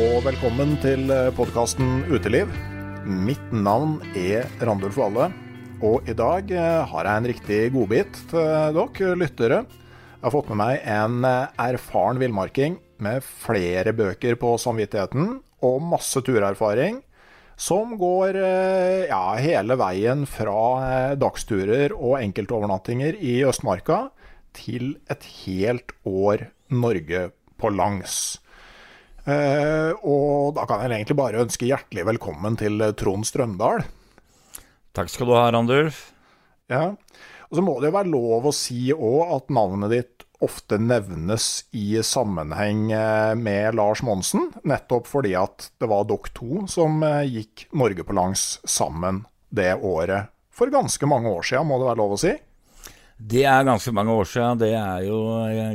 Og velkommen til podkasten Uteliv. Mitt navn er Randulf Valle, og i dag eh, har jeg en riktig godbit til dere lyttere. Jeg har fått med meg en eh, erfaren villmarking med flere bøker på samvittigheten og masse turerfaring, som går eh, ja, hele veien fra dagsturer og enkeltovernattinger i Østmarka til et helt år Norge på langs. Uh, og da kan jeg egentlig bare ønske hjertelig velkommen til Trond Strømdal. Takk skal du ha, Randulf. Ja, og Så må det jo være lov å si òg at navnet ditt ofte nevnes i sammenheng eh, med Lars Monsen, nettopp fordi at det var dere to som eh, gikk Norge på langs sammen det året. For ganske mange år siden, må det være lov å si? Det er ganske mange år siden. Det er jo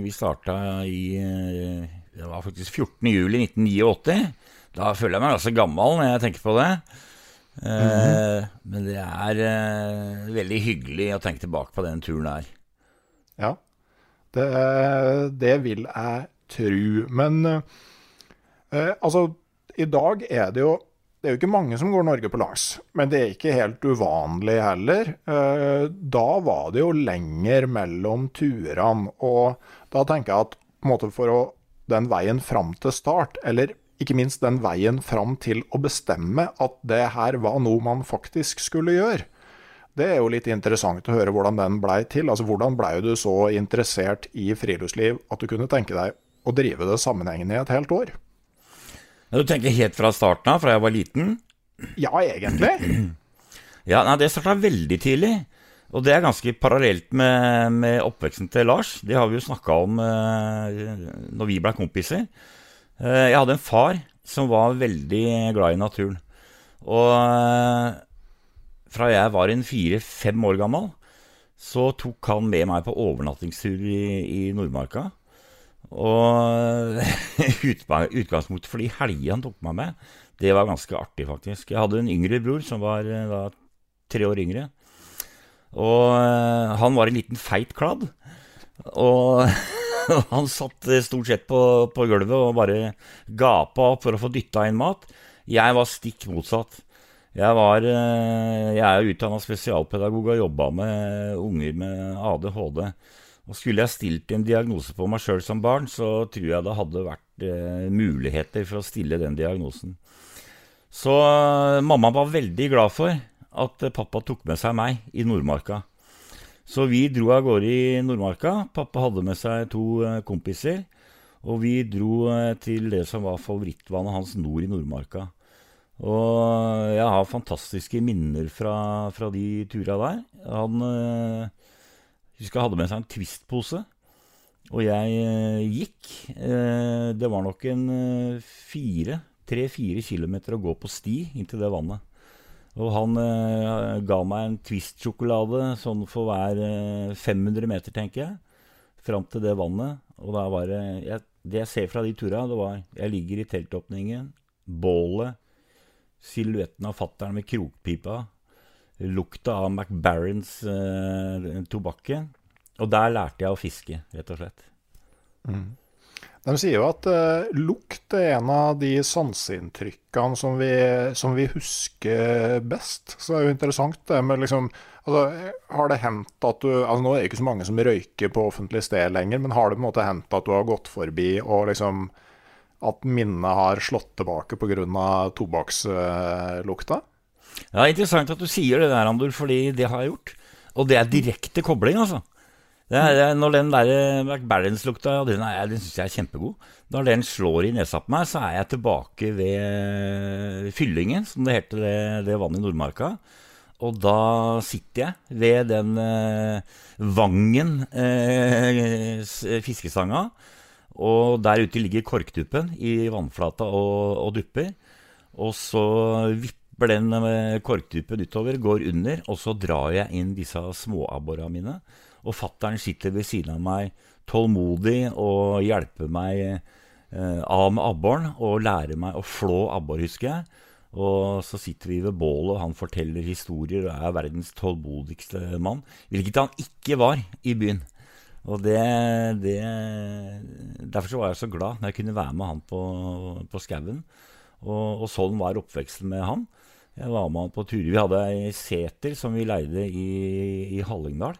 Vi starta i det var faktisk 14.07.1989. Da føler jeg meg ganske gammel når jeg tenker på det. Mm -hmm. eh, men det er eh, veldig hyggelig å tenke tilbake på den turen der. Ja, det, det vil jeg tro. Men eh, altså, i dag er det jo det er jo ikke mange som går Norge på langs, men det er ikke helt uvanlig heller. Eh, da var det jo lenger mellom turene, og da tenker jeg at på en måte for å den veien fram til start, eller ikke minst den veien fram til å bestemme at det her var noe man faktisk skulle gjøre. Det er jo litt interessant å høre hvordan den blei til. Altså Hvordan blei du så interessert i friluftsliv at du kunne tenke deg å drive det sammenhengende i et helt år? Ja, du tenker helt fra starten av, fra jeg var liten? Ja, egentlig. Ja, nei, Det starta veldig tidlig. Og det er ganske parallelt med, med, oppveksten til Lars. Det har vi jo snakka om eh, når vi ble kompiser. Eh, jeg hadde en far som var veldig glad i naturen. Og eh, fra jeg var en fire-fem år gammel, så tok han med meg på overnattingstur i, i Nordmarka. Og utgangspunktet for de helgene han tok meg med, det var ganske artig, faktisk. Jeg hadde en yngre bror som var eh, da, tre år yngre. Og uh, han var en liten feit kladd. Og han satt stort sett på, på, gulvet og bare gapa opp for å få dytta inn mat. Jeg var stikk motsatt. Jeg, var, uh, jeg er utdanna spesialpedagog og jobba med unger med ADHD. Og skulle jeg stilt en diagnose på meg sjøl som barn, så tror jeg det hadde vært uh, muligheter for å stille den diagnosen. Så mamma var veldig glad for at pappa tok med seg meg i Nordmarka. Så vi dro av gårde i Nordmarka. Pappa hadde med seg to eh, kompiser. Og vi dro eh, til det som var favorittvannet hans nord i Nordmarka. Og jeg har fantastiske minner fra, fra de turene der. Han øh, husker jeg hadde med seg en Twist-pose. Og jeg øh, gikk. Øh, det var nok en fire, tre-fire kilometer å gå på sti inn til det vannet. Og han eh, ga meg en Twist-sjokolade sånn for hver 500 meter, tenker jeg. Fram til det vannet. Og da var det jeg, Det jeg ser fra de turene, det var Jeg ligger i teltåpningen. Bålet silhuetten av fattern med krokpipa, lukta av McBarrons eh, tobakke. Og der lærte jeg å fiske, rett og slett. Mm. De sier jo at uh, lukt er en av de sanseinntrykkene som som vi husker best. Så det er jo interessant det med liksom altså, Har det hendt at du altså Nå er det ikke så mange som røyker på offentlig sted lenger, men har det på en måte hendt at du har gått forbi og liksom at minnet har slått tilbake pga. tobakkslukta? Ja, Interessant at du sier det der, Andor, fordi det har jeg gjort. Og det er direkte kobling, altså. Er, når den der McBarrens-lukta, den, er, den syns jeg er kjempegod. Når den slår i nesa på meg, så er jeg tilbake ved fyllingen, som det heter det, det vannet i Nordmarka. Og da sitter jeg ved den eh, Vangen eh, fiskestanga og der ute ligger korktuppen i vannflata og, og dupper. Og så vipper den korktuppen utover, går under, og så drar jeg inn disse småabborene mine. Og fattern sitter ved siden av meg tålmodig og hjelper meg eh, av med abboren og lærer meg å flå abbor, husker jeg. Og så sitter vi ved bålet, og han forteller historier og er verdens tålmodigste mann. Hvilket han ikke var i byen. Og det, det, Derfor var jeg så glad når jeg kunne være med han på, på skauen. Og, og, sånn var oppveksten med han. Jeg var med han på turer. Vi hadde ei seter som vi leide i, i Hallingdal.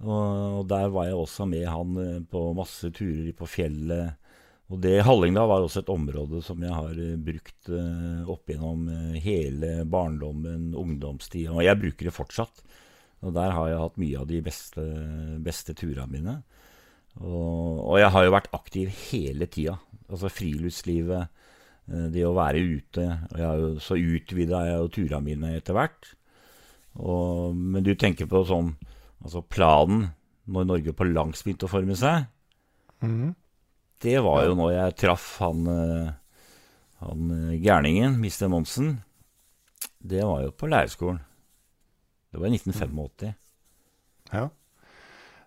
Og, der var jeg også med han eh, på masse turer på fjellet. Og det Hallingdal var også et område som jeg har eh, brukt uh, opp gjennom hele barndommen, ungdomstida. Og jeg bruker det fortsatt. Og der har jeg hatt mye av de beste, beste turene mine. Og, og, jeg har jo vært aktiv hele tida. Altså friluftslivet, eh, det å være ute. Og jeg jo, så utvida jeg jo turene mine etter hvert. Men du tenker på sånn Altså planen når Norge på langs begynte å forme seg. Mm. Det var jo når jeg traff han, eh, han eh, gærningen, Mr. Monsen. Det var jo på lærerskolen. Det var i 1985. Ja.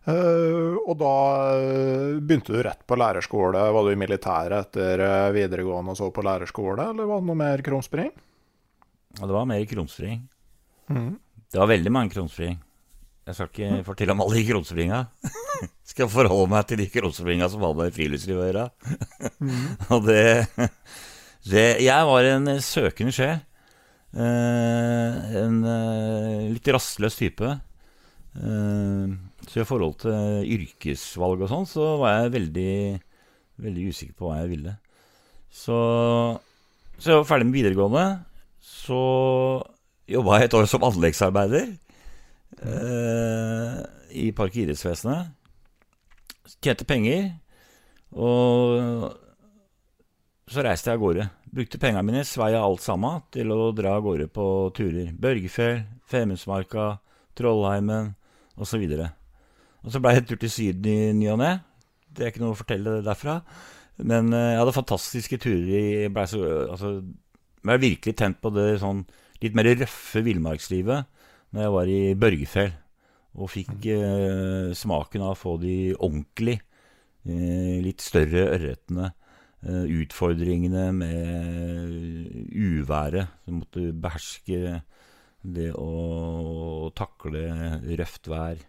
Uh, og da begynte du rett på lærerskole. Var du i militæret etter videregående og så på lærerskole, eller var det noe mer krumspring? Ja, det var mer krumspring. Mm. Det var veldig mange krumspring. Jeg skal ikke fortelle om alle de krumspringa. skal forholde meg til de krumspringa som hadde med friluftsliv å gjøre. mm. og det, det Jeg var en søkende sjel. Eh, en eh, litt rastløs type. Eh, så i forhold til yrkesvalg og sånn, så var jeg veldig, veldig usikker på hva jeg ville. Så, så jeg var ferdig med videregående. Så jobba jeg et år som anleggsarbeider eh, i Park- og idrettsvesenet. Tjente penger. Og så reiste jeg av gårde. Brukte pengene mine, sveia alt sammen, til å dra av gårde på turer. Børgefjell, Femundsmarka, Trollheimen osv. Og, og så blei det tur til Syden i ny og ne. Det er ikke noe å fortelle derfra. Men uh, jeg hadde fantastiske turer. Jeg blei altså, ble virkelig tent på det sånn litt mer røffe villmarkslivet når jeg var i Børgefjell. Og fikk eh, smaken av å få de ordentlig, eh, litt større ørretene Eh, utfordringene med uværet. Du måtte beherske det å takle røft vær.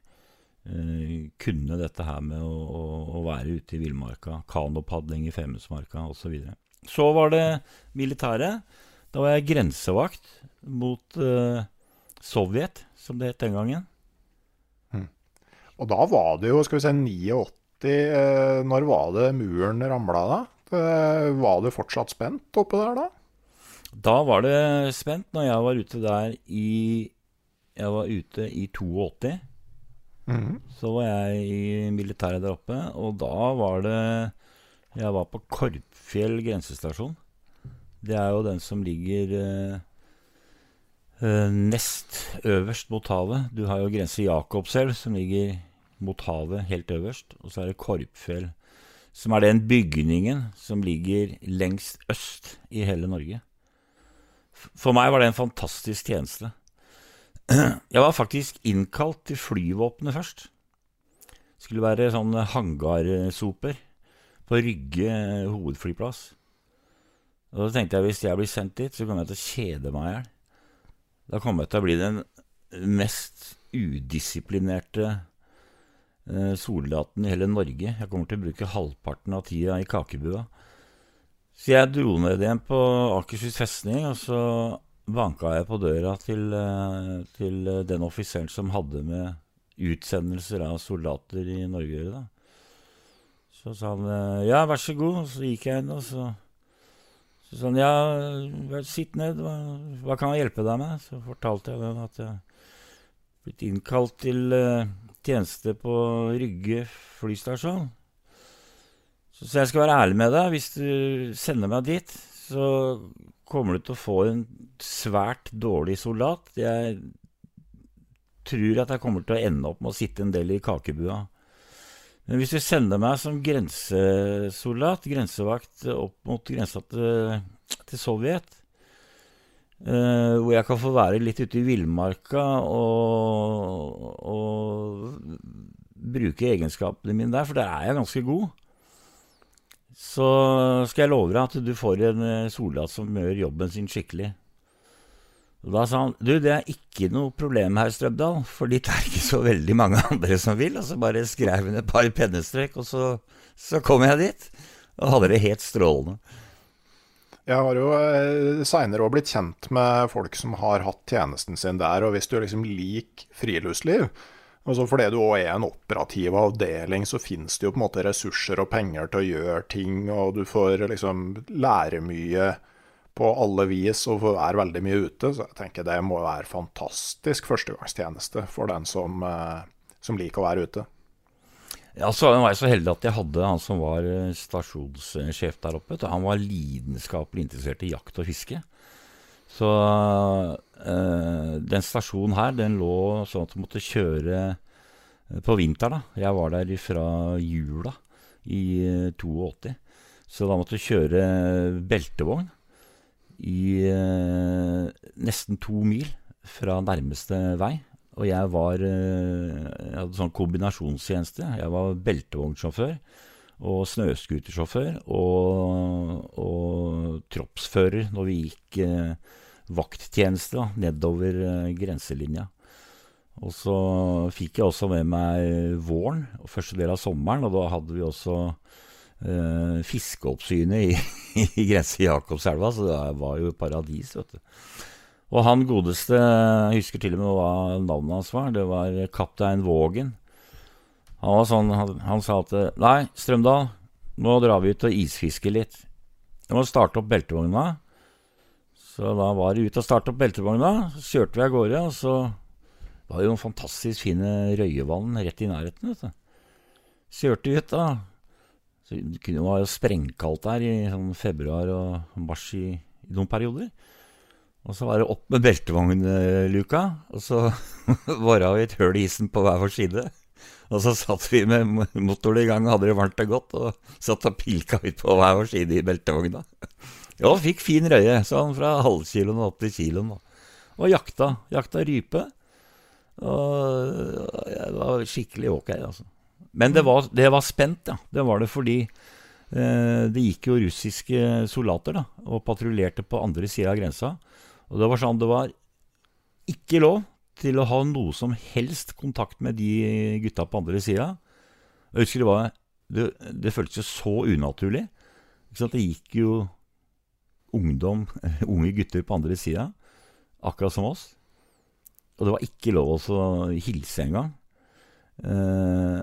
Eh, kunne dette her med å, å, å være ute i villmarka. Kanopadling i Femundsmarka osv. Så, så var det militæret. Da var jeg grensevakt mot uh, Sovjet, som det het den gangen. Mm. Og da var det jo, skal vi si, 89. Eh, når var det muren ramla da? Eh, var du fortsatt spent oppe der da? Da var det spent når jeg var ute der i Jeg var ute i 82. Mhm. Så var jeg i militæret der oppe, og da var det Jeg var på Korpfjell grensestasjon. Det er jo den som ligger eh, nest øverst mot havet. Du har jo grense Jakobselv, som ligger mot havet helt øverst. Og så er det Korpfjell, som er den bygningen som ligger lengst øst i hele Norge. For meg var det en fantastisk tjeneste. Jeg var faktisk innkalt til flyvåpenet først. Skulle være sånn hangarsoper på Rygge eh, hovedflyplass. Og da tenkte jeg hvis jeg blir sendt dit, så kommer jeg til å kjede meg i hjel. Da kommer jeg til å bli den mest udisiplinerte eh, soldaten i hele Norge. Jeg kommer til å bruke halvparten av tida i kakebua. Så jeg dro ned igjen på Akershus festning, og så banka jeg på døra til, eh, til den offiseren som hadde med utsendelser av soldater i Norge å gjøre. Så sa han eh, ja, vær så god. Og så gikk jeg inn, og så så sånn, ja, sitt ned, hva, hva kan jeg hjelpe deg med? Så fortalte jeg dem at jeg blitt innkalt til uh, tjeneste på Rygge flystasjon. Så, så jeg skal være ærlig med deg. Hvis du sender meg dit, så kommer du til å få en svært dårlig soldat. Jeg tror at jeg kommer til å ende opp med å sitte en del i kakebua. Men hvis du sender meg som grensesoldat, grensevakt, opp mot grensa til, til Sovjet, eh, hvor jeg kan få være litt ute i villmarka og, og bruke egenskapene mine der, for der er jeg ganske god, så skal jeg love deg at du får en eh, soldat som gjør jobben sin skikkelig. Og Da sa han du, det er ikke noe problem her, Strømdal, for det er ikke så veldig mange andre som vil. Og så bare skrev hun et par pennestrek, og så, så kom jeg dit. Og hadde det helt strålende. Jeg har jo eh, seinere òg blitt kjent med folk som har hatt tjenesten sin der. Og hvis du liksom liker friluftsliv, altså fordi du òg er en operativ avdeling, så finnes det jo på en måte ressurser og penger til å gjøre ting, og du får liksom lære mye på alle vis og er veldig mye ute. Så jeg tenker det må være fantastisk førstegangstjeneste for den som, eh, som liker å være ute. Ja, så var jeg så heldig at jeg hadde han som var eh, stasjonssjef der oppe. Han var lidenskapelig interessert i jakt og fiske. Så øh, den stasjonen her, den lå sånn at du måtte kjøre på vinteren. da. Jeg var der fra jula i eh, 82. Så da måtte du kjøre beltevogn i eh, nesten to mil fra nærmeste vei. Og jeg var eh, Jeg hadde sånn kombinasjonstjeneste. Jeg var beltevognsjåfør og snøscootersjåfør og, og troppsfører når vi gikk eh, vakttjeneste da, nedover eh, grenselinja. Og så fikk jeg også med meg våren og første del av sommeren, og da hadde vi også eh, fiskeoppsynet i, i grense Jakobselva, så det var jo paradis, vet du. Og han godeste, jeg husker til og med hva navnet hans var, det var kaptein Vågen. Han var sånn, han, han sa at Nei, Strømdal, nå drar vi ut og isfisker litt. Vi må starte opp beltevogna. Så da var det ut og starte opp beltevogna. Så kjørte vi av gårde, og så var det jo noen fantastisk fine røyevann rett i nærheten, vet du. Kjørte ut, da. Så det kunne jo sprengkaldt der i sånn februar og mars i, i noen perioder. Og så var det opp med beltevognluka, og så vara vi et høl i isen på hver vår side. Og så satt vi med motoren i gang og hadde det varmt og godt, og satt og pilka ut på hver vår side i beltevogna. Ja, fikk fin røye, sånn fra halvkiloen opp til kiloen. Og jakta. Jakta rype. Og det var skikkelig ok, altså. Men det var, det var spent, ja. Det var det fordi eh, det gikk jo russiske soldater da, og patruljerte på andre sida av grensa. Og det var sånn det var ikke lov til å ha noe som helst kontakt med de gutta på andre sida. Jeg husker det var Det, det føltes jo så unaturlig. Det gikk jo ungdom, unge gutter på andre sida, akkurat som oss. Og det var ikke lov å hilse engang. Eh,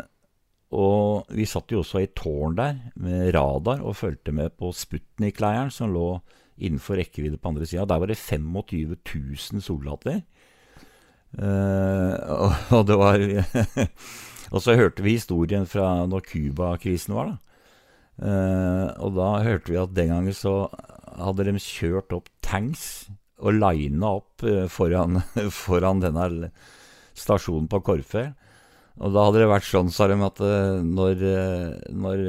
og vi satt jo også i tårn der med radar og fulgte med på Sputnik-leiren som lå innenfor rekkevidde på andre sida. Der var det 25 000 soldater. Uh, og, og, det var Og så hørte vi historien fra når Cuba-krisen var, da. Uh, og da hørte vi at den gangen så hadde de kjørt opp tanks og lina opp uh, foran, foran denne stasjonen på Korfjell. Og da hadde det vært sånn, sa de, at når, når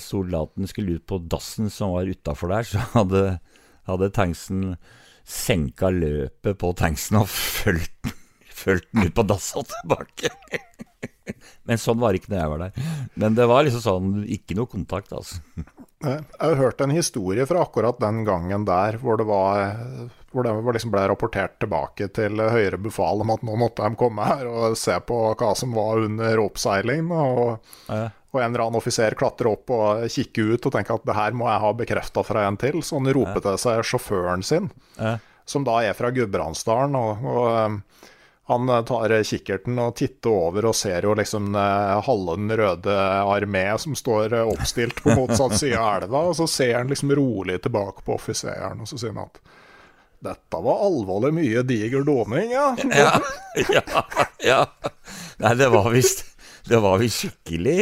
soldaten skulle ut på dassen som var utafor der, så hadde, hadde tanksen senka løpet på tanksen og fulgt den fulgt den ut på dass og tilbake. Men sånn var det ikke når jeg var der. Men det var liksom sånn, ikke noe kontakt, altså. Jeg har hørt en historie fra akkurat den gangen der, hvor det var hvor det liksom ble rapportert tilbake til høyere befal om at nå måtte de komme her og se på hva som var under oppseiling. Og, ja. og en eller annen offiser klatre opp og kikker ut og tenker at det her må jeg ha bekrefta fra en til. Så han roper ja. til seg sjåføren sin, ja. som da er fra Gudbrandsdalen. og, og han eh, tar kikkerten og titter over og ser jo liksom eh, halve Den røde armé som står eh, oppstilt på motsatt side av elva. Og så ser han liksom rolig tilbake på offiseren, og så sier han at dette var alvorlig mye diger doming, ja. ja, ja, ja. Nei, det var visst Det var visst skikkelig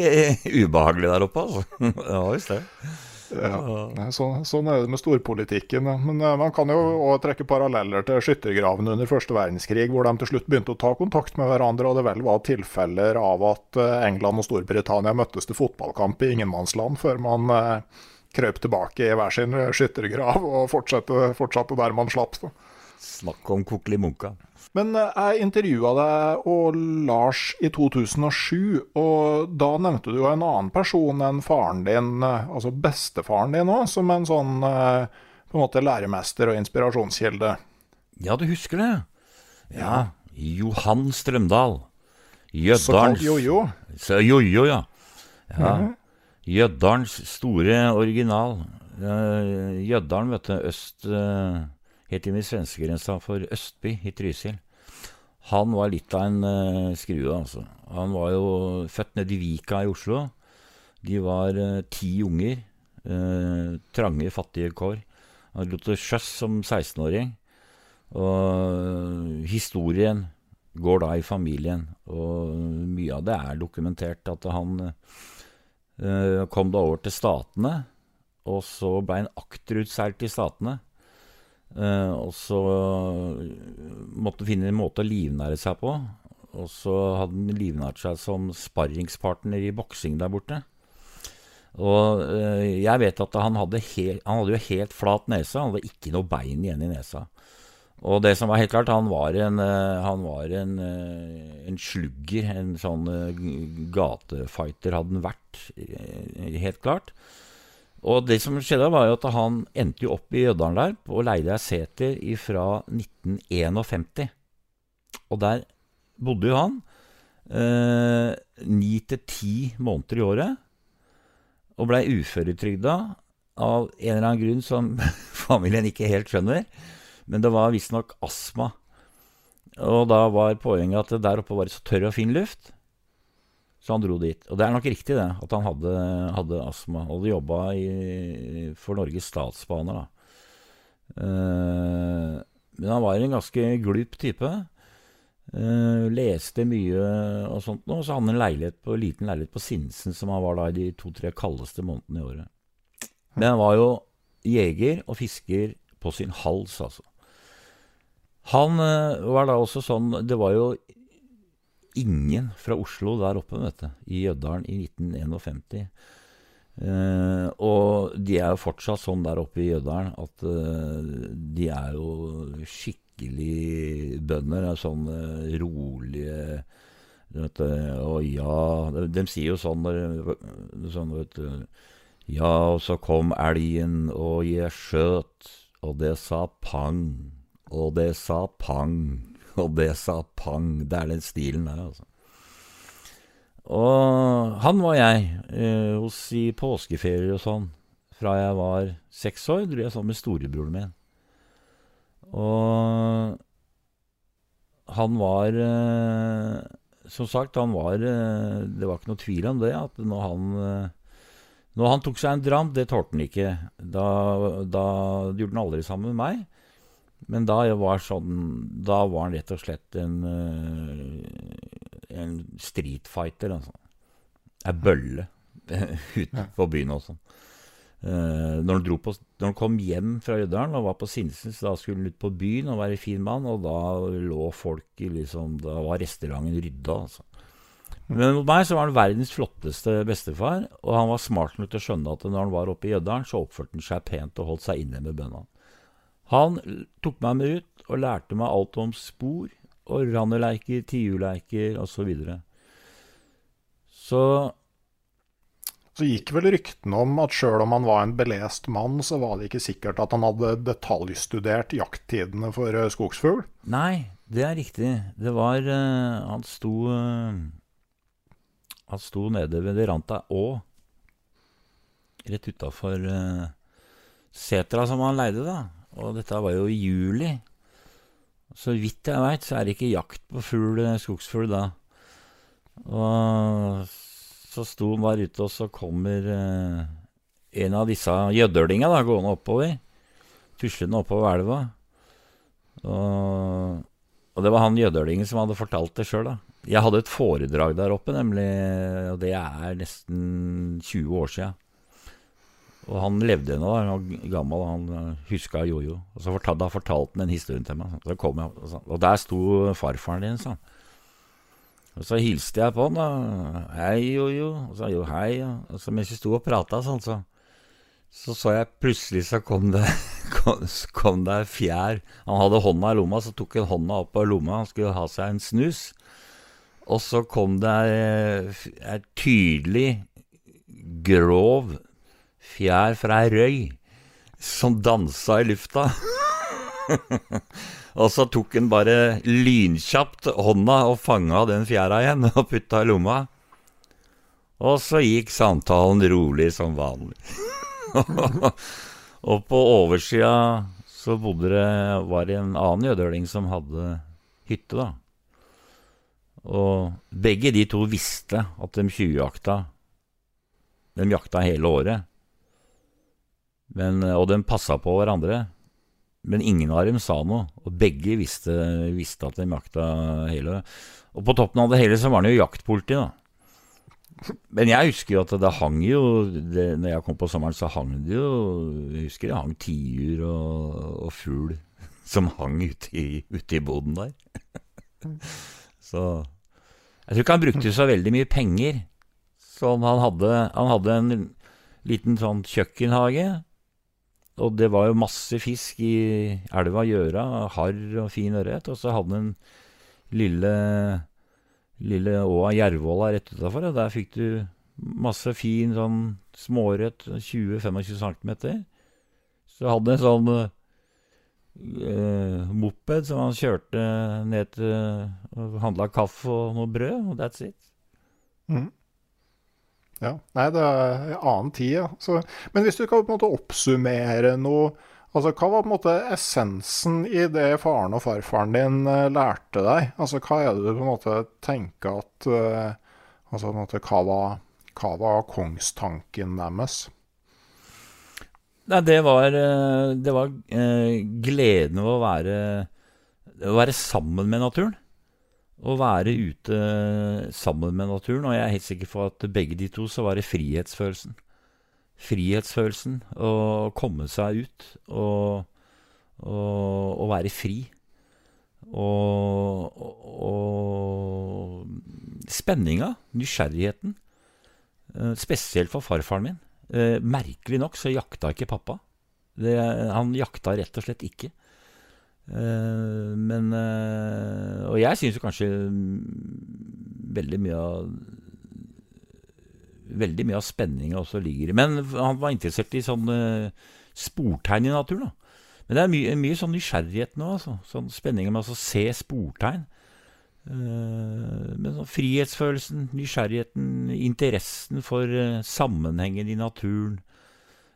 ubehagelig der oppe, altså. Det var visst det. Ja. Nei, så, sånn er det med storpolitikken. Men uh, man kan jo også trekke paralleller til skyttergravene under første verdenskrig, hvor de til slutt begynte å ta kontakt med hverandre, og det vel var tilfeller av at uh, England og Storbritannia møttes til fotballkamp i ingenmannsland før man uh, krøp tilbake i hver sin skyttergrav og fortsatte, fortsatte der man slapp. Så. Snakk om kokelimunka. Men eh, jeg intervjua deg og Lars i 2007, og da nevnte du jo en annen person enn faren din, eh, altså bestefaren din òg, som en sånn eh, på en måte læremester og inspirasjonskilde. Ja, du husker det? Ja. Johan Strømdal. Jøddalens jojo. Jojo, ja. ja. Jøddalens store original. Jøddalen, vet du. Øst Helt inn i svenskegrensa for Østby i Trysil. Han var litt av en uh, skrue, altså. Han var jo født nede i Vika i Oslo. De var uh, ti unger. Uh, trange, fattige kår. Han lot til sjøs som 16-åring. Og historien går da i familien. Og mye av det er dokumentert. At han kom da over til Statene. Og så ble han akterutseilt i Statene. Uh, og så måtte finne en måte å livnære seg på. Og så hadde han livnært seg som sparringspartner i boksing der borte. Og uh, jeg vet at han hadde, helt, han hadde jo helt flat nese, han hadde ikke noe bein igjen i nesa. Og det som var helt klart, han var en, han var en, en slugger. En sånn gatefighter hadde han vært, helt klart. Og det som skjedde, var jo at han endte jo opp i Jøddalen der og Leide seter fra 1951. Og der bodde jo han eh, ni til ti måneder i året. Og blei uføretrygda av en eller annen grunn som familien ikke helt skjønner. Men det var visstnok astma. Og da var poenget at der oppe var det så tørr og fin luft. Så han dro dit. Og det er nok riktig, det, at han hadde, hadde astma. Og hadde jobba for Norges Statsbaner, da. Eh, men han var en ganske glup type. Eh, leste mye og sånt Og så hadde han en leilighet på, liten leilighet på Sinsen, som han var da i de to-tre kaldeste månedene i året. Men han var jo jeger og fisker på sin hals, altså. Han uh, var da også sånn Det var jo ingen fra Oslo der oppe, vet du, i Jøddalen i 1951. Uh, og de er jo fortsatt sånn der oppe i Jøddalen at uh, de er jo skikkelig bønder. Er sånn uh, rolige vet du, Og ja de, de, sier jo sånn, sånn vet du, Ja, og så kom elgen, og jeg skjøt, og det sa pang, og det sa pang. Og det sa pang. Det er den stilen der, altså. Og han var jeg eh, hos i påskeferier og sånn. Fra jeg var seks år, dro jeg sammen med storebroren min. Og han var eh, Som sagt, han var eh, Det var ikke noe tvil om det, at når han, eh, Når han tok seg en dram, det tålte han ikke. Da, da gjorde han aldri sammen med meg. Men da var, sånn, da var han rett og slett en, en streetfighter. Altså. Ei bølle utenfor byen og sånn. Uh, når, han på, når, han kom hjem fra Jødalen og var på Sinsens, da skulle han ut på byen og være fin mann, og da lå folk liksom Da var restauranten rydda, altså. Men mot meg så var han verdens flotteste bestefar, og han var smart nok til å skjønne at når han var oppe i Jødalen, så oppførte han seg pent og holdt seg inne med bønna. Han tok meg med ut og lærte meg alt om spor og randeleiker, tiurleiker osv. Så, videre. så så gikk vel ryktene om at sjøl om han var en belest mann, så var det ikke sikkert at han hadde detaljstudert jakttidene for uh, skogsfugl? Nei, det er riktig. Det var uh, Han sto uh, Han sto nede ved Ranta Å, rett utafor uh, setra som han leide, da. Og dette var jo i juli. Så vidt jeg veit, så er det ikke jakt på fugl, skogsfugl da. Og så sto han der ute, og så kommer eh, en av disse gjødølinga gående oppover. Tuslende oppover elva. Og, og, det var han gjødølingen som hadde fortalt det sjøl. Jeg hadde et foredrag der oppe, nemlig, og det er nesten 20 år sia. Og han levde ennå, han var gammel, han huska jojo. Og så fortalte, da fortalte han den historien til meg. Så kom jeg, og der sto farfaren din, sa han. Og så hilste jeg på han, da. Hei, Jojo. Og så jo hei. Og så mens vi sto og prata sånn, så, så så jeg plutselig så kom det kom, det fjær. Han hadde hånda i lomma, så tok han hånda opp av lomma. Han skulle ha seg en snus. Og så kom det ei tydelig, grov fjær fra ei røy som dansa i lufta. Og så tok han bare lynkjapt hånda og fanga den fjæra igjen og putta i lomma. Og så gikk samtalen rolig som vanlig. og på oversida så bodde det, var det en annen jødøling som hadde hytte, da. Og begge de to visste at de tjuvjakta. De jakta hele året. Men, og de passa på hverandre. Men ingen av dem sa noe, og begge visste, visste at de jakta hele. Og på toppen av det hele så var han jo jaktpoliti, da. Men jeg husker jo at det hang jo det, Når jeg kom på sommeren, så hang det jo Jeg husker det hang tiur og, og fugl som hang ute i, ute i boden der. så Jeg tror ikke han brukte så veldig mye penger. Som han hadde Han hadde en liten sånn kjøkkenhage og det var jo masse fisk i elva Gjøra, harr og fin ørret. Og så hadde den lille, lille åa Jervåla rett utafor, og der fikk du masse fin sånn småørret, 20-25 cm. Så hadde han en sånn uh, moped som han kjørte ned til og handla kaffe og noe brød, og that's it. Mm. Ja, Nei, det er en annen tid, ja. Så, men hvis du kan på en måte oppsummere noe altså Hva var på en måte essensen i det faren og farfaren din uh, lærte deg? Altså Hva er det du på en måte tenker at uh, altså på en måte, hva, var, hva var kongstanken deres? Nei, det var, eh, det var gleden ved å være, å være sammen med naturen å være ute sammen med naturen. Og jeg er helt sikker på at begge de to så var det frihetsfølelsen. Frihetsfølelsen. Å komme seg ut og, og, og være fri. Og, og, spenninga, nysgjerrigheten. Eh, spesielt for farfaren min. Eh, merkelig nok så jakta ikke pappa. Det, han jakta rett og slett ikke. Uh, men Og jeg syns kanskje veldig mye av Veldig mye av spenninga også ligger i Men han var interessert i sånne sportegn i naturen. da. Men det er mye, mye sånn nysgjerrighet nå. altså. Sånn Spenninga med å se sportegn. Uh, men sånn frihetsfølelsen, nysgjerrigheten, interessen for sammenhengen i naturen.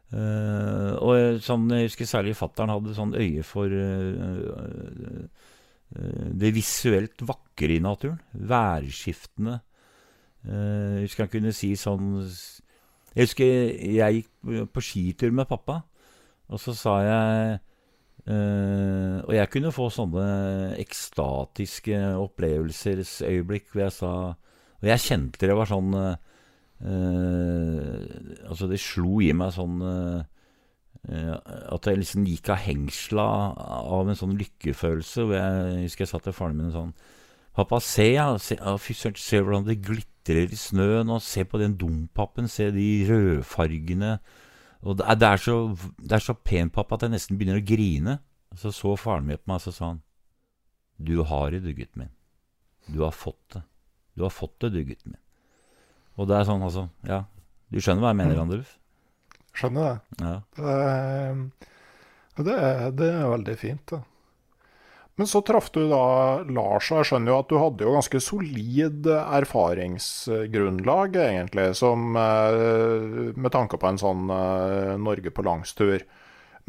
Uh, og sånn, Jeg husker særlig fattern hadde sånn øye for uh, uh, det visuelt vakre i naturen. Værskiftene. jeg husker han kunne si sånn Jeg husker jeg gikk på skitur med pappa, og så sa jeg Uh, og jeg kunne få sånne ekstatiske opplevelsesøyeblikk hvor jeg sa Og jeg kjente det var sånn uh, Altså, det slo i meg sånn uh, At jeg liksom gikk av hengsla av en sånn lykkefølelse. Hvor jeg husker jeg sa til faren min sånn Pappa, se, ja, se, fy søren, se hvordan det glitrer i snøen. Og se på den dompapen. Se de rødfargene. Og det er, det, er så, det er, så, pen, pappa, at jeg nesten begynner å grine. Så så faren min på meg og sa han, Du har det, du, gutten min. Du har fått det. Du har fått det, du, gutten min. Og det er sånn, altså. Ja. Du skjønner hva jeg mener, mm. Skjønner det. Ja. Det, det, det, er veldig fint, da. Men så traff du da Lars, og jeg skjønner jo at du hadde jo ganske solid erfaringsgrunnlag, egentlig, som, eh, med tanke på en sånn eh, Norge på langstur.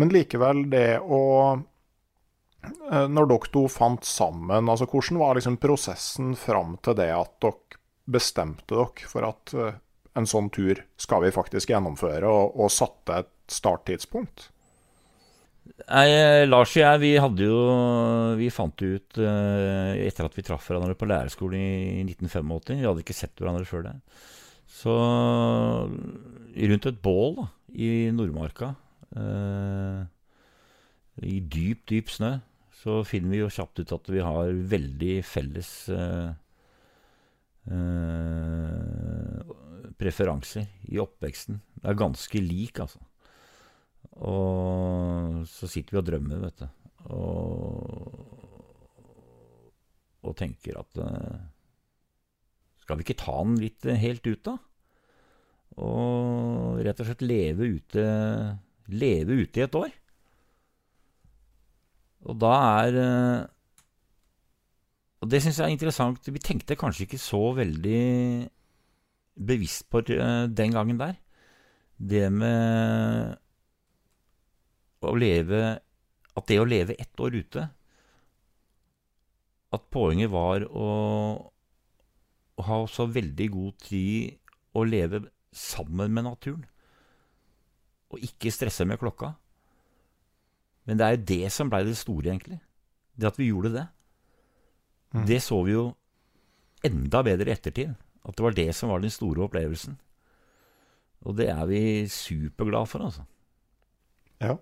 Men likevel, det å eh, Når dere to fant sammen, altså hvordan var liksom prosessen fram til det at dere bestemte dere for at en sånn tur skal vi faktisk gjennomføre, og, og satte et starttidspunkt? Nei, eh, Lars og jeg, vi hadde jo Vi fant ut uh, etter at vi traff hverandre på lærerskolen i 1985 Vi hadde ikke sett hverandre før det. Så rundt et bål da, i Nordmarka, eh, i dyp, dyp snø, så finner vi jo kjapt ut at vi har veldig felles uh, preferanser i oppveksten. Det er ganske lik, altså. Og så sitter vi og drømmer, vet du. Og, og tenker at uh, Skal vi ikke ta den litt uh, helt ut, da? Og rett og slett leve ute Leve ute i et år. Og da er uh, Og det syns jeg er interessant. Vi tenkte kanskje ikke så veldig bevisst på den gangen der. Det med å leve At det å leve ett år ute At poenget var å, å ha så veldig god tid å leve sammen med naturen. Og ikke stresse med klokka. Men det er jo det som blei det store, egentlig. Det at vi gjorde det. Mm. Det så vi jo enda bedre i ettertid. At det var det som var den store opplevelsen. Og det er vi superglad for, altså. Ja.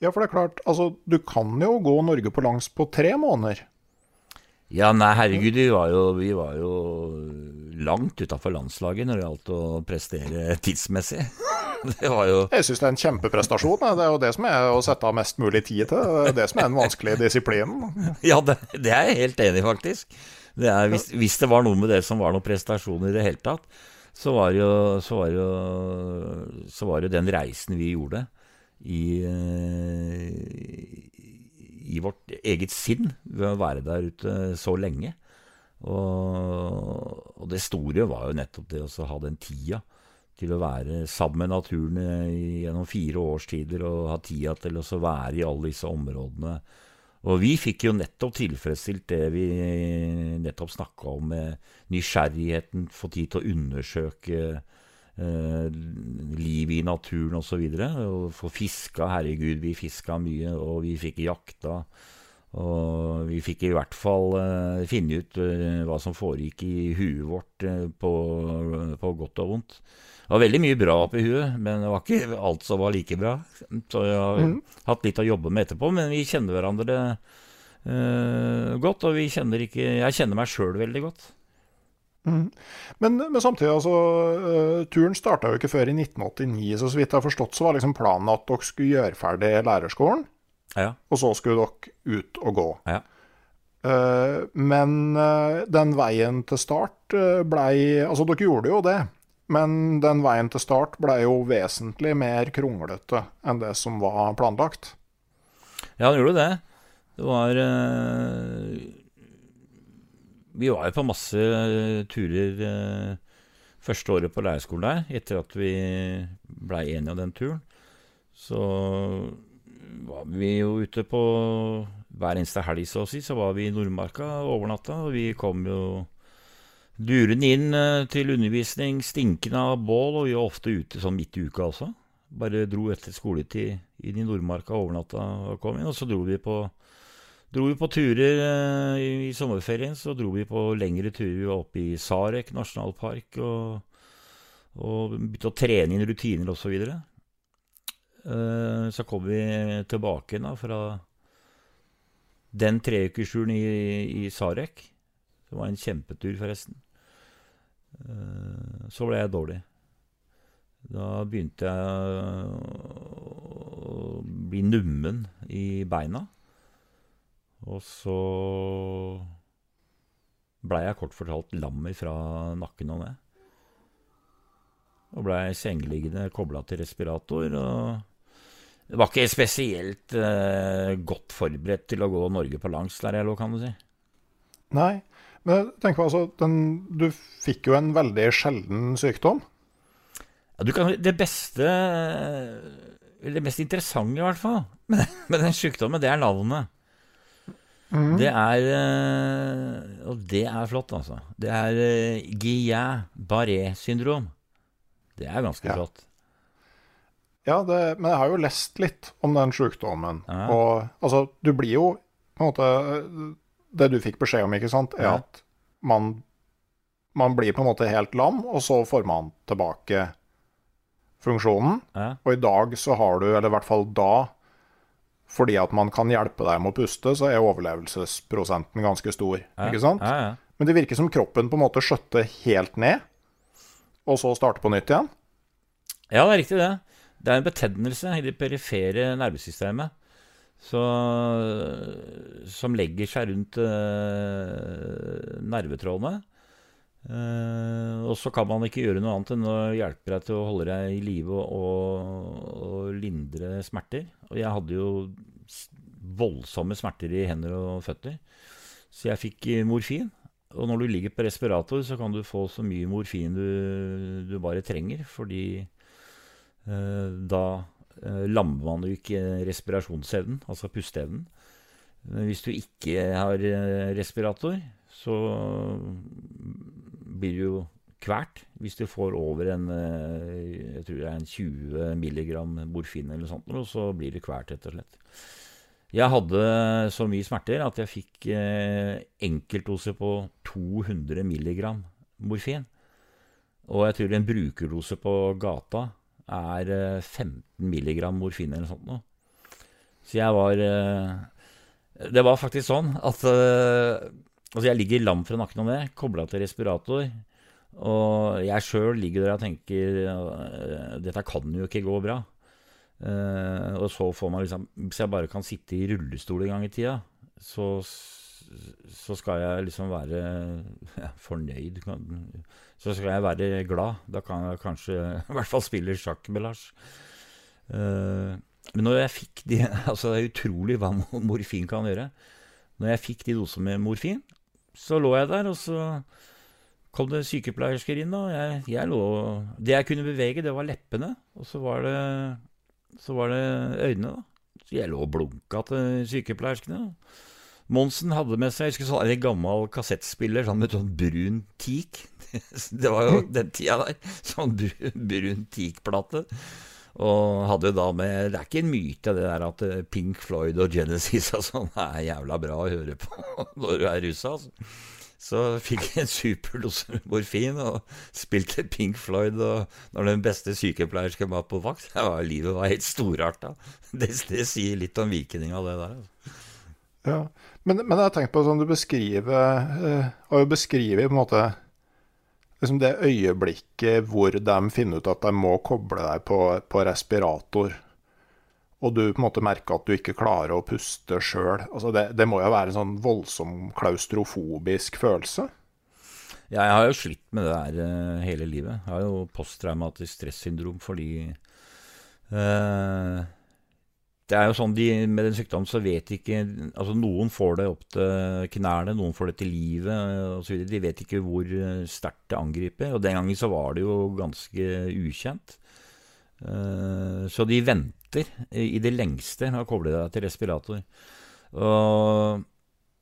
ja, for det er klart, altså du kan jo gå Norge på langs på tre måneder. Ja, nei, herregud, vi var jo, vi var jo langt utafor landslaget når det gjaldt å prestere tidsmessig. Det var jo Jeg syns det er en kjempeprestasjon. Det er jo det som er å sette av mest mulig tid til. Det er det som er den vanskelige disiplinen. Ja, det, det er jeg helt enig i, faktisk. Det er, hvis, hvis, det var noe med det som var noen prestasjon i det hele tatt, så var jo, så var jo, så var jo den reisen vi gjorde i, i vårt eget sinn ved å være der ute så lenge. Og, og, det store var jo nettopp det å ha den tida til å være sammen med naturen gjennom fire årstider og ha tida til å være i alle disse områdene. Og vi fikk jo nettopp tilfredsstilt det vi nettopp snakka om, med nysgjerrigheten, få tid til å undersøke eh, livet i naturen osv. Få fiska, herregud, vi fiska mye, og vi fikk jakta. Og vi fikk i hvert fall uh, finne ut uh, hva som foregikk i huet vårt uh, på, på, godt og vondt. Det var veldig mye bra oppi huet, men det var ikke alt som var like bra. Så jeg har mm. hatt litt å jobbe med etterpå, men vi kjenner hverandre godt. Og vi kjenner ikke Jeg kjenner meg sjøl veldig godt. Mm. Men, men, samtidig, altså, turen starta jo ikke før i 1989, så så vidt jeg har forstått, så var liksom planen at dere skulle gjøre ferdig lærerskolen, ja. og så skulle dere ut og gå. Ja. Uh, men uh, den veien til start blei Altså, dere gjorde jo det, men den veien til start blei jo vesentlig mer kronglete enn det som var planlagt. Ja, den gjorde det. Det var vi var jo på masse turer første året på leirskolen der, etter at vi blei enige om den turen. Så var vi jo ute på hver eneste helg, så å si, så var vi i Nordmarka og overnatta. Og vi kom jo Duren inn eh, til undervisning stinkende av bål, og vi var ofte ute sånn midt i uka også. Bare dro etter skoletid inn i Nordmarka, overnatta og kom inn. Og så dro vi på, dro vi på turer eh, i, i sommerferien. Så dro vi på lengre turer. Vi var oppe i Sarek nasjonalpark og, og begynte å trene inn rutiner osv. Så, videre. Eh, så kom vi tilbake da, fra den treukersturen i, i Sarek. Det var en kjempetur, forresten. Eh, så ble jeg dårlig. Da begynte jeg å bli nummen i beina. Og så blei jeg kort fortalt lam fra nakken og ned. Og blei sengeliggende kobla til respirator. og var ikke spesielt eh, godt forberedt til å gå Norge på langs der jeg lå, kan du si. Nei, men tenk på, altså, den, du fikk jo en veldig sjelden sykdom. Ja, du kan, det beste Det mest interessante, i hvert fall, med, med den sykdommen, det er navnet. Mm. Det er eh, Og det er flott, altså. Det er uh, Guillain-Barré-syndrom. Det er ganske Ja. flott. Ja, det, men jeg har jo lest litt om den sjukdommen. Ja. Og altså, du blir jo på en måte Det du fikk beskjed om, ikke sant, er Ja. at man, man blir på en måte helt lam, og så får man tilbake funksjonen. Ja. Og i dag så har du, eller i hvert fall da, fordi at man kan hjelpe deg med å puste, så er overlevelsesprosenten ganske stor. Ikke sant? Men det virker som kroppen på en måte skjøtter helt ned, og så starter på nytt igjen. Ja, det er riktig det. Det er en betennelse i det perifere nervesystemet så, som legger seg rundt eh, nervetrådene. Eh, og så kan man ikke gjøre noe annet enn å hjelpe deg til å holde deg i live og, og, lindre smerter. Og jeg hadde jo voldsomme smerter i hender og føtter, så jeg fikk eh, morfin. Og når du ligger på respirator, så kan du få så mye morfin du, du bare trenger, fordi da eh, lammer man jo ikke respirasjonsevnen, altså pusteevnen. Hvis du ikke har eh, respirator, så blir du jo kvært hvis du får over en eh, jeg tror det er en 20 milligram morfin eller sånt, og så blir du kvært, rett og slett. Jeg hadde så mye smerter at jeg fikk eh, enkeltdose på 200 milligram morfin. Og jeg tror en brukerdose på gata er eh, 15 milligram morfin eller sånt. Nå. Så jeg var eh, Det var faktisk sånn at eh, Altså, jeg ligger lam fra nakken og ned, kobla til respirator. Og jeg sjøl ligger der og tenker eh, Dette kan jo ikke gå bra. Eh, og så får man liksom Hvis jeg bare kan sitte i rullestol en gang i tida, så, så skal jeg liksom være ja, fornøyd. Så skal jeg være glad. Da kan jeg kanskje i hvert fall spille sjakk med Lars. Uh, men når jeg fikk de Altså, det er utrolig hva morfin kan gjøre. Når jeg fikk de dosene med morfin, så lå jeg der, og så kom det sykepleiersker inn, og jeg, jeg lå Det jeg kunne bevege, det var leppene, og så var det, så var det øynene, da. Så jeg lå og blunka til sykepleierskene. Monsen hadde med seg jeg husker sånn en gammel kassettspiller sånn med sånn brun teak. Det var jo den tida der. Sånn brun, brun teak-plate. Og hadde jo da med Det er ikke en myte, det der at eh, Pink Floyd og Genesis og sånn er jævla bra å høre på når du er russa. Altså. Så fikk jeg en superdose morfin og spilte Pink Floyd. Og når den beste sykepleiersken var på vakt, var, livet var helt storarta. Det, det sier litt om vikinga, det der. Altså. Ja. Men, men jeg har tenkt på sånn du beskriver eh, Har beskriver på en måte liksom det øyeblikket hvor de finner ut at de må koble deg på, på respirator, og du på en måte merker at du ikke klarer å puste sjøl. Altså det, det må jo være en sånn voldsom klaustrofobisk følelse? Ja, jeg har jo slitt med det der eh, hele livet. Jeg har jo posttraumatisk stressyndrom fordi eh, Det er jo sånn de, Med den sykdommen så vet ikke Altså Noen får det opp til knærne, noen får det til livet osv. De vet ikke hvor eh, sterkt det angriper. Og den gangen så var det jo ganske ukjent. Eh, så de venter i det lengste med å koble deg til respirator. Og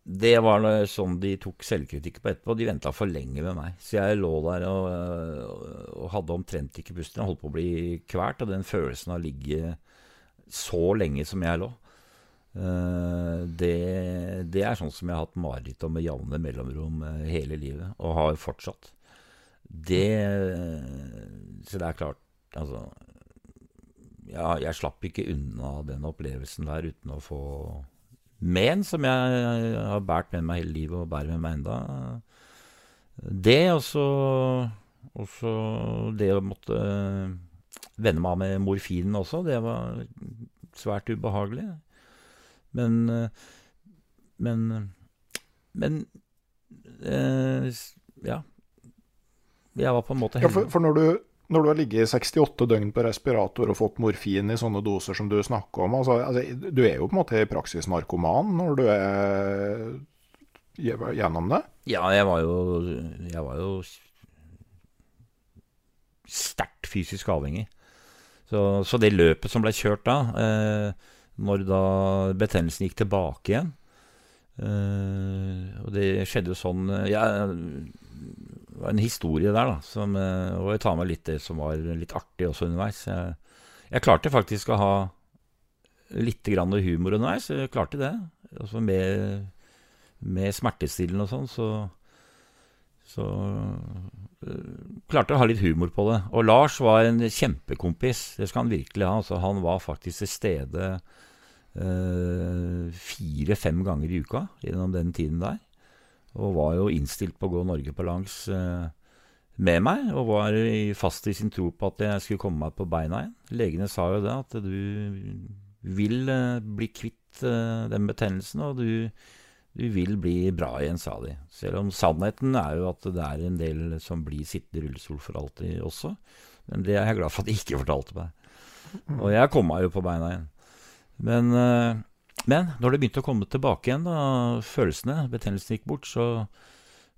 det var sånn de tok selvkritikk på etterpå. De venta for lenge med meg. Så jeg lå der og, og hadde omtrent ikke pusten. Holdt på å bli kvalt. Og den følelsen av å ligge så lenge som jeg lå, eh, det, det, er sånn som jeg har hatt mareritt om med jevne mellomrom eh, hele livet, og har fortsatt. Det Så det er klart, altså ja, Jeg slapp ikke unna den opplevelsen der uten å få men, som jeg har båret med meg hele livet og bærer med meg enda. Det, og så det å måtte venne meg av med morfinen også, det var svært ubehagelig. Men Men Men eh, Ja. Jeg var på en måte heldig. Ja, for, for når du når du har ligget 68 døgn på respirator og fått morfin i sånne doser som du snakker om altså, altså, Du er jo på en måte i praksis narkoman når du er gjennom det? Ja, jeg var jo, jeg var jo sterkt fysisk avhengig. Så, så, det løpet som ble kjørt da, eh, når da betennelsen gikk tilbake igjen eh, Og det skjedde jo sånn ja, Det var en historie der, da. Som, eh, og jeg tar med litt det som var litt artig også underveis. Jeg, jeg klarte faktisk å ha litt grann humor underveis. Jeg klarte det. Altså med, med smertestillende og sånn, så, så klarte å ha litt humor på det. Og Lars var en kjempekompis. Det skal han virkelig ha. Altså, han var faktisk til stede uh, fire-fem ganger i uka gjennom den tiden der. Og var jo innstilt på å gå Norge på langs eh, med meg, og var fast i sin tro på at jeg skulle komme meg på beina igjen. Legene sa jo det, at du vil eh, bli kvitt eh, den betennelsen, og du, du, vil bli bra igjen, sa de. Selv om sannheten er jo at det er en del som blir sittende i rullestol for alltid også. Men det er jeg glad for at de ikke fortalte meg. Og jeg kom meg jo på beina igjen. Men men når det begynte å komme tilbake igjen, da, følelsene, betennelsen gikk bort, så,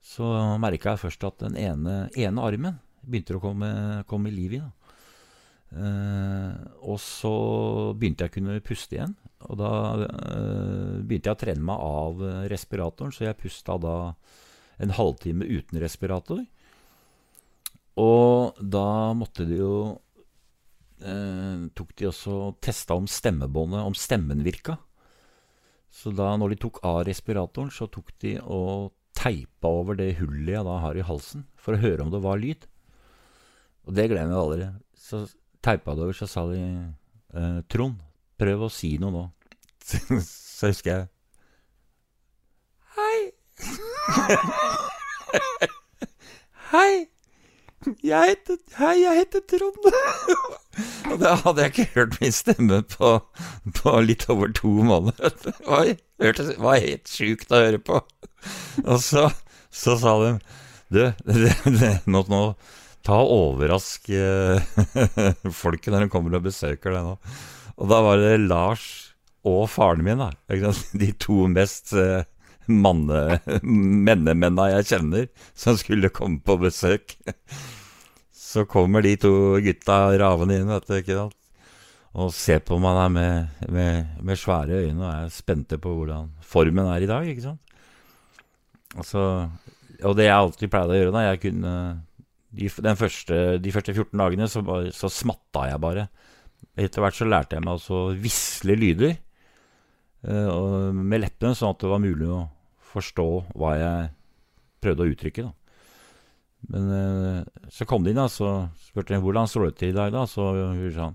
så merka jeg først at den ene, ene armen begynte å komme, komme i liv i. Eh, og så begynte jeg å kunne puste igjen. Og da eh, begynte jeg å trene meg av respiratoren, så jeg pusta da en halvtime uten respirator. Og da måtte de jo eh, Tok de også testa om stemmebåndet, om stemmen virka. Så da når de tok av respiratoren, så tok de og teipa over det hullet jeg da har i halsen, for å høre om det var lyd. Og det glemmer jeg aldri. Så teipa det over, så sa de eh, Trond, prøv å si noe nå. så husker jeg Hei! Hei! Jeg heter, hei, jeg heter Trond. og da hadde jeg ikke hørt min stemme på, på litt over to måneder. Det var, hørtes, var helt sjukt å høre på. Og så, så sa de Du, det, det, nå, nå ta og overrask eh, folket når de kommer og besøker deg nå. Og da var det Lars og faren min, da. De to mest eh, manne, mennemennene jeg kjenner, som skulle komme på besøk. Så kommer de to gutta ravende inn, vet du, ikke sant. Og ser på meg der med, med, med, svære øyne og er spente på hvordan formen er i dag, ikke sant. Altså, og det jeg alltid pleide å gjøre da jeg kunne De, første, de første 14 dagene så, så, smatta jeg bare. Etter hvert så lærte jeg meg altså å visle lyder uh, med leppene, sånn at det var mulig å forstå hva jeg prøvde å uttrykke. da. Men uh, så kom de inn, da, så spurte jeg hvordan står det til i dag, da. Så hun sa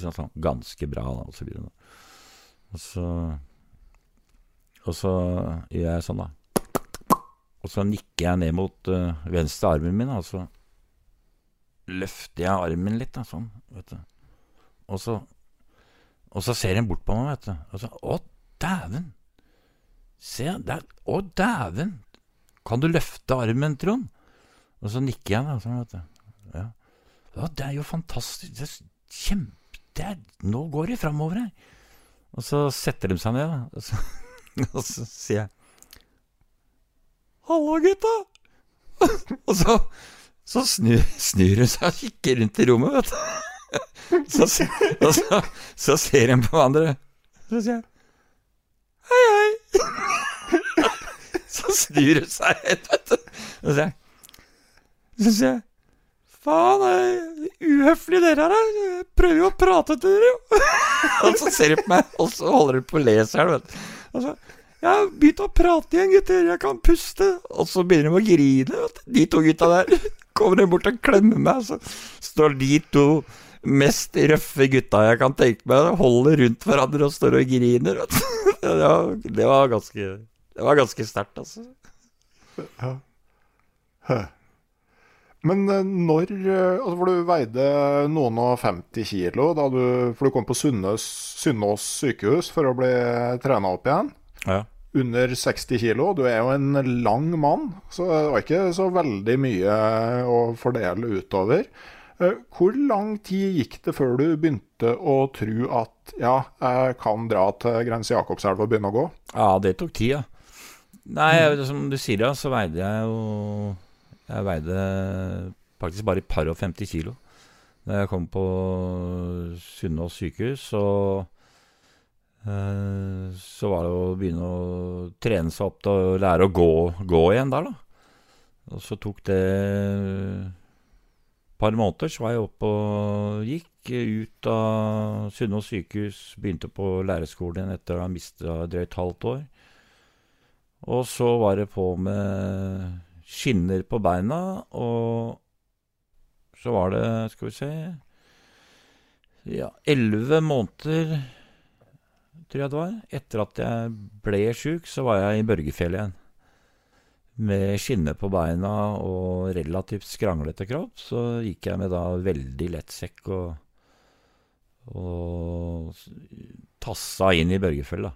sånn sånn, Ganske bra, da, og så videre. Og så Og så gjør jeg sånn, da. Og så nikker jeg ned mot uh, venstre armen min, og så løfter jeg armen litt, da, sånn, vet du. Og så, og så ser en bort på meg, vet du. Og så Å, dæven! Se der. Å, dæven! Kan du løfte armen, Trond? Og så nikker jeg, da. Sånn, vet du. Ja. ja. det er jo fantastisk. Det er kjempe... Det er, nå går det framover her. Og så setter de seg ned, da. Og så, og så sier jeg Hallo, gutta! og så, så snur, snur hun seg og kikker rundt i rommet, vet du. Så, så, så ser hun på hverandre. Så sier jeg Hei, hei. så snur hun seg helt, vet du. Så sier jeg sier jeg Faen, det er uhøflig dere her. Jeg prøver jo å prate til dere, jo. og så ser de på meg, og så holder de på å le seg, vet du. Og så jeg har begynt å prate igjen, gutter. Jeg kan puste. Og så begynner de å grine, vet du. De to gutta der. Kommer de bort og klemmer meg, så står de to mest røffe gutta jeg kan tenke meg, holder rundt hverandre og står og griner. Det var, det var ganske Det var ganske sterkt, altså. Ja. Men eh, når eh, altså For du veide noen og 50 kilo da du, for du kom på Sunnaas sykehus for å bli trena opp igjen. Ja. Under 60 kilo. Du er jo en lang mann, så det var ikke så veldig mye å fordele utover. Eh, Hvor lang tid gikk det før du begynte å tro at ja, jeg kan dra til Grense Jakobselv og begynne å gå? Ja, det tok tid, ja. Nei, jeg- som du sier, ja, så veide jeg jo Jeg veide faktisk bare et par og 50 kilo da jeg kom på Sunnaas sykehus. Eh, så var det å begynne å trene seg opp til å lære å gå, gå igjen der, da. Og så tok det et par måneder, så var jeg oppe og gikk ut av Sunnaas sykehus. Begynte på lærerskolen igjen etter å ha mista drøyt halvt år. Og så var det på med skinner på beina, og så var det, skal vi se Ja, elleve måneder, tror jeg det var. Etter at jeg ble sjuk, så var jeg i Børgefjell igjen. Med skinner på beina og relativt skranglete kropp, så gikk jeg med da veldig lett sekk og, og tassa inn i Børgefjell, da.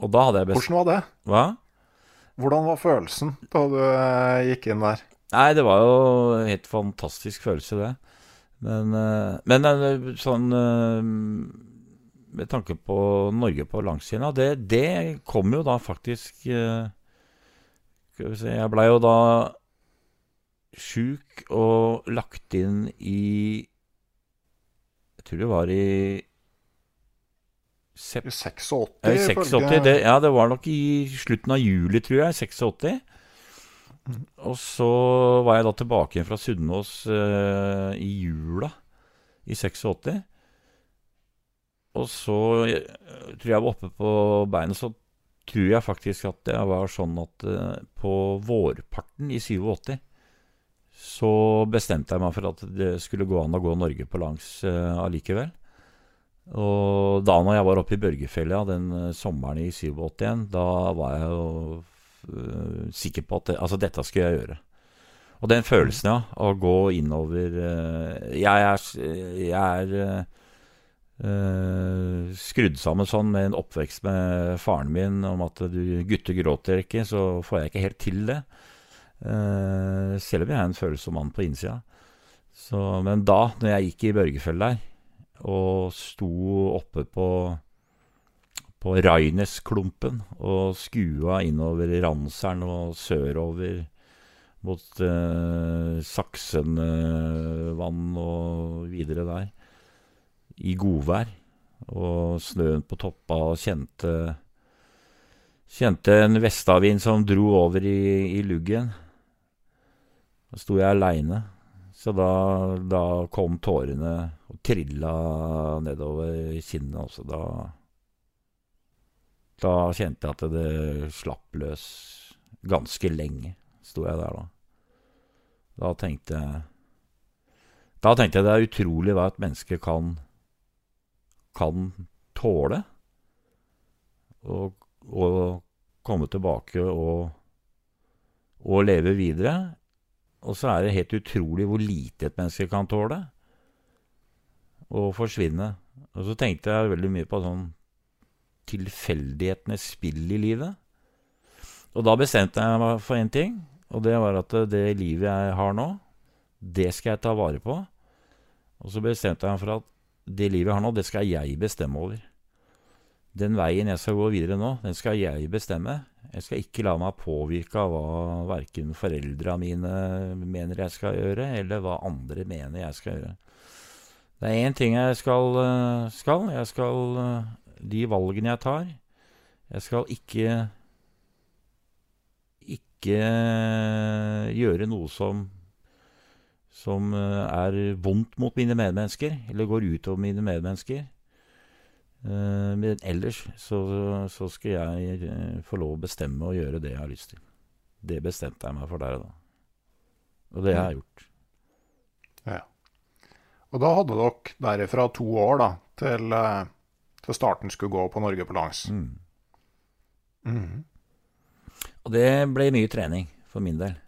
Og da hadde jeg best... Hvordan var det? Hva? Hvordan var følelsen da du eh, gikk inn der? Nei, det var jo en helt fantastisk følelse, det. Men, eh, men eh, sånn Med tanke på Norge på langsida, det, det kom jo da faktisk eh, Skal vi se Jeg blei jo da sjuk og lagt inn i Jeg tror det var i sep I 86, Ja, 86, det, ja, det var nok i slutten av juli, tror jeg. 86. Og så var jeg da tilbake igjen fra Sunnaas eh, i jula i 86. Og så jeg, tror jeg var oppe på beinet, så tror jeg faktisk at det var sånn at uh, på vårparten i 87 så bestemte jeg meg for at det skulle gå an å gå Norge på langs uh, allikevel. Og da når jeg var oppe i Børgefjella den uh, sommeren i 87 da var jeg jo sikker på at det, altså dette skulle jeg gjøre. Og den følelsen, ja, å gå innover Jeg er, jeg er øh, skrudd sammen sånn med en oppvekst med faren min om at du, gutter gråter ikke, så får jeg ikke helt til det. Uh, selv om jeg er en følsom mann på innsida. Så, men da, når jeg gikk i Børgefjell der, og sto oppe på på Rainesklumpen og skua innover Ranseren og sørover mot uh, Saksenvann og videre der. I godvær. Og snøen på toppa og kjente Kjente en vestavind som dro over i, i luggen. Da sto jeg aleine. Så da, da kom tårene og trilla nedover kinnene også. da Da kjente jeg at det slapp løs ganske lenge. Sto jeg der da. Da tenkte jeg Da tenkte jeg det er utrolig hva et menneske kan kan tåle. Og komme tilbake og, og leve videre. Og så er det helt utrolig hvor lite et menneske kan tåle. Og forsvinne. Og så tenkte jeg veldig mye på sånn tilfeldighetenes spill i livet. Og da bestemte jeg meg for én ting, og det var at det livet jeg har nå, det skal jeg ta vare på. Og så bestemte jeg meg for at det livet jeg har nå, det skal jeg bestemme over. Den veien jeg skal gå videre nå, den skal jeg bestemme. Jeg skal ikke la meg påvirke av hva verken foreldra mine mener jeg skal gjøre, eller hva andre mener jeg skal gjøre. Det er én ting jeg skal, eh, skal. Jeg skal eh, de valgene jeg tar Jeg skal ikke ikke gjøre noe som som er vondt mot mine medmennesker, eller går utover mine medmennesker. Men ellers så, så skal jeg få lov å bestemme og gjøre det jeg har lyst til. Det bestemte jeg meg for der og da. Og det jeg har jeg gjort. Ja. Og da hadde dere derifra to år da, til, til starten skulle gå på Norge på langs. Mm. Mhm. Og det ble mye trening for min del.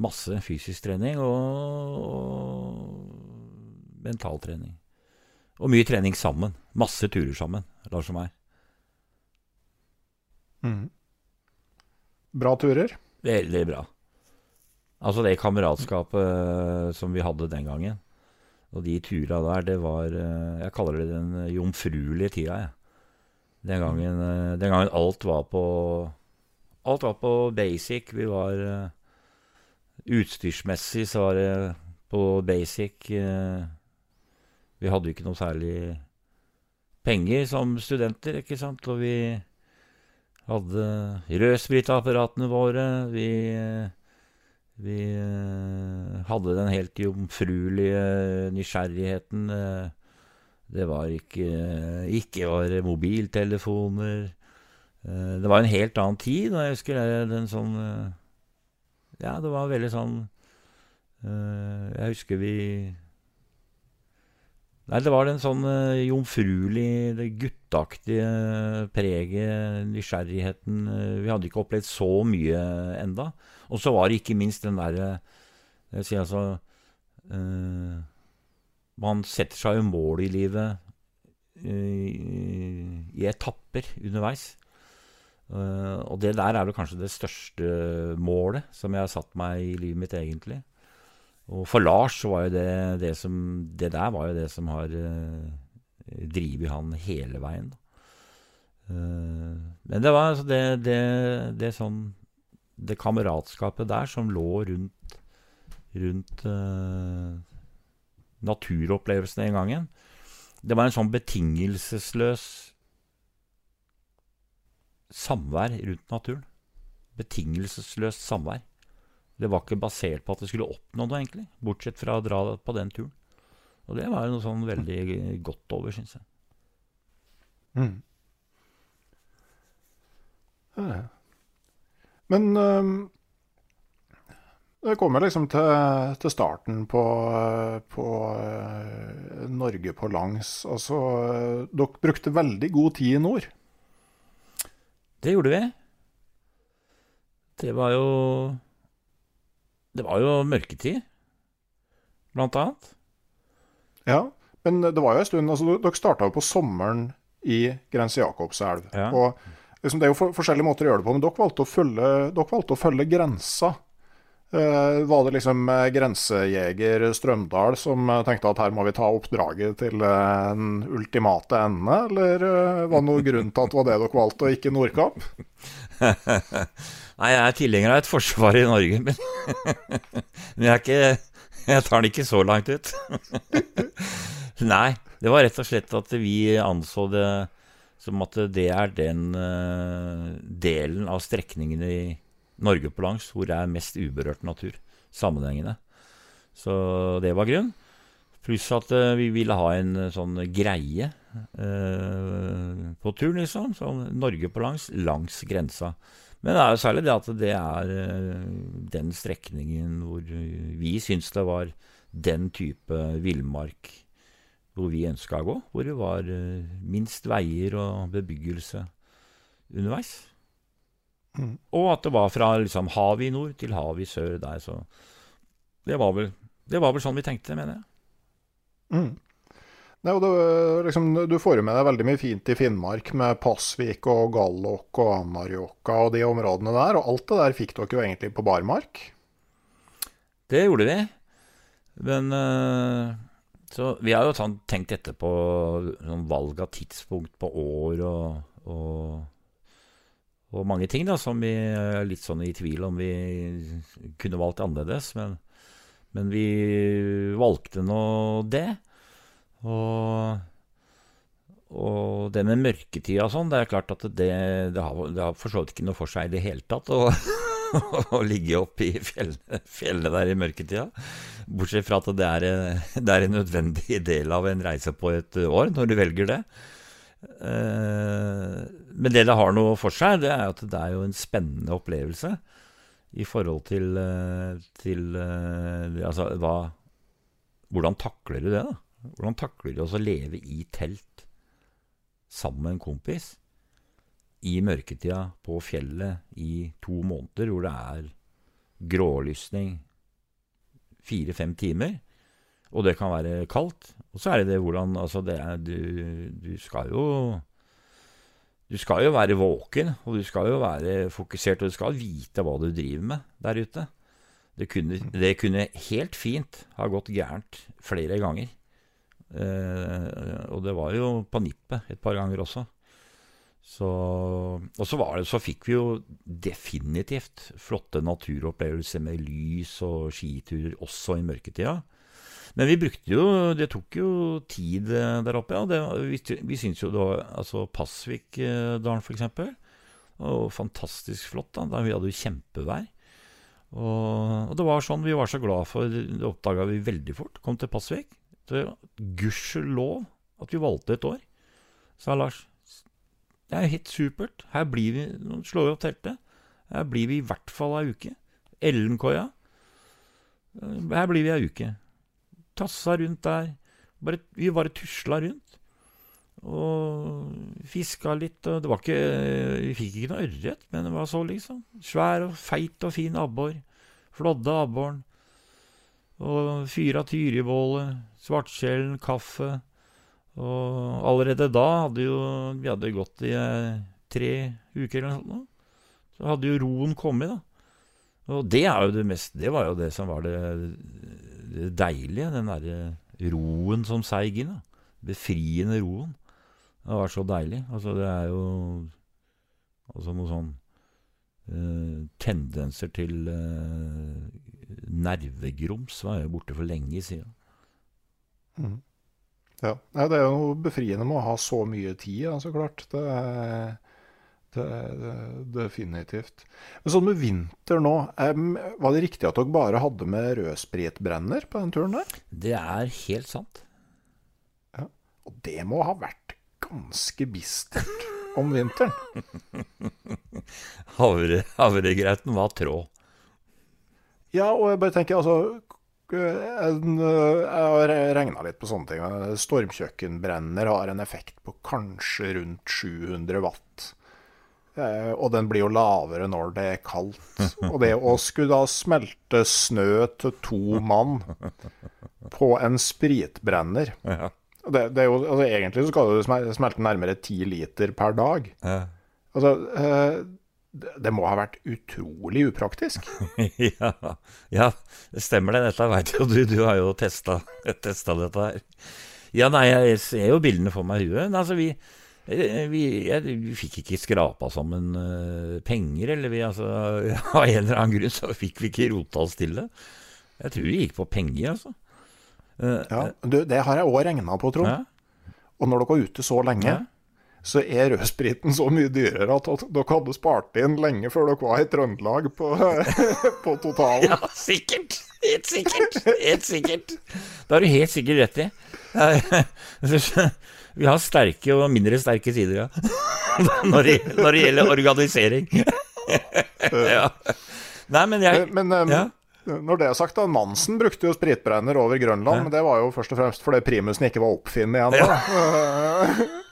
Masse fysisk trening og, og mentaltrening. Og mye trening sammen. Masse turer sammen, Lars og meg. Mm. Bra turer. Veldig bra. Altså det kameratskapet eh, som vi hadde den gangen, og de tura der, det var eh, Jeg kaller det den jomfruelige tida, jeg. Den gangen, eh, den gangen alt var på Alt var på basic. Vi var Utstyrsmessig så var det på basic. Vi hadde jo ikke noe særlig penger som studenter, ikke sant, og vi hadde rødspritapparatene våre. Vi, vi hadde den helt jomfruelige nysgjerrigheten. Det var ikke Ikke var mobiltelefoner. Det var en helt annen tid. Og jeg husker den sånn Ja, det var veldig sånn Jeg husker vi Nei, det var den sånn uh, jomfruelig, det gutteaktige preget, nysgjerrigheten uh, Vi hadde ikke opplevd så mye enda. Og så var det ikke minst den derre Jeg sier altså uh, Man setter seg jo mål i livet i etapper underveis. Og det der er vel kanskje det største målet som jeg har satt meg i livet mitt, egentlig. Og for Lars så var jo det det som Det der var jo det som har uh, drevet han hele veien. Uh, men det var altså det, det, det sånn Det kameratskapet der som lå rundt rundt uh, naturopplevelsene den gangen. Det var en sånn betingelsesløs samvær rundt naturen. Betingelsesløst samvær. Det var ikke basert på at det skulle oppnå noe, egentlig. Bortsett fra å dra på den turen. Og det var noe sånn veldig godt over, syns jeg. Mm. Men um, det kommer liksom til, til starten på, på uh, Norge på langs. Altså, uh, dere brukte veldig god tid i nord. Det gjorde vi. Det var jo det var jo mørketid, blant annet. Ja, men det var jo en stund altså, Dere starta jo på sommeren i Grense Jakobselv. Ja. Og liksom, Det er jo for, forskjellige måter å gjøre det på, men dere valgte å følge, dere valgte å følge grensa. Eh, var det liksom eh, grensejeger Strømdal som eh, tenkte at her må vi ta oppdraget til den ultimate ende, eller var det noen grunn til at det var det dere valgte, og ikke Nordkapp? Nei, jeg er tilhenger av et forsvar i Norge, men, men jeg, ikke, jeg tar den ikke så langt ut. Nei, det var rett og slett at vi anså det som at det er den delen av strekningen i Norge på langs hvor det er mest uberørt natur. Sammenhengende. Så det var grunn. Pluss at uh, vi ville ha en uh, sånn greie på turen, liksom. Sånn Norge på langs, langs grensa. Men det er jo særlig det at det er uh, den strekningen hvor vi syns det var den type villmark hvor vi ønska å gå. Hvor det var uh, minst veier og bebyggelse underveis. Mm. Og at det var fra liksom, havet i nord til havet i sør der, så det var vel, det var vel sånn vi tenkte, mener jeg. Mm. Nei, det, liksom, du får jo med deg veldig mye fint i Finnmark, med Pasvik og Gallok og Anarjohka og de områdene der. Og alt det der fikk dere jo egentlig på barmark? Det gjorde vi. Men uh, Så vi har jo sånn, tenkt etterpå sånn valg av tidspunkt på år og, og, og mange ting da, som vi er litt sånn i tvil om vi kunne valgt annerledes. Men, men vi valgte nå det. Og, og det med mørketida og sånn, det er klart at det, det, har, det har for så vidt ikke noe for seg i det hele tatt å, å ligge oppe i fjellet, fjellene der i mørketida. Bortsett fra at det er, det er, en nødvendig del av en reise på et år, når du velger det. Eh, men det det har noe for seg, det er at det er jo en spennende opplevelse i forhold til, eh, til eh, Altså, hva Hvordan takler du det, da? Hvordan takler du å leve i telt sammen med en kompis i mørketida på fjellet i to måneder, hvor det er grålysning fire-fem timer, og det kan være kaldt? Og så er det det hvordan Altså, det er Du, du skal jo du skal jo være våken, og du skal jo være fokusert, og du skal vite hva du driver med der ute. Det kunne, det kunne helt fint ha gått gærent flere ganger. Eh, og det var jo på nippet et par ganger også. Så, og så, det, så fikk vi jo definitivt flotte naturopplevelser med lys og skiturer også i mørketida. Men vi brukte jo Det tok jo tid eh, der oppe. Ja. Det, vi vi syns jo det var altså Pasvikdalen, f.eks. Og fantastisk flott. da, Vi hadde jo kjempevær. Og, og, det var sånn vi var så glad for Det oppdaga vi veldig fort. Kom til Pasvik. Gudskjelov at vi valgte et år, sa Lars. Det er helt supert. Her blir vi Nå slår vi opp teltet. Her blir vi i hvert fall ei uke. Ellenkoia. Her blir vi ei uke. Tassa rundt der. Bare, vi bare tusla rundt. Og fiska litt. Og det var ikke Vi fikk ikke noe ørret, men det var så, liksom. Svær og feit og fin abbor. Flådde abboren. Og fyra tyribålet, svartskjellen, kaffe. Og allerede da hadde jo Vi hadde gått i eh, tre uker eller noe. Så hadde jo roen kommet, da. Og det er jo det mest Det var jo det som var det, det deilige. Den derre roen som seig inn. Befriende roen. Det var så deilig. Altså, det er jo altså noe sånn uh, tendenser til uh, nervegrums var jo borte for lenge siden. Mm. Ja. Det er jo noe befriende med å ha så mye tid, ja, så klart. Det er, det det, definitivt. Men sånn med vinter nå, var det riktig at dere bare hadde med rødspritbrenner på den turen der? Det er helt sant. Ja. Og det må ha vært ganske bistert om vinteren? Havre, havregrøten var tråd. Ja, og jeg bare tenker altså Jeg har regna litt på sånne ting. Stormkjøkkenbrenner har en effekt på kanskje rundt 700 watt. Eh, og den blir jo lavere når det er kaldt. Og det å skulle da smelte snø til to mann på en spritbrenner det, det jo, altså Egentlig så skal du smelte nærmere ti liter per dag. Altså, eh, det må ha vært utrolig upraktisk? ja, ja, det stemmer det. Dette veit jo du. Du har jo testa, testa dette her. Ja, nei, jeg ser jo bildene for meg i huet. Altså, vi, vi, jeg, vi, fikk ikke skrapa sammen uh, penger, eller vi altså Av en eller annen grunn så fikk vi ikke rota oss til det. Jeg tror vi gikk på penger, altså. Uh, ja, du, Det har jeg òg regna på, Trond. Ja. Og når dere var ute så lenge, ja så er rødspriten så mye dyrere at dere hadde spart inn lenge før dere var i Trøndelag på, på totalen. Ja, sikkert. Helt sikkert. Helt sikkert. Det har du helt sikkert rett i. Vi har sterke og mindre sterke sider, ja. Når det, når det gjelder organisering. Ja. Nei, men jeg Men, men ja. Når det er sagt, da, Nansen brukte jo spritbrenner over Grønland, ja. men det var jo først og fremst fordi primusen ikke var oppfunnet igjen. da. Ja.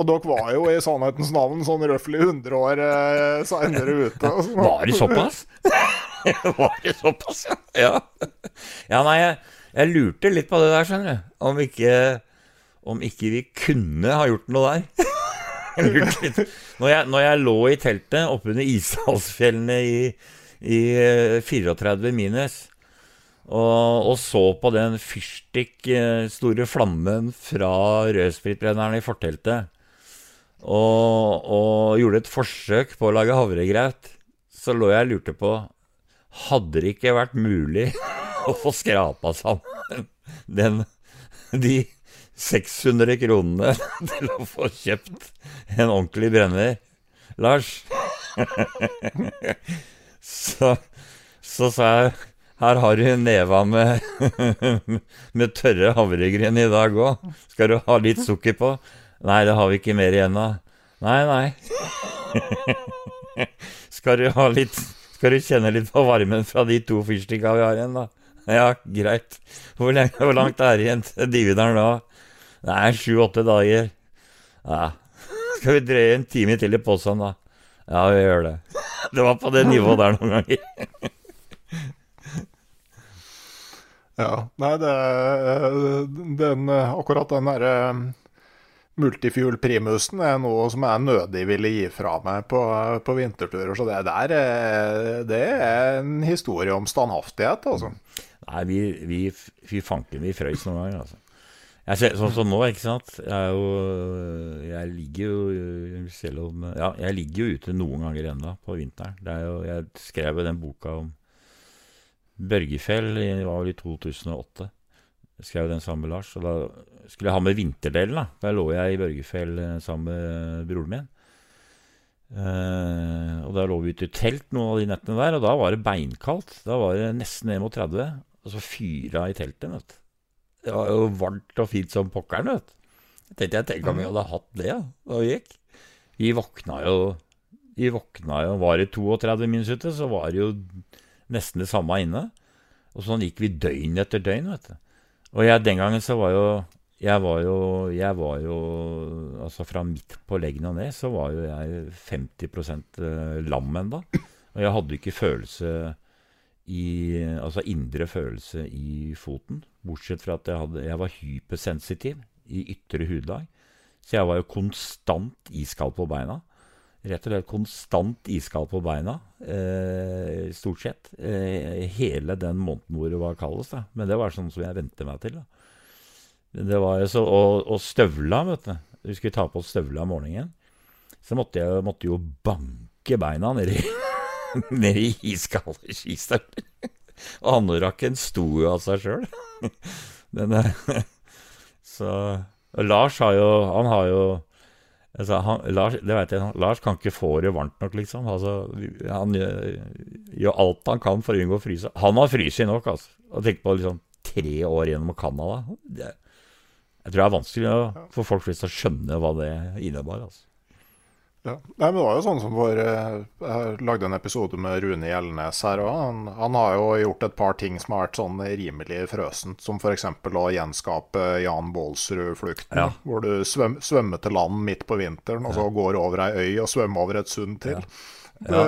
Og dere var jo i sannhetens navn sånn røftlig 100 år eh, seinere ute. Var det såpass? var det såpass, ja? Ja, ja nei, jeg, jeg, lurte litt på det der, skjønner du. Om ikke, om ikke vi kunne ha gjort noe der. når, jeg, når jeg lå i teltet oppunder Ishalsfjellene i, i 34 eh, minus og, og, så på den fyrstikk eh, store flammen fra rødspritbrenneren i forteltet. Og, og, gjorde et forsøk på å lage havregrøt. Så lå jeg og lurte på Hadde det ikke vært mulig å få skrapa sammen den, de 600 kronene til å få kjøpt en ordentlig brenner. Lars. så, så sa jeg her har du neva med, med tørre havregryn i dag òg. Skal du ha litt sukker på? Nei, det har vi ikke mer igjen av. Nei, nei. Skal du ha litt Skal du kjenne litt på varmen fra de to fyrstikka vi har igjen, da? Ja, greit. Hvor, lenge, hvor langt er det igjen til Divideren da? Er sju-åtte dager. Ja. Skal vi drøye en time til i posen, da? Ja, vi gjør det. Det var på det nivået der noen ganger. Ja. Nei, det den, Akkurat den derre multifuel primusen er noe som jeg nødig ville gi fra meg på, på vinterturer. Så det der det er en historie om standhaftighet, altså. Nei, vi, vi, vi fanken, vi frøys noen ganger, altså. Jeg ser, sånn som nå, ikke sant. Jeg, jo, jeg ligger jo selv om Ja, jeg ligger jo ute noen ganger ennå på vinteren. Det er jo, jeg skrev jo den boka om Børgefjell det var vel i 2008. Jeg skrev den sammen med Lars. Og da skulle jeg ha med vinterdelen. da. Der lå jeg i Børgefjell eh, sammen med broren min. Uh, og da lå vi ute i telt noen av de nettene der, og da var det beinkaldt. Da var det nesten ned mot 30, og så fyra i teltet. vet du. Det var jo varmt og fint som pokkeren. vet du. Jeg tenkte jeg tenk om vi hadde hatt det da vi gikk. Vi våkna jo Vi våkna jo Var det 32 minus ute, så var det jo nesten det samme inne. Og sånn gikk vi døgn etter døgn, vet du. Og jeg, den gangen så var jo jeg var jo, jeg var jo Altså fra midt på leggen og ned så var jo jeg 50 eh, lam ennå. Og jeg hadde ikke følelse i Altså indre følelse i foten. Bortsett fra at jeg, hadde, jeg var hypersensitiv i ytre hudlag. Så jeg var jo konstant iskald på beina. Rett og slett konstant iskald på beina, eh, stort sett. Eh, hele den måneden hvor det var kaldest. Da. Men det var sånn som jeg vente meg til. da. Det var så, og, og støvla, vet du. Vi skulle ta på støvla om morgenen. Så måtte jeg måtte jo banke beina nedi ned i iskalde skistøvler. Og anorakken sto jo av seg sjøl. Eh, Så Lars har jo Han har jo altså, han, Lars, det vet jeg, Lars kan ikke få det varmt nok, liksom. Altså, han gjør alt han kan for å unngå å fryse. Han har fryst nok, altså. Og tenk på liksom tre år gjennom Canada. Det, jeg tror det er vanskelig få folk flest å skjønne hva det innebar. altså. Ja. Nei, men Det var jo sånn som for eh, Jeg lagde en episode med Rune Gjelnes her òg. Han, han, har jo gjort et par ting som har vært sånn rimelig frøsent. Som f.eks. å gjenskape Jan Baalsrud-flukten. Ja. Hvor du svøm, svømmer til land midt på vinteren, og så går over ei øy og svømmer over et sund til. Ja. Det,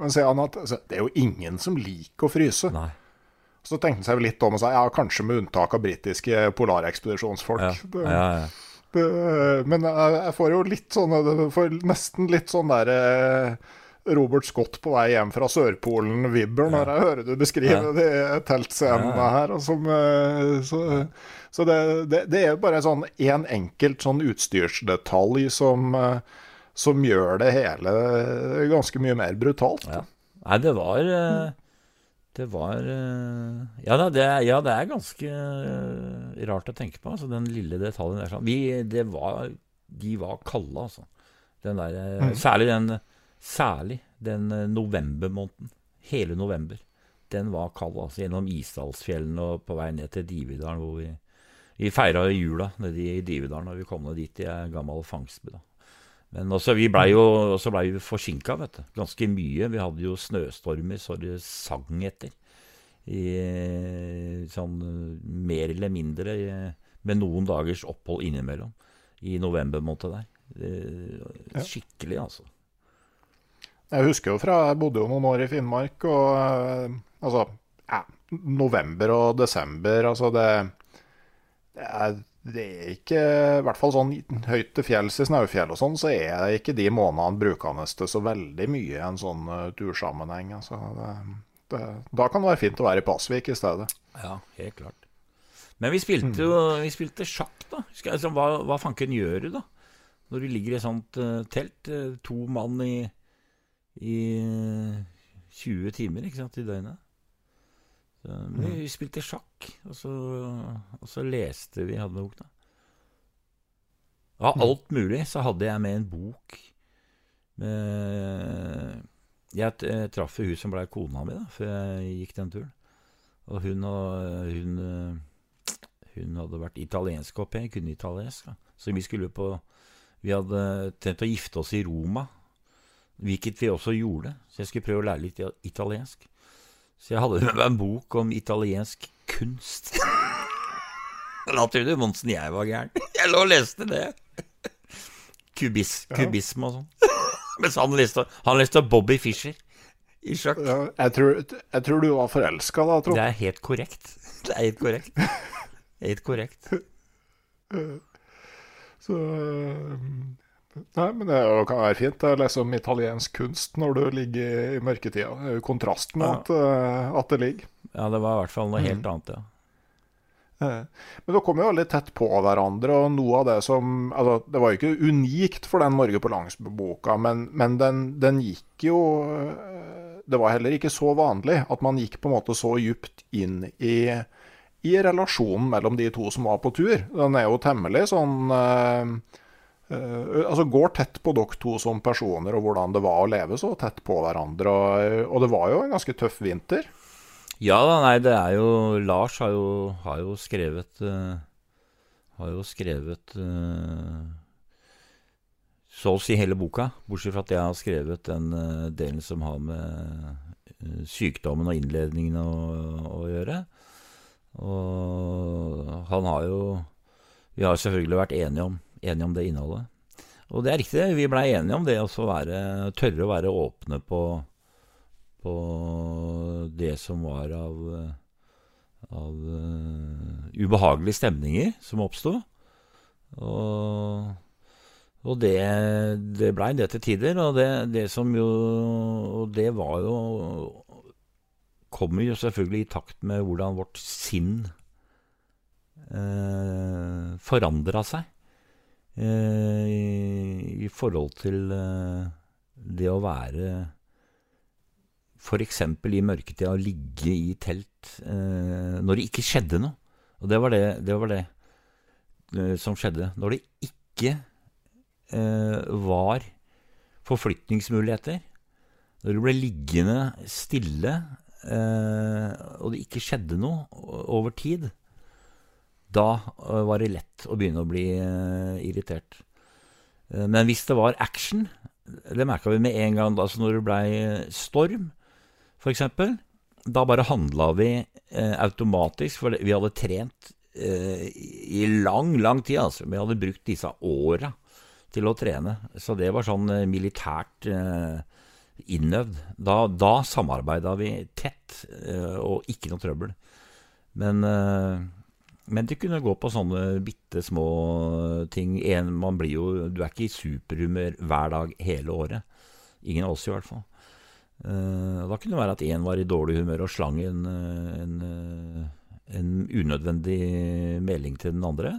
men sier han at altså, det er jo ingen som liker å fryse. Nei. Så tenkte han seg litt om og sa ja, kanskje med unntak av britiske polarekspedisjonsfolk. Ja. Det, ja, ja. Det, men jeg, jeg, får jo litt sånn får nesten litt sånn derre Robert Scott på vei hjem fra Sørpolen-vibber når jeg hører du beskrive de teltscenene her. Som, eh, så, så det, det, det, er bare sånn én en enkelt sånn utstyrsdetalj som, eh, som gjør det hele ganske mye mer brutalt. Ja. Nei, det var det var eh, ja, det, ja, det er ganske eh, rart å tenke på, altså, den lille detaljen der. Sånn. Vi, det var, de var kalde, altså. Den der, eh, mm. Særlig den, særlig den novembermåneden. Hele november. Den var kald, altså. Gjennom Isdalsfjellene og på vei ned til Dividalen, hvor vi, vi feira jula nede i Dividalen Og vi kom ned dit i gammel fangstbu. da. Men også, vi blei jo også ble vi forsinka, vet du. Ganske mye. Vi hadde jo snøstormer så det sang etter. I, sånn mer eller mindre med noen dagers opphold innimellom. I november måned der. Det, skikkelig, altså. Jeg husker jo fra Jeg bodde jo noen år i Finnmark, og eh, altså ja, November og desember, altså det, det er det er ikke I hvert fall sånn høyt til fjells i Snaufjell og sånn, så er det ikke de månedene brukende til så veldig mye i en sånn uh, tursammenheng. Altså, det, det, da kan det være fint å være i Pasvik i stedet. Ja, helt klart. Men vi spilte jo vi spilte sjakk, da. Altså, hva, hva fanken gjør du, da? Når du ligger i et sånt uh, telt, uh, to mann i, i 20 timer ikke sant, i døgnet. Så, vi, vi spilte sjakk, og så, og så, leste vi hadde bok, da. Av alt mulig så hadde jeg med en bok Jeg traff hun som ble kona mi da, før jeg gikk den turen. Og hun, hun, eh, hun hadde vært italiensk au pair, kunne italiensk. Da. Så vi skulle på Vi hadde tenkt å gifte oss i Roma, hvilket vi også gjorde. Så jeg skulle prøve å lære litt italiensk. Så jeg hadde med meg en bok om italiensk kunst. Da trodde Monsen jeg var gæren. Jeg lå og leste det. Kubis, kubisme og sånn. Mens han leste, han leste Bobby Fischer i sjakk. Ja, jeg, tror, jeg tror du var forelska da, Trond. Det er helt korrekt. Det er helt korrekt. Helt korrekt. Så øh, Nei, men det kan være fint Det er liksom italiensk kunst når du ligger i mørketida. Det er jo kontrasten Ja. at, øh, at det ligger. Ja, det var i hvert fall noe helt annet, ja. Eh, Men dere kom jo veldig tett på hverandre, og noe av det som altså, Det var jo ikke unikt for den Norge på langs-boka, men, men den, den gikk jo eh, Det var heller ikke så vanlig at man gikk på en måte så djupt inn i, i relasjonen mellom de to som var på tur. Den er jo temmelig sånn øh, øh, altså Går tett på dere to som personer, og hvordan det var å leve så tett på hverandre. Og, og det var jo en ganske tøff vinter. Ja da, nei, det er jo Lars har jo, har jo skrevet uh, Har jo skrevet uh, så å si hele boka, bortsett fra at jeg har skrevet den uh, delen som har med sykdommen og innledningen å, å gjøre. Og han har jo Vi har selvfølgelig vært enige om, enige om det innholdet. Og det er riktig, vi blei enige om det å være, tørre å være åpne på på det som var av, av uh, ubehagelige stemninger som oppsto. Og, og det, det blei det til tider. Og det, det som jo Og det var jo Kommer jo selvfølgelig i takt med hvordan vårt sinn uh, forandra seg. Uh, i, I forhold til det å være f.eks. i mørketida å ligge i telt eh, når det ikke skjedde noe. Og det var det, det, var det eh, som skjedde. Når det ikke eh, var forflytningsmuligheter, når du ble liggende stille, eh, og det ikke skjedde noe over tid, da eh, var det lett å begynne å bli eh, irritert. Men hvis det var action, det merka vi med en gang altså når det blei storm, f.eks. Da bare handla vi eh, automatisk, for vi hadde trent eh, i lang, lang tid. Altså. Vi hadde brukt disse åra til å trene. Så det var sånn eh, militært eh, innøvd. Da, da samarbeida vi tett, eh, og ikke noe trøbbel. Men, eh, men det kunne gå på sånne bitte små ting. En, man blir jo, du er ikke i superhumør hver dag hele året. Ingen av oss i hvert fall. Uh, da kunne det være at én var i dårlig humør og slang en, en, en, unødvendig melding til den andre.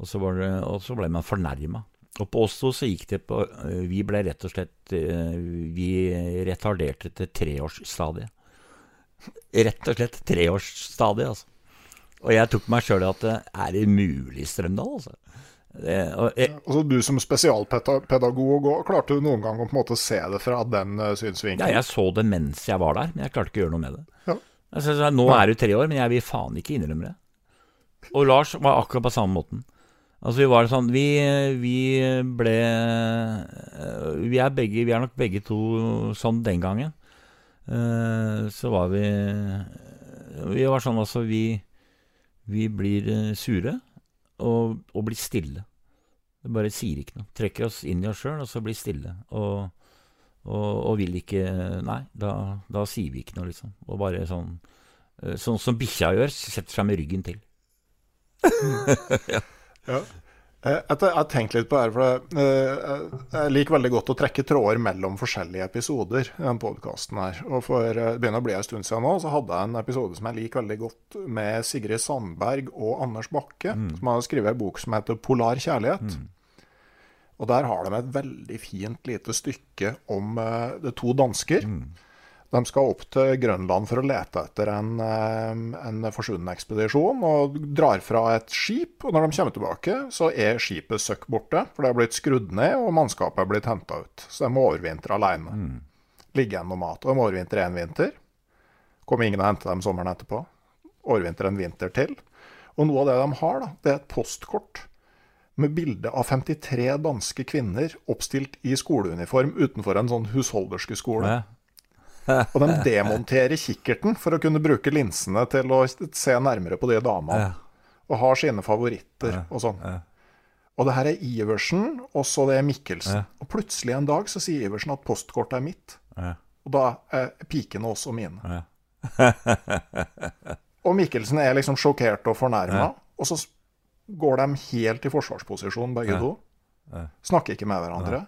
Og så, det, og så ble man fornærma. Og på oss så gikk det på Vi ble rett og slett Vi retarderte til treårsstadiet. Rett og slett treårsstadiet, altså. Og jeg tok meg sjøl i at er det mulig, Strømdal? altså? Det, jeg, altså Du som spesialpedagog, klarte du noen gang å på en måte se det fra den uh, synsvinkelen? Ja, jeg så det mens jeg var der, men jeg klarte ikke å gjøre noe med det. Ja. Altså, nå er du tre år, men jeg vil faen ikke innrømme det. Og Lars var akkurat på samme måten. Altså Vi var sånn Vi, vi ble vi er, begge, vi er nok begge to sånn den gangen. Uh, så var vi Vi var sånn altså Vi, vi blir sure og, og blir stille. Det bare sier ikke noe. Trekker oss inn i oss sjøl, og så blir stille. Og, og, og, vil ikke Nei, da, da, sier vi ikke noe, liksom. Og bare sånn Sånn som bikkja gjør, setter seg med ryggen til. ja. Ja. Jeg har tenkt litt på det her, for jeg liker veldig godt å trekke tråder mellom forskjellige episoder i denne podkasten her. Og for det begynner å bli en stund siden nå, så hadde jeg en episode som jeg liker veldig godt, med Sigrid Sandberg og Anders Bakke, mm. som har skrevet en bok som heter 'Polar kjærlighet'. Mm. Og der har de et veldig fint lite stykke om uh, det to dansker. Mm. De skal opp til Grønland for å lete etter en, en forsvunnen ekspedisjon, og drar fra et skip. Og når de kommer tilbake, så er skipet søkk borte, for det er blitt skrudd ned, og mannskapet er blitt henta ut. Så de må overvintre alene. Mm. Ligge igjen noe mat. Og de må overvintre én vinter. Kommer ingen og henter dem sommeren etterpå. Overvintre en vinter til. Og noe av det de har, da, det er et postkort med bilde av 53 danske kvinner oppstilt i skoleuniform utenfor en sånn husholderske skole. Ja. Og de demonterer kikkerten for å kunne bruke linsene til å se nærmere på de damene. Og har sine favoritter og sånn. Og det her er Iversen, og så det er Mikkelsen. Og plutselig en dag så sier Iversen at postkortet er mitt. Og da er pikene også mine. og Mikkelsen er liksom sjokkert og fornærma. Og så går de helt i forsvarsposisjon, begge to. Snakker ikke med hverandre.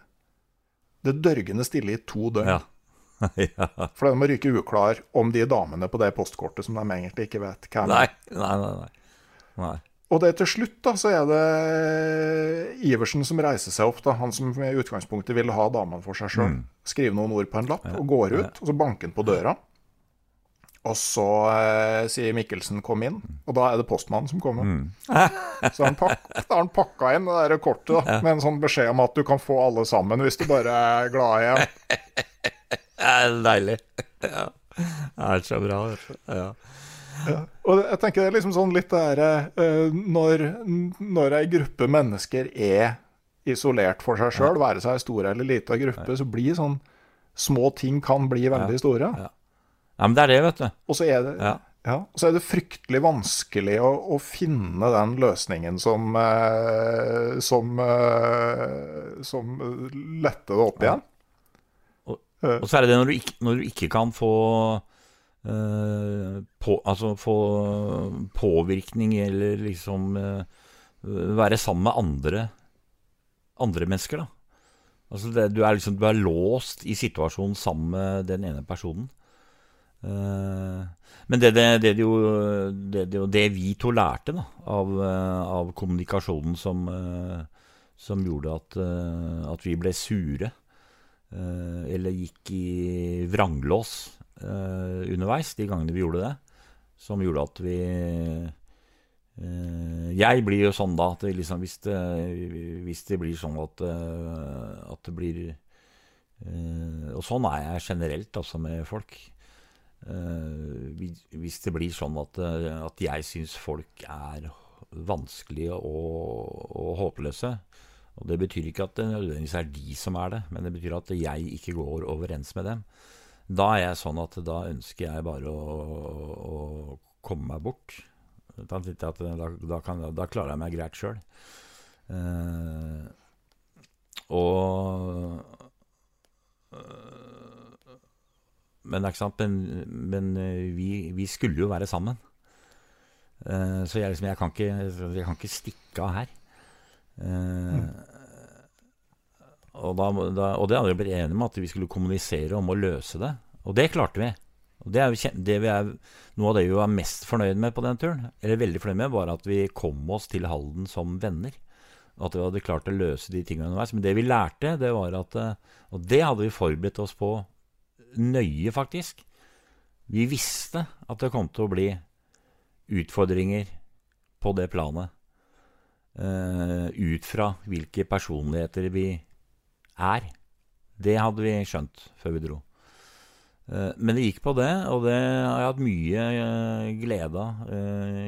Det dørgende stille i to døgn. Ja. For de må ryke uklar om de damene på det postkortet som de egentlig ikke vet hvem er. Nei, nei, nei, nei. Og det til slutt da, så er det Iversen som reiser seg opp, da, han som i utgangspunktet ville ha damene for seg sjøl. Mm. Skriver noen ord på en lapp og går ut, og så banker han på døra. Og så eh, sier Mikkelsen 'kom inn', og da er det postmannen som kommer. Mm. så han pak da har han pakka inn det der kortet da, med en sånn beskjed om at du kan få alle sammen hvis du bare er glad igjen. Deilig. Ja. Det er så bra. Ja. Ja. Og jeg tenker det er liksom sånn litt det uh, når, når ei gruppe mennesker er isolert for seg sjøl, være seg stor eller lita gruppe, så blir sånn små ting kan bli veldig store. Ja. Ja, men det er det, vet du. Og så er det, ja. Ja, og så er det fryktelig vanskelig å, å finne den løsningen som eh, som, eh, som letter det opp igjen. Og, så er det det når du ikke, når du ikke kan få uh, på, Altså få påvirkning eller liksom uh, være sammen med andre, andre mennesker, da. Altså det, du, er liksom, du er låst i situasjonen sammen med den ene personen. Uh, men det, det, det, jo, det, vi to lærte da, av, av kommunikasjonen som, som, gjorde at, at, vi ble sure, eller gikk i vranglås underveis de gangene vi gjorde det, som gjorde at vi Jeg blir jo sånn da at liksom, hvis, hvis, det, blir sånn at, at det blir Og sånn er jeg generelt altså med folk. Hvis det blir sånn at, eh, at jeg syns folk er vanskelige og, og, håpløse Og det betyr ikke at det nødvendigvis er de som er det, men det betyr at jeg ikke går overens med dem. Da er jeg sånn at da ønsker jeg bare å, å komme meg bort. Da, da, kan, da, klarer jeg meg greit sjøl. Eh, og uh, men, men, men eh, vi, vi, skulle jo være sammen. Eh, så jeg, liksom, jeg, kan ikke, jeg, kan ikke, stikke av her. Mm. og, da, da, og, det hadde vi blitt enige om, at vi skulle kommunisere om å løse det. Og det klarte vi. Og det er, det er, Noe av det vi var mest fornøyd med på den turen, eller veldig fornøyd med, var at vi kom oss til Halden som venner. At vi hadde klart å løse de tingene underveis. Men det vi lærte, det var at Og det hadde vi forberedt oss på nøye, faktisk. Vi visste at det kom til å bli utfordringer på det planet. Uh, ut fra hvilke personligheter vi er. Det hadde vi skjønt før vi dro. Uh, men det gikk på det, og det har jeg hatt mye uh, glede av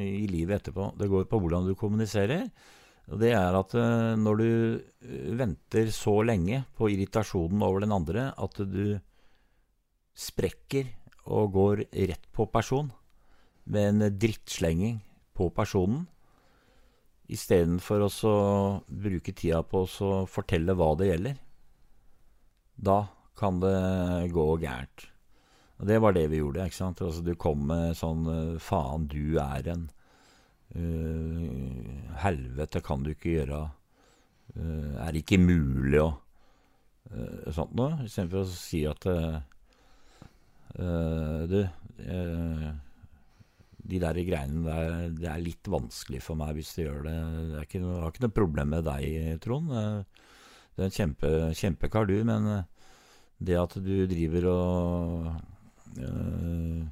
i livet etterpå. Det går på hvordan du kommuniserer. Og det er at når du venter så lenge på irritasjonen over den andre at du sprekker og går rett på person med en drittslenging på personen, istedenfor å bruke tida på å fortelle hva det gjelder. Da kan det gå gærent. Og det var det vi gjorde. ikke sant? Altså, du kom med sånn Faen, du er en uh, Helvete kan du ikke gjøre. Uh, er ikke mulig å uh, Sånt noe. Istedenfor å si at uh, du, de der greiene der, det er litt vanskelig for meg hvis du gjør det. jeg har ikke noe problem med deg, Trond. Du er en kjempe, kjempekar, du. Men det at du driver og øh,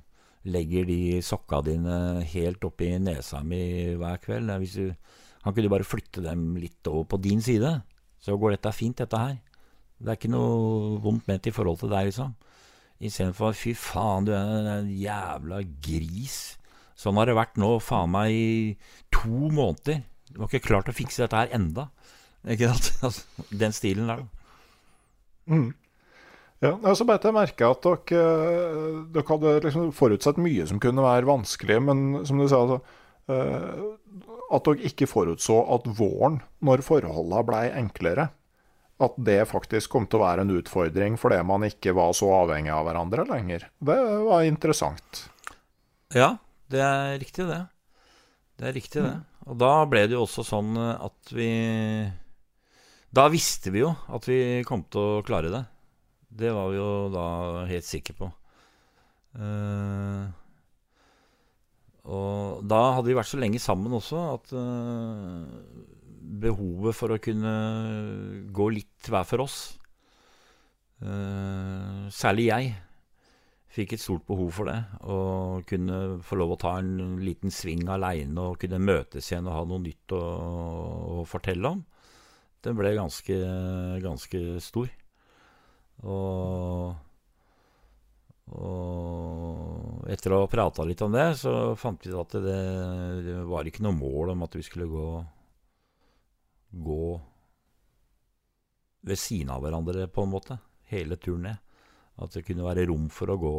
legger de sokka dine helt oppi nesa mi hver kveld. Du, kan ikke du bare flytte dem litt over på din side? Så går dette fint, dette her. Det er ikke noe vondt ment i forhold til deg, liksom. Istedenfor 'fy faen, du er en jævla gris'. Sånn har det vært nå faen meg i to måneder. Du har ikke klart å fikse dette her enda. Ikke sant? Altså, den stilen der, da. Mm. Ja, så beit jeg merke at dere, dere hadde liksom forutsett mye som kunne være vanskelig, men som du sa, altså, eh, at dere ikke forutså at våren, når forholdene blei enklere, at det faktisk kom til å være en utfordring fordi man ikke var så avhengig av hverandre lenger. Det var interessant. Ja, det er riktig, det. Det er riktig, det. Og da ble det jo også sånn at vi Da visste vi jo at vi kom til å klare det. Det var vi jo da helt sikre på. Uh, og da hadde vi vært så lenge sammen også at uh, behovet for å kunne gå litt hver for oss uh, Særlig jeg fikk et stort behov for det. Å kunne få lov å ta en liten sving aleine og kunne møtes igjen og ha noe nytt å, å fortelle om. Den ble ganske, ganske stor. Og, og etter å ha prata litt om det, så fant vi at det, det var ikke noe mål om at vi skulle gå, gå ved siden av hverandre, på en måte. Hele turen ned. At det kunne være rom for å gå,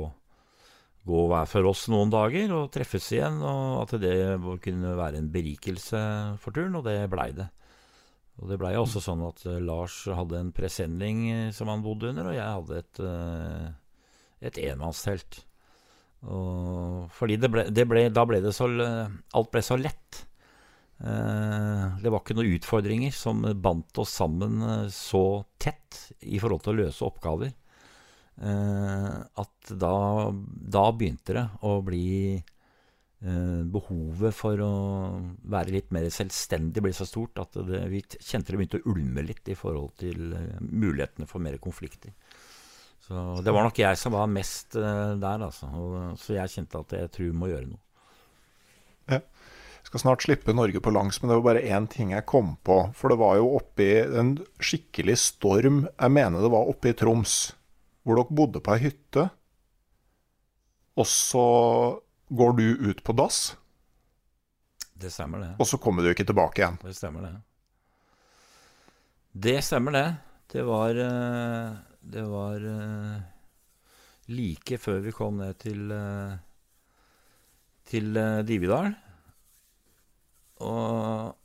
gå hver for oss noen dager og treffes igjen. Og at det kunne være en berikelse for turen, og det blei det. Og det blei også sånn at uh, Lars hadde en presenning uh, som han bodde under, og jeg hadde et, uh, et enmannstelt. Og fordi det ble, det ble, da ble det så Alt ble så lett. det var ikke noen utfordringer som bandt oss sammen så tett i forhold til å løse oppgaver. Eh, at da, da, begynte det å bli eh, Behovet for å være litt mer selvstendig ble så stort at det, vi kjente det begynte å ulme litt i forhold til eh, mulighetene for mer konflikter. Så det var nok jeg som var mest der, altså. Så jeg kjente at jeg tror vi må gjøre noe. Ja. Jeg skal snart slippe Norge på langs, men det var bare én ting jeg kom på. For det var jo oppi en skikkelig storm, jeg mener det var oppe i Troms hvor dere bodde på ei hytte, og så går du ut på dass. Det stemmer, det. Og så kommer du ikke tilbake igjen. Det stemmer, det. Det stemmer, det. Det var eh, Det var eh, like før vi kom ned til eh, til Dividal. Og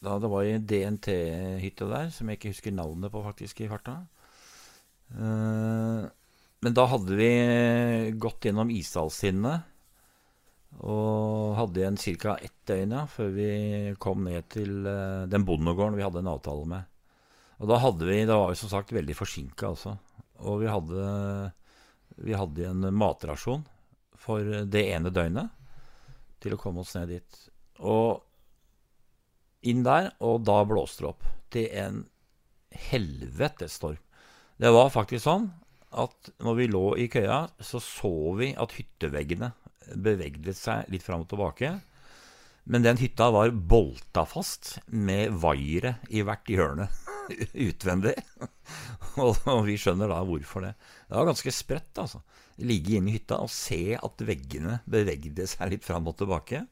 da det var ei DNT-hytte der, som jeg ikke husker navnet på faktisk i farta. Eh, men da hadde vi gått gjennom Isdalstinnet. Og hadde igjen ca. ett døgn ja, før vi kom ned til uh, den bondegården vi hadde en avtale med. Og da hadde vi Da var vi som sagt veldig forsinka, altså. Og vi hadde, vi hadde en matrasjon for det ene døgnet til å komme oss ned dit. Og inn der, og da blåste det opp til en helvetes storm. Det var faktisk sånn at når vi lå i køya, så så vi at hytteveggene bevegde seg litt fram og tilbake. Men den hytta var bolta fast med vaiere i hvert hjørne utvendig. og, vi skjønner da hvorfor det. Det var ganske sprøtt, altså. Ligge inne i hytta og se at veggene bevegde seg litt fram og tilbake.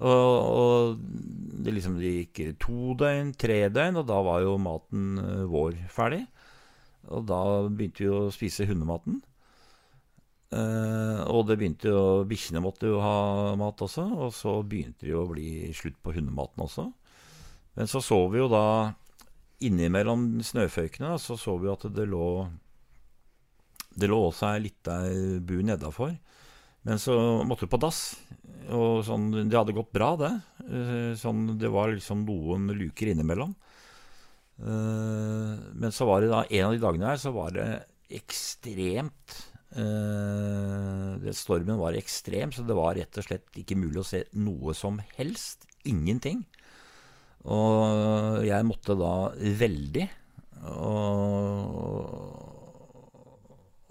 Og, og det, liksom, det gikk to døgn, tre døgn, og da var jo maten eh, vår ferdig. Og da begynte vi å spise hundematen. Eh, og det begynte jo Bikkjene måtte jo ha mat også, og så begynte det å bli slutt på hundematen også. Men så så vi jo da innimellom snøføykene så så vi at det lå Det lå også ei lita bu nedafor. Men så måtte vi på dass. Og sånn, det hadde gått bra, det. Eh, sånn, det var liksom noen luker innimellom. Uh, men så var det da en av de dagene her så var det ekstremt uh, Stormen var ekstrem, så det var rett og slett ikke mulig å se noe som helst. Ingenting. Og jeg måtte da veldig. Og,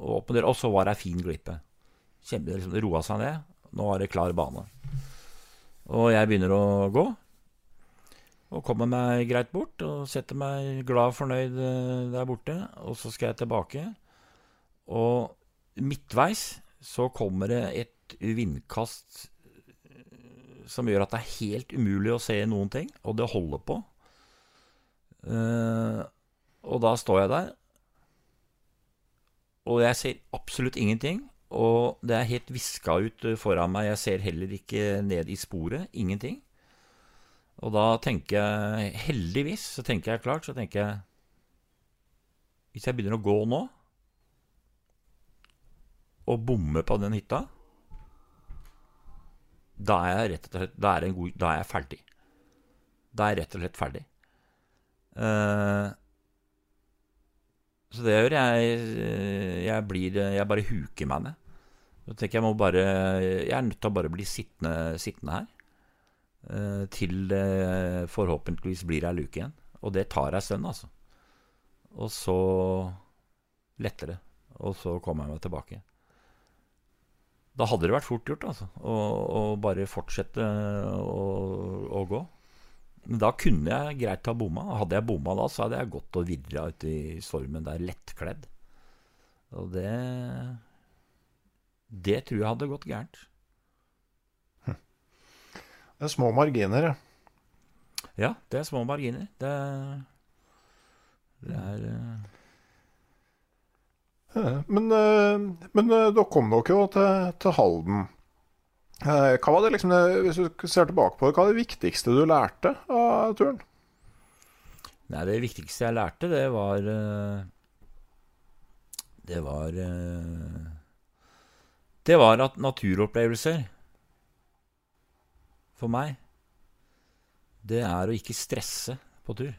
og så var det ei fin glippe. Kjempe, liksom, roa seg ned. Nå var det klar bane. Og jeg begynner å gå. Og kommer meg greit bort og setter meg glad og fornøyd eh, der borte. Og så skal jeg tilbake. Og midtveis så kommer det et vindkast eh, som gjør at det er helt umulig å se noen ting, og det holder på. Uh, og da står jeg der, og jeg ser absolutt ingenting. Og det er helt viska ut foran meg. Jeg ser heller ikke ned i sporet. Ingenting. Og da tenker jeg Heldigvis så tenker jeg klart. Så tenker jeg Hvis jeg begynner å gå nå, og bomme på den hytta, da er jeg rett og slett Da er, god, da er jeg ferdig. Da er jeg rett og slett ferdig. Uh, så det gjør jeg Jeg blir Jeg bare huker meg ned. Så tenker jeg må bare Jeg er nødt til å bare bli sittende, sittende her. Uh, til det forhåpentligvis blir ei luke igjen. Og det tar ei stund, altså. Og så letter det. Og så kommer jeg meg tilbake. Da hadde det vært fort gjort, altså. Å bare fortsette å, å gå. Men da kunne jeg greit ha bomma. Hadde jeg bomma da, så hadde jeg gått og virra ute i stormen der lettkledd. Og det Det tror jeg hadde gått gærent. Det er små marginer, ja. Ja, det er små marginer. Det, det er uh... Men, uh, men uh, da kom dere jo til, til Halden. Eh, hva var det liksom, Hvis du ser tilbake på det, hva var det viktigste du lærte av turen? Nei, Det viktigste jeg lærte, det var eh, Det var eh, Det var at naturopplevelser for meg, det er å ikke stresse på tur.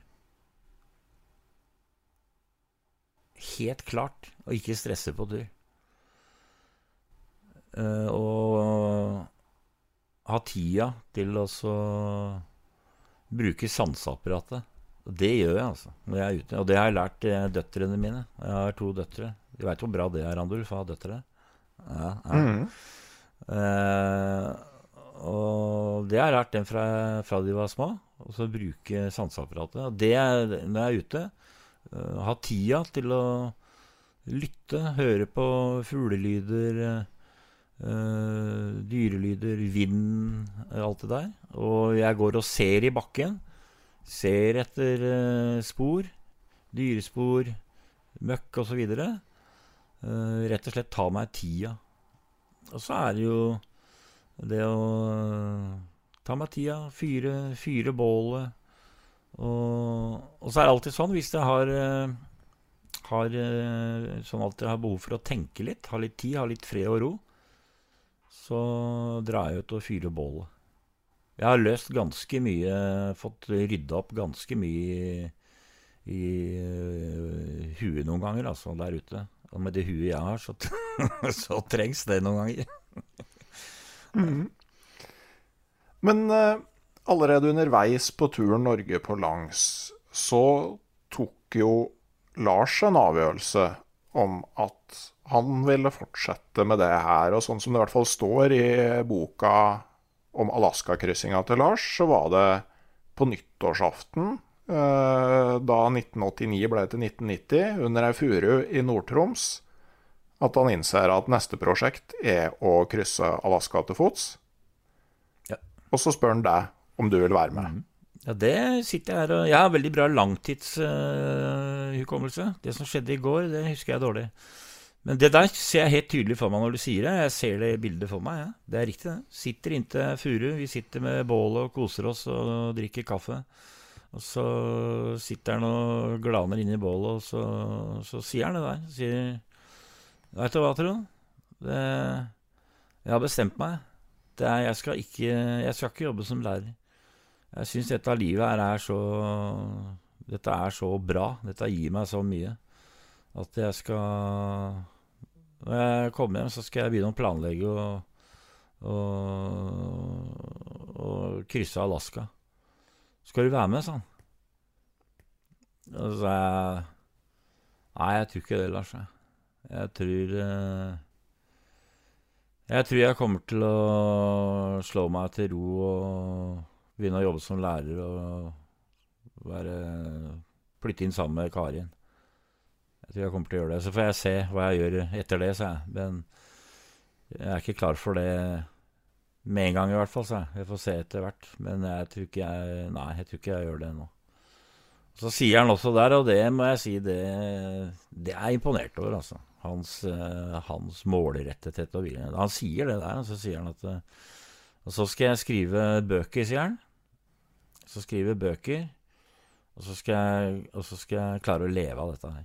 Helt klart å ikke stresse på tur. og ha tida til å bruke sanseapparatet. Det gjør jeg, altså, når jeg er ute. Og det har jeg lært eh, døtrene mine. Jeg har to døtre. Du veit hvor bra det er, Randulf, å ha døtre? Ja, ja. Mm. Eh, og det har jeg lært dem fra, fra de var små. Og så bruke sanseapparatet. Og det når jeg er ute, uh, ha tida til å lytte, høre på fuglelyder. Uh, dyrelyder, vind, alt det der. Og jeg går og ser i bakken. Ser etter uh, spor. Dyrespor, møkk osv. Uh, rett og slett ta meg tida. Og så er det jo det å ta meg tida, fyre, fyre bålet. Og, og, så er det alltid sånn, hvis jeg har, har sånn alltid har behov for å tenke litt, ha litt tid, ha litt fred og ro, så drar jeg ut og fyrer bålet. Jeg har løst ganske mye, fått rydda opp ganske mye i, i huet noen ganger, altså, der ute. Og med det huet jeg har, så, så trengs det noen ganger. Mm. Men uh, allerede underveis på turen Norge på langs, så tok jo Lars en avgjørelse om at han ville fortsette med det her. Og sånn som det i hvert fall står i boka om Alaska-kryssinga til Lars, så var det på nyttårsaften eh, da 1989 ble til 1990, under ei furu i Nord-Troms, at han innser at neste prosjekt er å krysse Alaska til fots. Ja. Og så spør han deg om du vil være med. Mm. Ja, det sitter jeg her og Jeg har veldig bra langtidshukommelse. Uh, det som skjedde i går, det husker jeg dårlig. Men det der ser jeg helt tydelig for meg når du sier det. Jeg ser det bildet for meg. Ja. Det er riktig, det. Sitter inntil furu. Vi sitter med bålet og koser oss og drikker kaffe. Og så sitter han og glaner inn i bålet, og så, så sier han det der. Sier Veit du hva, Trond? Jeg har bestemt meg. Er, jeg, skal ikke, jeg skal ikke jobbe som lærer. Jeg syns dette livet her er så Dette er så bra. Dette gir meg så mye. At jeg skal når jeg kommer hjem, så skal jeg begynne å planlegge og, og, og krysse Alaska. Skal du være med, sa han. Og så sa jeg Nei, jeg tror ikke det, Lars. Jeg tror eh, Jeg tror jeg kommer til å slå meg til ro og begynne å jobbe som lærer og være flytte inn sammen med Karin. Jeg tror jeg kommer til å gjøre det. Så får jeg se hva jeg gjør etter det, sa jeg. Men jeg er ikke klar for det med en gang, i hvert fall. sa jeg. Jeg får se etter hvert. Men jeg tror ikke jeg Nei, jeg tror ikke jeg gjør det nå. Så sier han også der, og det må jeg si, det, det er jeg imponert over, altså. Hans, uh, hans målrettethet og vilje. Han sier det der, og så sier han at uh, Og så skal jeg skrive bøker, sier han. Så skrive bøker. Og så, jeg, og så skal jeg klare å leve av dette her.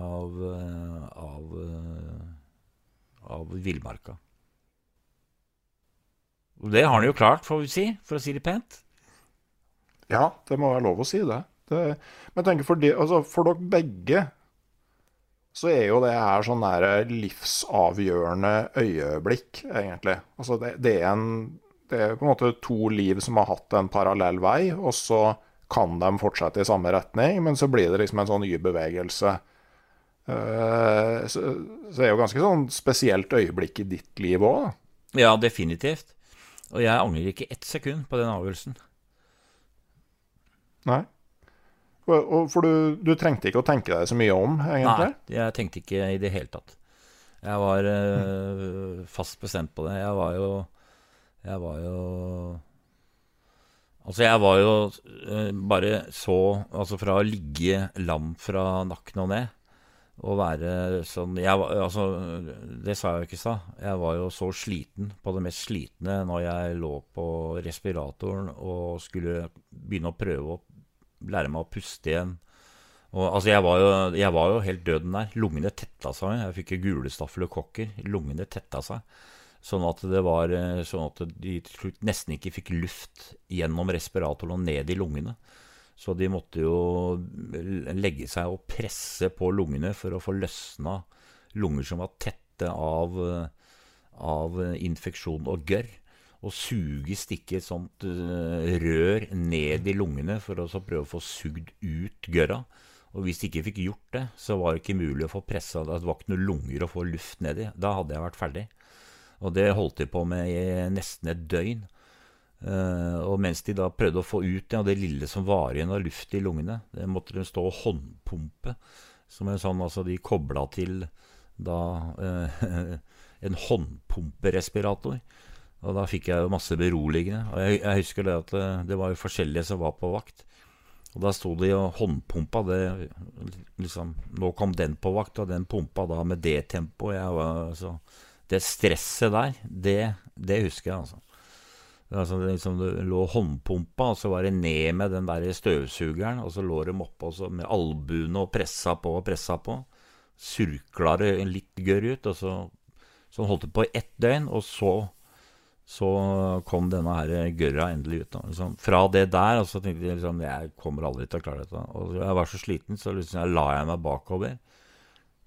Av uh, av, av villmarka. Og det har han jo klart, får vi si, for å si det pent. Ja, det må være lov å si det. det men jeg tenker for, de, altså for dere begge så er jo det her sånn der livsavgjørende øyeblikk, egentlig. Altså det, det, er en, det er på en måte to liv som har hatt en parallell vei, og så kan de fortsette i samme retning, men så blir det liksom en sånn ny bevegelse. Uh, så, så det er jo ganske sånn spesielt øyeblikk i ditt liv òg. Ja, definitivt. Og jeg angrer ikke ett sekund på den avgjørelsen. Nei. For du, du, trengte ikke å tenke deg så mye om, egentlig? Nei, jeg tenkte ikke i det hele tatt. Jeg var mm. fast bestemt på det. Jeg var jo Jeg var jo Altså, jeg var jo uh, bare så Altså, fra å ligge lam fra nakken og ned å være sånn jeg, Altså, det sa jeg jo ikke i stad. Jeg var jo så sliten, på det mest slitne, når jeg lå på respiratoren og skulle begynne å prøve å lære meg å puste igjen. Og, altså, jeg var, jo, jeg var, jo, helt døden der. Lungene tetta seg. Jeg fikk gule kokker. Lungene tetta seg. Sånn at det var eh, sånn at de til slutt nesten ikke fikk luft gjennom respiratoren og ned i lungene. Så de måtte jo legge seg og presse på lungene for å få løsna lunger som var tette av, av infeksjon og gørr. Og suge, stikke et sånt uh, rør ned i lungene for å prøve å få sugd ut gørra. Og hvis de ikke fikk gjort det, så var det ikke mulig å få pressa Det var ikke noen lunger å få luft ned i. Da hadde jeg vært ferdig. Og det holdt de på med i nesten et døgn. Uh, og mens de da prøvde å få ut ja, det lille som var igjen av luft i lungene, det måtte de stå og håndpumpe. Som en sånn, altså De kobla til da uh, en håndpumperespirator. Og da fikk jeg masse beroligende. Og jeg, jeg, husker det at det, eh, det var jo forskjellige som var på vakt. Og da sto de og håndpumpa. Det, liksom, nå kom den på vakt, og den pumpa da med det tempoet. Altså, det stresset der, det, det husker jeg, altså. Altså, det, liksom, det lå håndpumpa, og så var det ned med den der støvsugeren. Og så lå de oppå med albuene og pressa på og pressa på. Surkla det litt gørr ut. og så, så holdt det på i ett døgn, og så, så kom denne her gørra endelig ut. Liksom. Fra det der så tenkte jeg liksom, jeg kommer aldri til å klare dette. Og jeg var så sliten, så liksom, jeg la jeg meg bakover.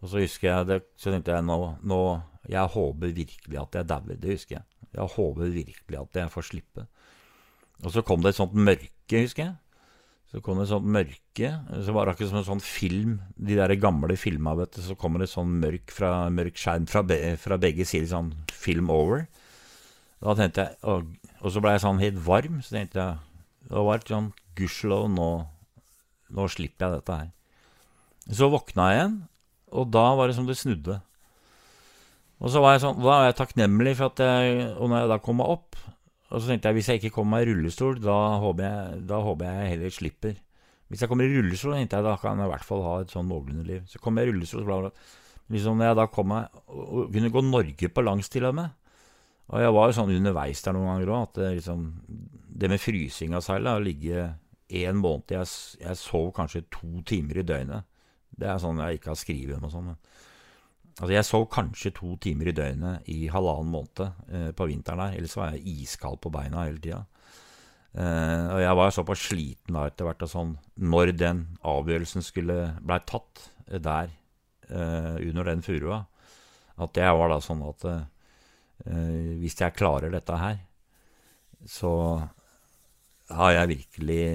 Og så husker jeg det, så tenkte jeg nå, nå Jeg håper virkelig at jeg dauer. Det husker jeg. Jeg håper virkelig at jeg får slippe. Og så kom det et sånt mørke, husker jeg. Så kom det et sånt mørke. Så var det akkurat som en sånn film. De der gamle filma, vet du. Så kommer det sånn mørk, fra, mørk skjerm fra, be, fra, begge sider. Sånn film over. Da tenkte jeg Og, og så ble jeg sånn helt varm. Så tenkte jeg Det var et sånn Gudskjelov, nå, nå slipper jeg dette her. Så våkna jeg igjen, og da var det som det snudde. Og så var jeg sånn, da var jeg takknemlig for at jeg Og når jeg da kom meg opp Og så tenkte jeg hvis jeg ikke kommer meg i rullestol, da håper jeg, da håper jeg heller slipper. Hvis jeg kommer i rullestol, tenkte jeg da kan jeg i hvert fall ha et sånn noenlunde liv. Så kom jeg i rullestol, så bla, bla. Liksom når jeg da kom meg og kunne gå Norge på langs til og med. Og jeg var jo sånn underveis der noen ganger òg, at det, liksom, det med frysing av seilet, å ligge en måned jeg, jeg sov kanskje to timer i døgnet. Det er sånn jeg ikke har skrevet om og sånn. Altså, jeg sov kanskje to timer i døgnet i halvannen måned eh, på vinteren der. Ellers var jeg iskald på beina hele tida. Eh, og jeg var såpass sliten da etter hvert. Og sånn, når den avgjørelsen skulle blei tatt eh, der eh, under den furua, at jeg var da sånn at eh, hvis jeg klarer dette her, så har jeg virkelig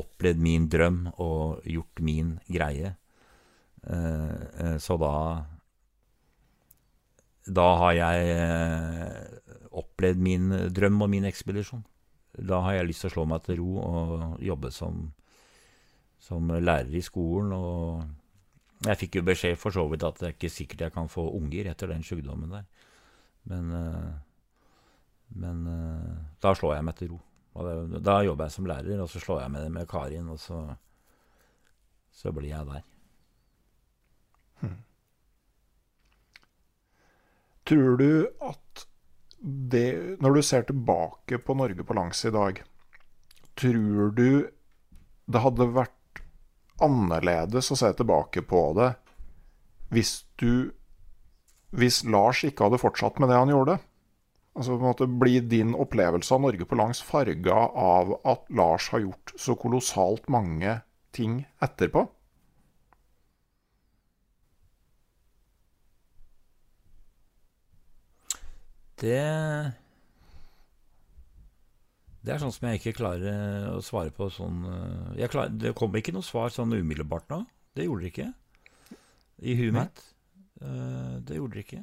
opplevd min drøm og gjort min greie. Eh, så da da har jeg eh, opplevd min drøm og min ekspedisjon. Da har jeg lyst til å slå meg til ro og jobbe som, som lærer i skolen. Og jeg fikk jo beskjed for så vidt at det er ikke sikkert jeg kan få unger etter den sykdommen der. Men, eh, men eh, da slår jeg meg til ro. Og da jobber jeg som lærer, og så slår jeg med med Karin, og så, så blir jeg der. Hmm. Tror du at det Når du ser tilbake på Norge på langs i dag, tror du det hadde vært annerledes å se tilbake på det hvis du Hvis Lars ikke hadde fortsatt med det han gjorde? Altså på en måte Blir din opplevelse av Norge på langs farga av at Lars har gjort så kolossalt mange ting etterpå? Det Det er sånn som jeg ikke klarer å svare på sånn eh, klar, Det kom ikke noe svar sånn umiddelbart nå. Det gjorde det ikke. I huet mitt. Uh, det gjorde det ikke.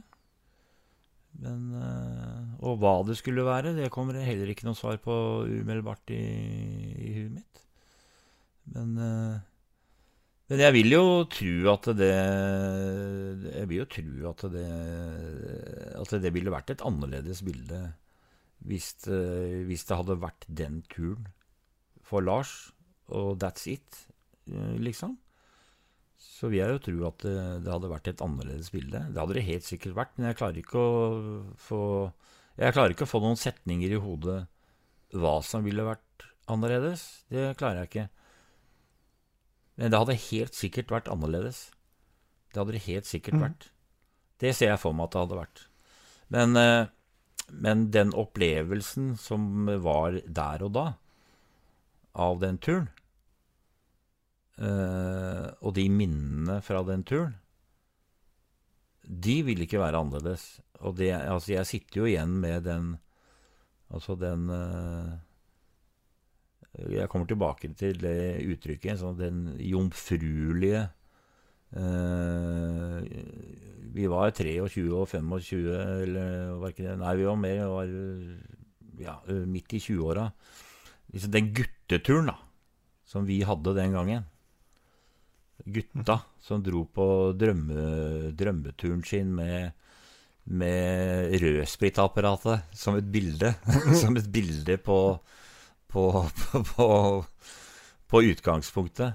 Men uh, Og hva det skulle være, det kommer heller ikke noe svar på umiddelbart i, i huet mitt. Men uh, men jeg vil jo tro at det Jeg vil jo tro at det At det ville vært et annerledes bilde hvis, det, hvis det hadde vært den turen for Lars, og that's it, eh, liksom. Så vil jeg jo tro at det, det hadde vært et annerledes bilde. Det hadde det helt sikkert vært, men jeg klarer ikke å få Jeg klarer ikke å få noen setninger i hodet hva som ville vært annerledes. Det klarer jeg ikke. Men det hadde helt sikkert vært annerledes. Det hadde det helt sikkert mm. vært. Det ser jeg for meg at det hadde vært. Men, eh, men, den opplevelsen som var der og da, av den turen, eh, og de minnene fra den turen, de vil ikke være annerledes. Og det, altså jeg sitter jo igjen med den Altså den uh, jeg kommer tilbake til det uttrykket. Sånn den jomfruelige uh, Vi var 23 og 25, eller var ikke det Nei, vi var mer var, ja, midt i 20-åra. Liksom den gutteturen da, som vi hadde den gangen. Gutta som dro på drømme, drømmeturen sin med med rødsprittapparatet som et bilde. som et bilde på på, på, på utgangspunktet.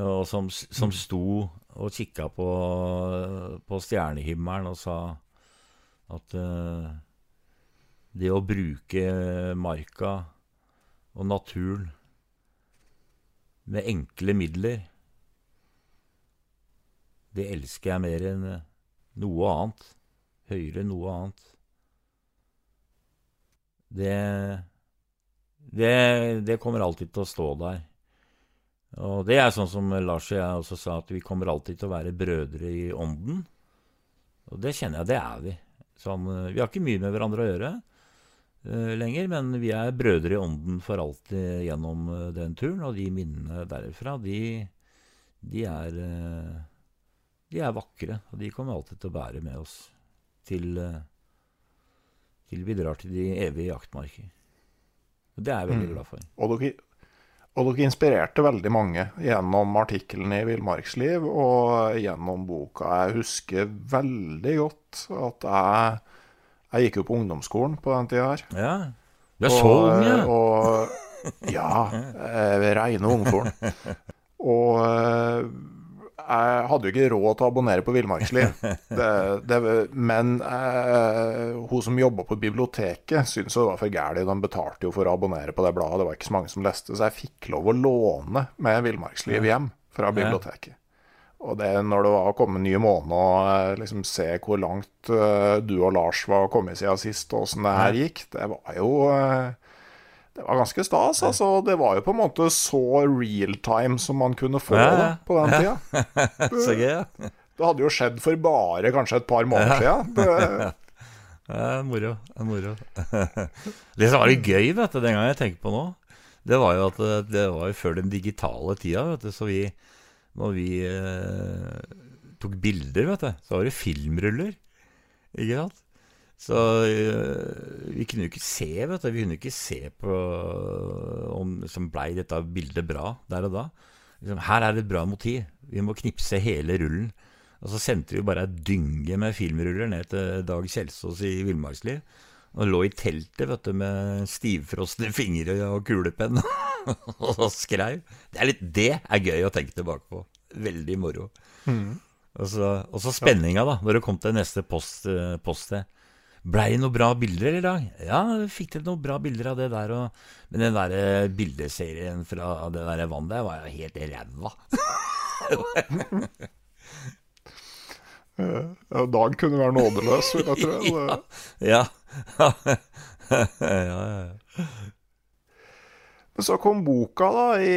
Og som, som sto og kikka på, på, stjernehimmelen og sa at uh, det å bruke marka og naturen med enkle midler, det elsker jeg mer enn noe annet. Høyere enn noe annet. Det det, det, kommer alltid til å stå der. Og det er sånn som Lars og jeg også sa, at vi kommer alltid til å være brødre i ånden. Og det kjenner jeg, det er vi. Sånn, eh, vi har ikke mye med hverandre å gjøre uh, lenger, men vi er brødre i ånden for alltid gjennom uh, den turen. Og de minnene derfra, de, de, er, uh, de er vakre. Og de kommer alltid til å bære med oss til, til vi drar til de evige jaktmarker. Det er jeg veldig mm. glad for. Og dere, og dere inspirerte veldig mange gjennom artiklene i Villmarksliv og gjennom boka. Jeg husker veldig godt at jeg, jeg gikk jo på ungdomsskolen på den tida her. Ja. Du er så ung, ja. Og, ja. Reine ungforen. Og jeg hadde jo ikke råd til å abonnere på Villmarksliv. men eh, hun som jobba på biblioteket, syntes det var for gæli. De betalte jo for å abonnere på det bladet, det var ikke så mange som leste. Så jeg fikk lov å låne med Villmarksliv hjem fra biblioteket. Og det når det var å komme nye måneder, og eh, liksom se hvor langt uh, du og Lars var kommet siden sist, og åssen det her gikk, det var jo uh, det var ganske stas. altså. Det var jo på en måte så real time som man kunne få ja, det på den tida. så gøy, ja. Det hadde jo skjedd for bare kanskje et par måneder siden. Det... Moro. moro. det som var litt gøy vet du, den gangen jeg tenker på nå, det var jo at det var jo før den digitale tida. vet du, Så vi, når vi eh, tok bilder, vet du, så var det filmruller. Ikke sant? Så øh, vi kunne jo ikke se, vet du. Vi kunne ikke se på om liksom, blei dette bildet bra der og da. Liksom, her er det et bra motiv. Vi må knipse hele rullen. Og så sendte vi bare ei dynge med filmruller ned til Dag Kjelsås i Villmarksliv. Og lå i teltet vet du, med stivfrosne fingre og kulepenn og skreiv. Det er, litt, det er gøy å tenke tilbake på. Veldig moro. Mm. Og så, og så spenninga, da, når det kom til neste post, eh, poststed. Blei det noen bra bilder i dag? Ja, fikk dere noen bra bilder av det der og Men den der eh, bildeserien fra det der vannet der var jo helt ræva. Ja, Dag kunne være nådeløs, vil jeg tro. Ja. ja, ja, ja. Men så kom boka da i,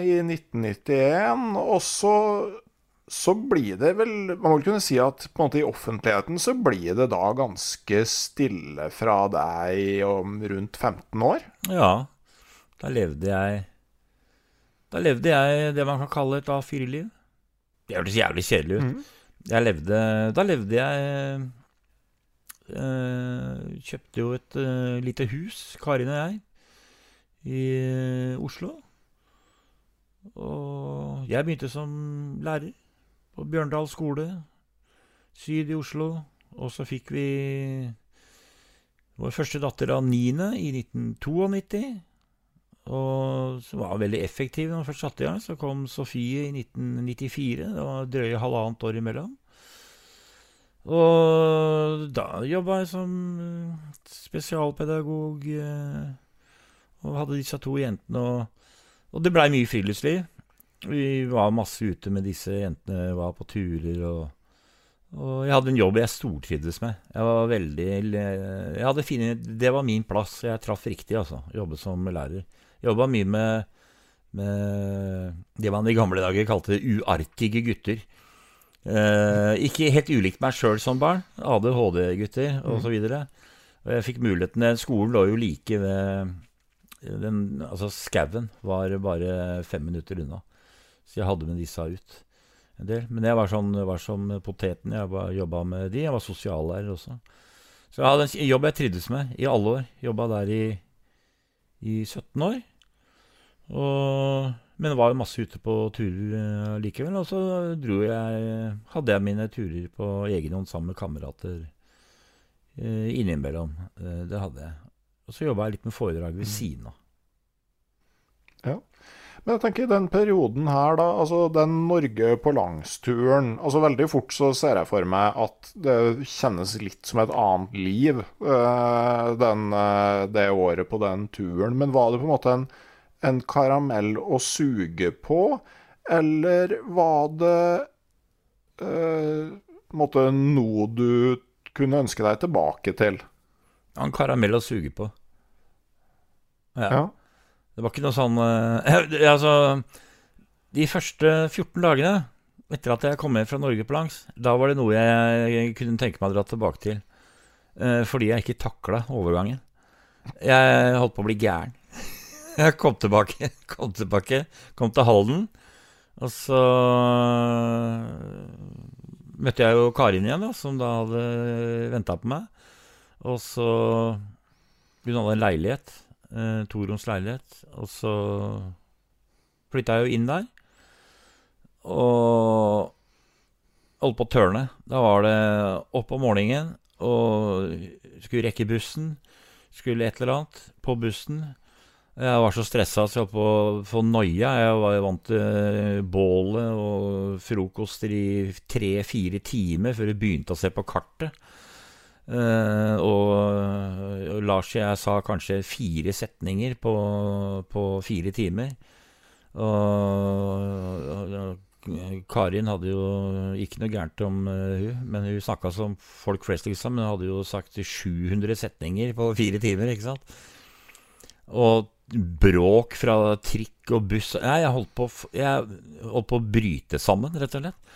i 1991, og så, så blir det vel Man vel kunne si at på en måte i offentligheten så blir det da ganske stille fra deg om rundt 15 år. ja. Da levde jeg Da levde jeg det man kan kalle et A4-liv. Det hørtes jævlig kjedelig ut. Jeg levde Da levde jeg øh, Kjøpte jo et øh, lite hus, Karin og jeg, i øh, Oslo. Og jeg begynte som lærer på Bjørndal skole, syd i Oslo. Og så fikk vi vår første datter av niende i 1992. Og som var veldig effektiv når hun først satte i gang. Så kom Sofie i 1994. Det var drøye halvannet år imellom. Og da jobba jeg som eh, spesialpedagog eh, og hadde disse to jentene. Og, og det blei mye friluftsliv. Vi var masse ute med disse jentene, var på turer og og jeg hadde en jobb jeg stortrivdes med. Jeg var veldig jeg hadde fine, Det var min plass. Jeg traff riktig, altså. Jobbe som lærer. Jobba mye med, med det man i gamle dager kalte uartige gutter. Eh, ikke helt ulikt meg sjøl som barn. ADHD-gutter osv. Videre. og jeg fikk muligheten Skolen lå jo like ved den, Altså, skauen var bare fem minutter unna. Så jeg hadde med disse ut en del. Men jeg var, sånn, var som poteten. Jeg jobba med de. Jeg var sosiallærer også. Så jeg hadde en jobb jeg trivdes med i alle år. Jobba der i, i 17 år. Og, men var jo masse ute på turer eh, likevel. Og så jeg, hadde jeg mine turer på egen hånd sammen med kamerater eh, innimellom. Eh, det hadde jeg. Og så jobba jeg litt med foredrag ved siden av. Men jeg tenker i den perioden her, da, altså den Norge på langsturen altså Veldig fort så ser jeg for meg at det kjennes litt som et annet liv eh, den, eh, det året på den turen. Men var det på en måte en, en karamell å suge på, eller var det eh, måte noe du kunne ønske deg tilbake til? En karamell å suge på. Ja. Ja. Det var ikke noe sånn eh, Altså, de første 14 dagene etter at jeg kom hjem fra Norge på langs, da var det noe jeg kunne tenke meg å dra tilbake til. Eh, fordi jeg ikke takla overgangen. Jeg holdt på å bli gæren. Jeg kom tilbake, kom tilbake, kom til Halden. Og så møtte jeg jo Karin igjen, da, som da hadde venta på meg. Og så Hun hadde en leilighet eh, toroms leilighet. Og så flytta jeg jo inn der. Og holdt på å tørne. Da var det opp om morgenen og skulle rekke bussen. Skulle et eller annet på bussen. Jeg var så stressa at jeg holdt på å få noia. Jeg var vant til bålet og frokoster i tre-fire timer før jeg begynte å se på kartet. Eh, og, og Lars og jeg sa kanskje fire setninger på, på fire timer. Og, og, Karin hadde jo ikke noe gærent om uh, hun, men hun snakka som folk flest, liksom. Hun hadde jo sagt 700 setninger på fire timer, ikke sant? Og bråk fra trikk og buss Nei, jeg holdt på, jeg holdt på å bryte sammen, rett og slett.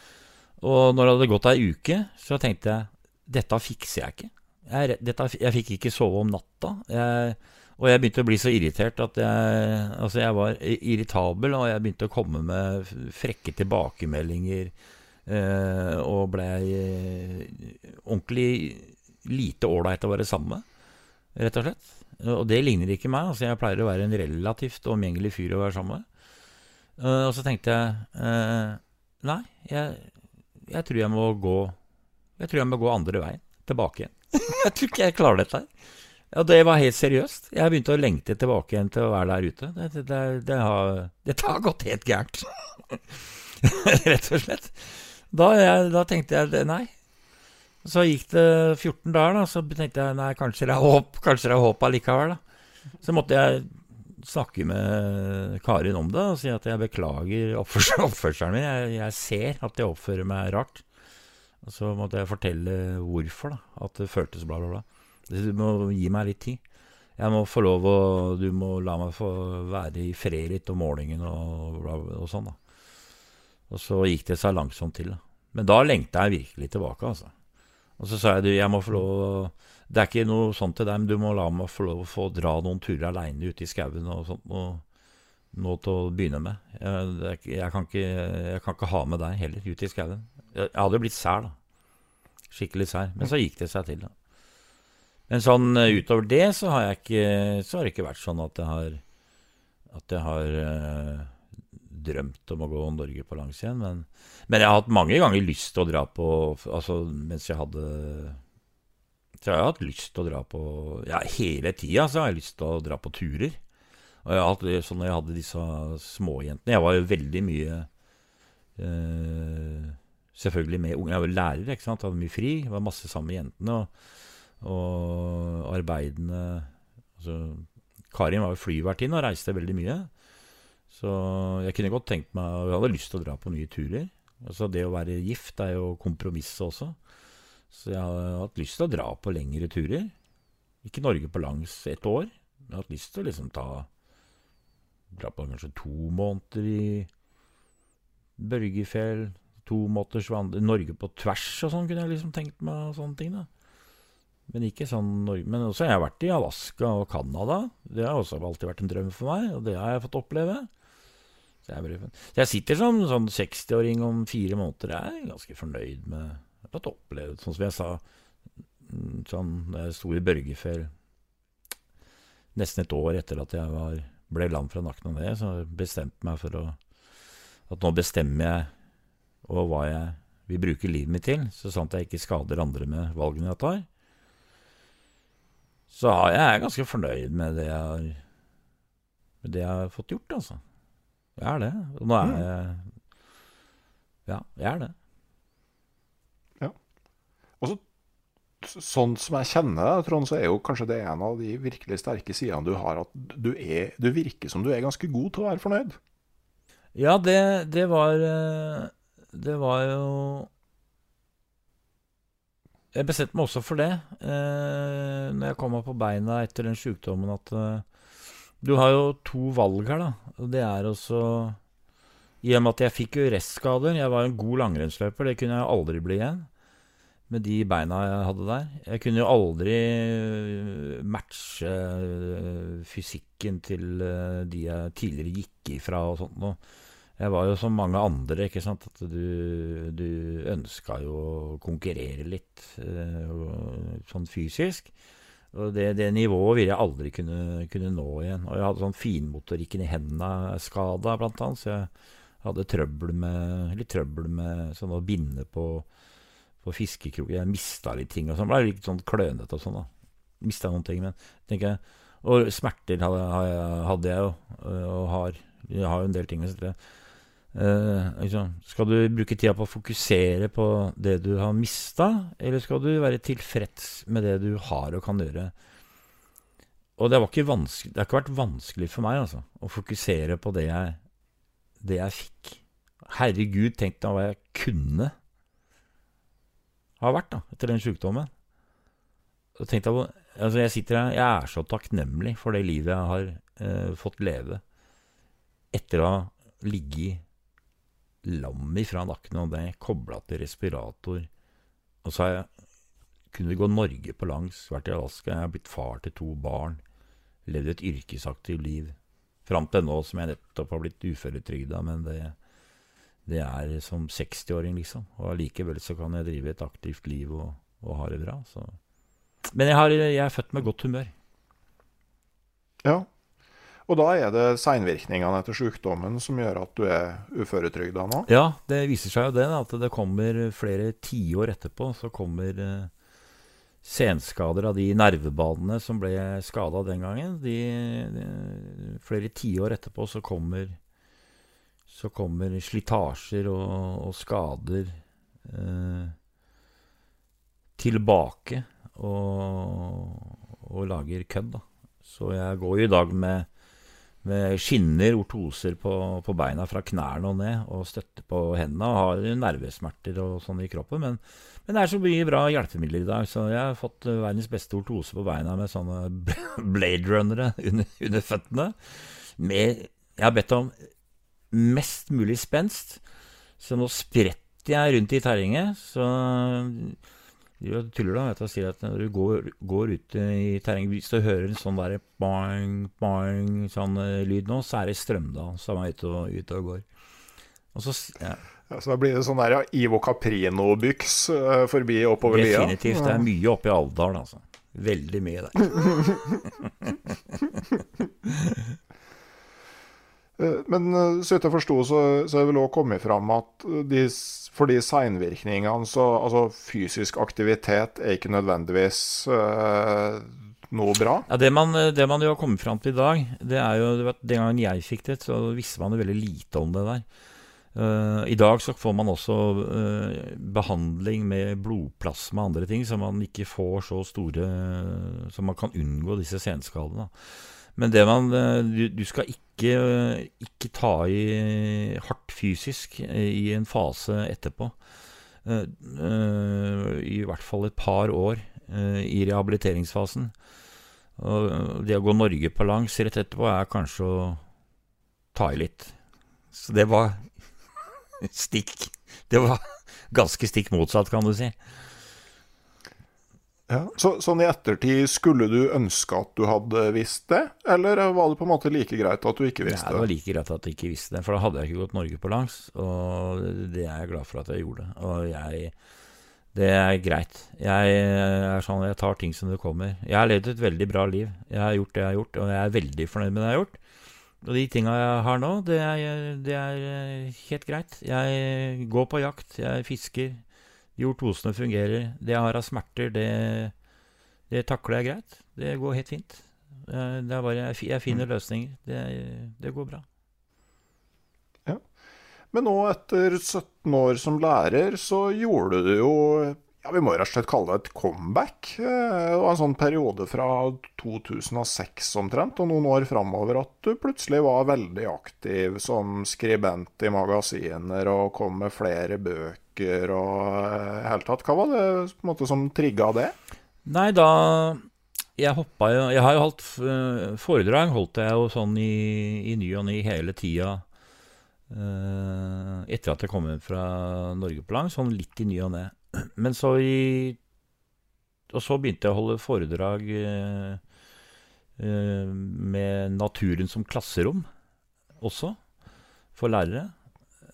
Og når det hadde gått ei uke, så tenkte jeg dette fikser jeg ikke. Jeg, dette, jeg fikk ikke sove om natta. Jeg, og jeg begynte å bli så irritert at jeg, altså jeg var irritabel, og jeg begynte å komme med frekke tilbakemeldinger Eh, og blei eh, ordentlig lite ålreit å være sammen med, rett og slett. Og det ligner ikke meg. altså Jeg pleier å være en relativt omgjengelig fyr å være sammen med. Eh, og så tenkte jeg eh, Nei, jeg, jeg tror jeg må gå Jeg tror jeg må gå andre veien. Tilbake igjen. jeg tror ikke jeg klarer dette her. Ja, det var helt seriøst. Jeg begynte å lengte tilbake igjen til å være der ute. Det, det, det har, dette har gått helt gærent. Rett og slett. Da, jeg, da, tenkte jeg nei. Så gikk det 14 dager, da, så tenkte jeg nei, kanskje det er håp kanskje det er håp allikevel. da. Så måtte jeg snakke med Karin om det og si at jeg beklager oppførselen, min. Jeg, jeg, ser at jeg oppfører meg rart. Så måtte jeg fortelle hvorfor, da. At det føltes bla, bla, bla. Du må gi meg litt tid. Jeg må få lov å Du må la meg få være i fred litt om morgenen og, og sånn, da. Og så gikk det seg langsomt til. da. Men da lengta jeg virkelig tilbake, altså. Og så sa jeg du, jeg må få lov å Det er ikke noe sånt til deg, men du må la meg få lov å få dra noen turer aleine ute i skauen og sånt. Og, nå til å begynne med. Jeg, jeg, kan ikke, jeg, kan ikke, ha med deg heller ute i skauen. Jeg, hadde jo blitt sær, da. Skikkelig sær. Men så gikk det seg til, da. Men sånn eh, utover det så har jeg ikke Så har det ikke vært sånn at jeg har At jeg har uh, drømt om å gå Norge på langs igjen. Men, men, jeg har hatt mange ganger lyst til å dra på Altså mens jeg hadde Så jeg har hatt lyst til å dra på Ja, hele tida så har jeg lyst til å dra på turer. Og jeg har hatt sånn når jeg hadde disse småjentene Jeg var jo veldig mye uh, Selvfølgelig med unge. Jeg var lærer, ikke sant. Hadde mye fri. Var masse sammen med jentene. og og arbeidende altså, Karin var jo flyvertinne og reiste veldig mye. Så jeg kunne godt tenkt meg Jeg hadde lyst til å dra på mye turer. Altså Det å være gift er jo kompromisset også. Så jeg har hatt lyst til å dra på lengre turer. Ikke Norge på langs et år. Jeg har hatt lyst til å liksom ta Dra på kanskje to måneder i Børgefjell. To måneders vandring Norge på tvers og sånn kunne jeg liksom tenkt meg. sånne ting da men ikke sånn Men også har jeg vært i Alaska og Canada. Det har også alltid vært en drøm for meg, og det har jeg fått oppleve. Så jeg, så jeg sitter som sånn 60-åring om fire måneder. Jeg er ganske fornøyd med Jeg har fått oppleve sånn som jeg sa mm, sånn da jeg sto i Børgefjell nesten et år etter at jeg var, ble lam fra nakken og ned, så bestemte jeg meg for å At nå bestemmer jeg og hva jeg vil bruke livet mitt til, så sant jeg ikke skader andre med valgene jeg tar. Så jeg er ganske fornøyd med det jeg har, med det jeg har fått gjort, altså. Jeg er det. Og nå er mm. jeg Ja, jeg er det. Ja. Og så sånn som jeg kjenner deg, Trond, så er jo kanskje det en av de virkelig sterke sidene du har, at du, er, du virker som du er ganske god til å være fornøyd. Ja, det, det var eh, Det var jo jeg bestemte meg også for det eh, når jeg kom meg på beina etter den sykdommen, at eh, du har jo to valg her, da. Og det er også I og med at jeg fikk jo restskader Jeg var en god langrennsløper, det kunne jeg aldri bli igjen. Med de beina jeg hadde der. Jeg kunne jo aldri eh, matche eh, fysikken til eh, de jeg tidligere gikk ifra og sånt noe. Jeg var jo som mange andre, ikke sant. At du, du ønska jo å konkurrere litt øh, sånn fysisk. Og det, det, nivået ville jeg aldri kunne, kunne, nå igjen. Og jeg hadde sånn finmotorikken i hendene skada, blant annet. Så jeg hadde trøbbel med, litt trøbbel med sånn å binde på, på fiskekrok. Jeg mista litt ting og sånn. Ble litt sånn klønete og sånn, da. Mista noen ting. Men tenker jeg Og smerter hadde, hadde jeg jo, og har. Jeg har jo en del ting. Så jeg Eh, liksom, skal du bruke tida på å fokusere på det du har mista, eller skal du være tilfreds med det du har og kan gjøre? Og det, det har ikke vært vanskelig for meg altså, å fokusere på det jeg, det jeg fikk. Herregud, tenk deg hva jeg kunne ha vært da, etter den tenk deg, altså jeg sitter her, jeg er så takknemlig for det livet jeg har eh, fått leve etter å ha ligget lam ifra nakken, og det kobla til respirator. Og så har jeg kunnet gå Norge på langs, vært i Alaska, jeg har blitt far til to barn. Levd et yrkesaktivt liv. Fram til nå som jeg nettopp har blitt uføretrygda, men det, det er som 60-åring, liksom. Og allikevel så kan jeg drive et aktivt liv og, og ha det bra. Så. Men jeg, har, jeg er født med godt humør. Ja. Og da er det seinvirkningene etter sykdommen som gjør at du er uføretrygda nå? Ja, det viser seg jo det. At det kommer flere tiår etterpå, så kommer eh, senskader av de nervebanene som ble skada den gangen. De, de, flere tiår etterpå så kommer, så kommer slitasjer og, og skader eh, tilbake og, og lager kødd, da. Så jeg går jo i dag med, med skinner, ortoser på, på, beina fra knærne og ned, og støtter på hendene og har nervesmerter og sånn i kroppen. Men, men, det er så mye bra hjelpemidler i dag, så jeg har fått verdens beste ortose på beina med sånne Blade Runnere under, under føttene. Med, jeg har bedt om mest mulig spenst, så nå spretter jeg rundt i terrenget. Så du tuller da, vet du, og sier at når du går, går ut i terrenget Hvis du hører en sånn der bang, bang, sånn uh, lyd nå, så er det Strømdal som er ute og, ute og går. Og så, ja. Ja, så da blir det sånn der ja, Ivo Caprino-byks uh, forbi oppover lia? Definitivt. Det er mye oppe i Alvdal, altså. Veldig mye der. Eh, men så vidt jeg forsto, så, så er det vel òg kommet fram at de fordi seinvirkningene så Altså, fysisk aktivitet er ikke nødvendigvis uh, noe bra. Ja, det man, det man, jo har kommet fram til i dag, det er jo at Den gangen jeg fikk det, så visste man jo veldig lite om det der. Uh, I dag så får man også uh, behandling med blodplasma og andre ting, så man ikke får så store Så man kan unngå disse senskadene. Men det man du, du skal ikke ikke, ikke ta i hardt fysisk i en fase etterpå. Eh, eh, I hvert fall et par år eh, i rehabiliteringsfasen. Og det å gå Norge på langs rett etterpå er kanskje å ta i litt. Så det var stikk Det var ganske stikk motsatt, kan du si. Ja, så, sånn i ettertid, skulle du ønske at du hadde visst det, eller var det på en måte like greit at du ikke visste det? Ja, det var like greit at jeg ikke visste det, for da hadde jeg ikke gått Norge på langs. Og det er jeg glad for at jeg gjorde. Og jeg Det er greit. Jeg er sånn, jeg tar ting som det kommer. Jeg har levd et veldig bra liv. Jeg har gjort det jeg har gjort, og jeg er veldig fornøyd med det jeg har gjort. Og de tinga jeg har nå, det er, det er helt greit. Jeg går på jakt, jeg fisker, de ortosene fungerer. Det jeg har av smerter, det, det, takler jeg greit. Det går helt fint. Det er bare, jeg finner mm. løsninger. Det, det går bra. Ja. Men nå, etter 17 år som lærer, så gjorde du jo ja, vi må rett og slett kalle det et comeback. Eh, det var en sånn periode fra 2006 omtrent, og noen år framover at du plutselig var veldig aktiv som skribent i magasiner og kom med flere bøker og i eh, hele tatt. Hva var det måte, som trigga det? Nei, da Jeg hoppa jo Jeg har jo holdt eh, foredrag, holdt jeg jo sånn i, i ny og ny hele tida. Etter at jeg kom hjem fra Norge på lang, sånn litt i ny og ne. Men så i Og så begynte jeg å holde foredrag eh, eh, med naturen som klasserom også, for lærere.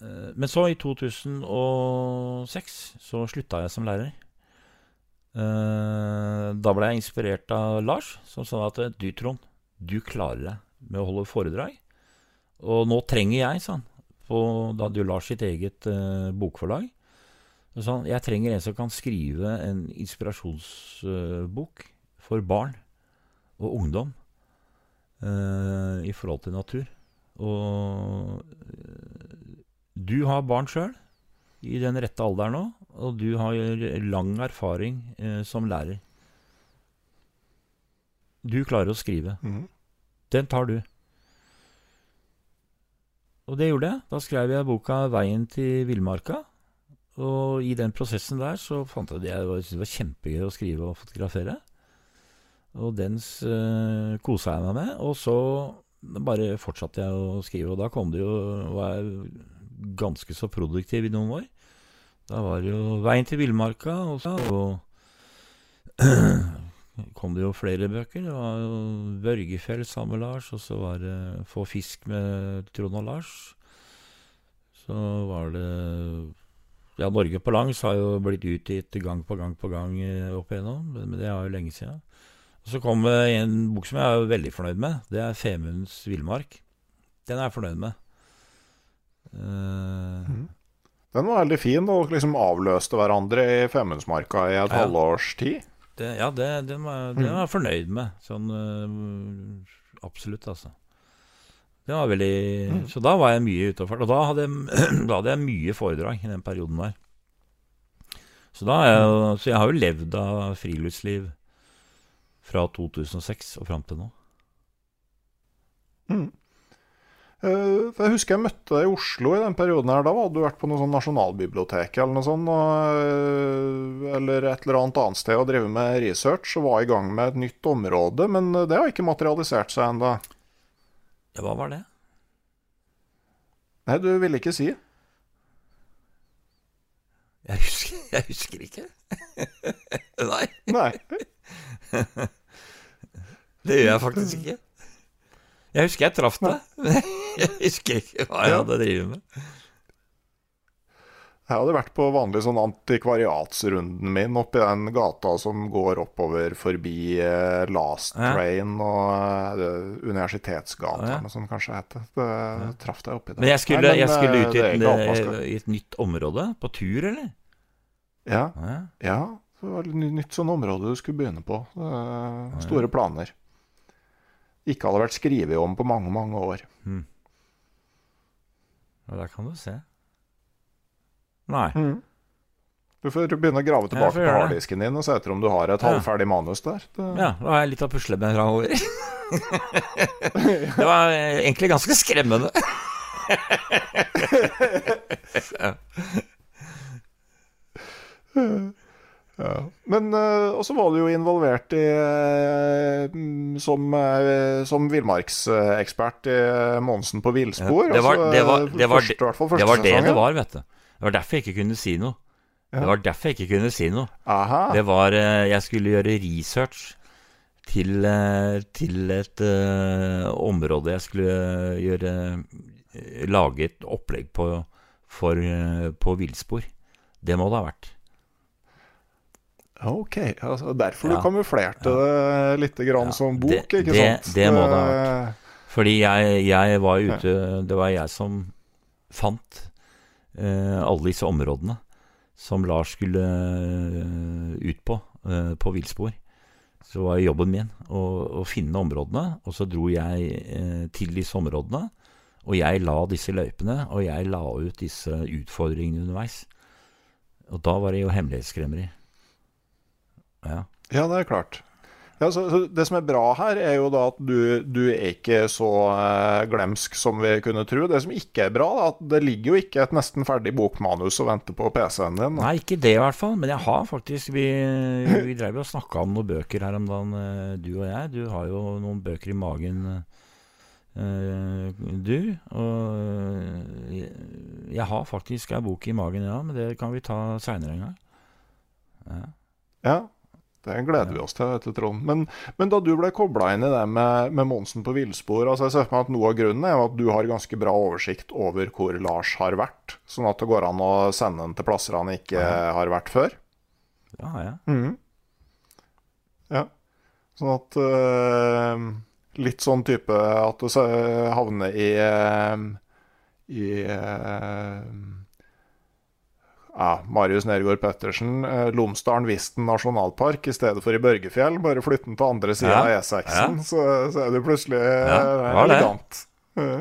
Eh, men så, i 2006, så slutta jeg som lærer. Da ble jeg inspirert av Lars, som sa at du, Trond, du klarer deg med å holde foredrag. Og nå trenger jeg, sa han. Da hadde jo Lars sitt eget bokforlag. Sånn, jeg trenger en som kan skrive en inspirasjonsbok for barn og ungdom uh, i forhold til natur. Og uh, du har barn sjøl i den rette alderen nå, og du har lang erfaring uh, som lærer. Du klarer å skrive. Mm. Den tar du. Og det gjorde jeg. Da skrev jeg boka 'Veien til villmarka'. Og i den prosessen der så fant jeg at jeg syntes det var kjempegøy å skrive og fotografere. Og den uh, kosa jeg meg med. Og så bare fortsatte jeg å skrive, og da kom det jo var jeg ganske så produktiv i noen år. Da var det jo 'Veien til villmarka', og så og kom det jo flere bøker. Det var jo 'Børgefjell' sammen med Lars, og så var det 'Få fisk' med Trond og Lars. så var det Ja, Norge på langs har jo blitt utgitt gang på gang på gang eh, opp igjennom, men det er jo lenge siden. Og Så kom en bok som jeg er veldig fornøyd med. Det er 'Femunds villmark'. Den er jeg fornøyd med. Uh, Den var veldig fin, og liksom avløste hverandre i Femundsmarka i et Ja. halvårs tid. det, ja, det, den, var, den var jeg fornøyd med. Sånn uh, absolutt, altså. Det var veldig Så da var jeg mye ute og fart. Og da hadde, jeg, da hadde jeg mye foredrag i den perioden der. Så, jeg, så jeg har jo levd av friluftsliv fra 2006 og fram til nå. Mm. for Jeg husker jeg møtte deg i Oslo i den perioden her. Da hadde du vært på noe sånn nasjonalbibliotek eller noe sånt, og, eh, eller et eller annet annet sted og drevet med research og var i gang med et nytt område, men det har ikke materialisert seg ennå. Ja, hva var det? Nei, du ville ikke si. Jeg husker, jeg husker ikke. Nei, Nei. det gjør jeg faktisk ikke. Jeg husker jeg traff deg. men Jeg husker ikke hva jeg hadde drevet med. Jeg hadde vært på vanlig sånn antikvariatsrunden min oppi den gata som går oppover forbi eh, Last Ja. Train og eh, Universitetsgata, Ja. som kanskje heter. Det traff deg oppi der. Men jeg skulle, Nei, men, jeg skulle eh, ut i det et, i et nytt område, på tur, eller? Ja, Ja. ja, det var et nytt sånn område du skulle begynne på. Store planer. Ikke hadde vært skrevet om på mange, mange år. Ja, der kan du se. Nei. Du får begynne å grave tilbake på harddisken din og se etter om du har et Ja. halvferdig manus der. Det, Ja, da har jeg litt å pusle med framover. det var eh, egentlig ganske skremmende. Men uh, også var du jo involvert i eh, mm, som, som villmarksekspert i eh, Monsen på villspor. det, var, altså, det, var, det, var, det var det det var, vet du. Det var derfor jeg ikke kunne si noe. Det var derfor jeg ikke kunne si noe. Aha. Det var eh, Jeg skulle gjøre research til, eh, til et uh, område jeg skulle gjøre Lage et opplegg på for, på villspor. Det må det ha vært. Ok, altså derfor Ja. du kamuflerte det litt grann Ja, som bok, det- ikke det- sant? det må det ha vært. Fordi jeg, jeg var ute Det var jeg som fant alle disse områdene som Lars skulle eh, ut på, eh, på villspor. Så var jobben min å, å finne områdene, og så dro jeg eh, til disse områdene. Og jeg la disse løypene, og jeg la ut disse utfordringene underveis. Og da var det jo hemmelighetskremmeri. Ja. Ja, det er klart. Ja, så, så det som er bra her, er jo da at du, du er ikke så eh, glemsk som vi kunne tro. Det som ikke er bra, er at det ligger jo ikke et nesten ferdig bokmanus og venter på PC-en din. Nei, ikke det i hvert fall. Men jeg har faktisk Vi, vi drev og snakka om noen bøker her om dagen, eh, du og jeg. Du har jo noen bøker i magen, eh, du. Og eh, jeg, jeg har faktisk ei bok i magen, ja. Men det kan vi ta seinere en gang. Ja. Ja, det gleder vi oss til, til Trond. Men, men da du ble kobla inn i det med, med Monsen på villspor altså Jeg ser for meg at noe av grunnen er at du har ganske bra oversikt over hvor Lars har vært, sånn at det går an å sende han til plasser han ikke har vært før. Ja, ja. Mm. Ja. Sånn at eh, Litt sånn type at du havner i eh, I eh, ja, Marius Nergård Pettersen, eh, Lomsdalen Visten nasjonalpark i stedet for i Børgefjell. Bare flytte den til andre sida Ja, av E6-en, ja. så, så er du plutselig Ja, eh, det var det. elegant. Eh,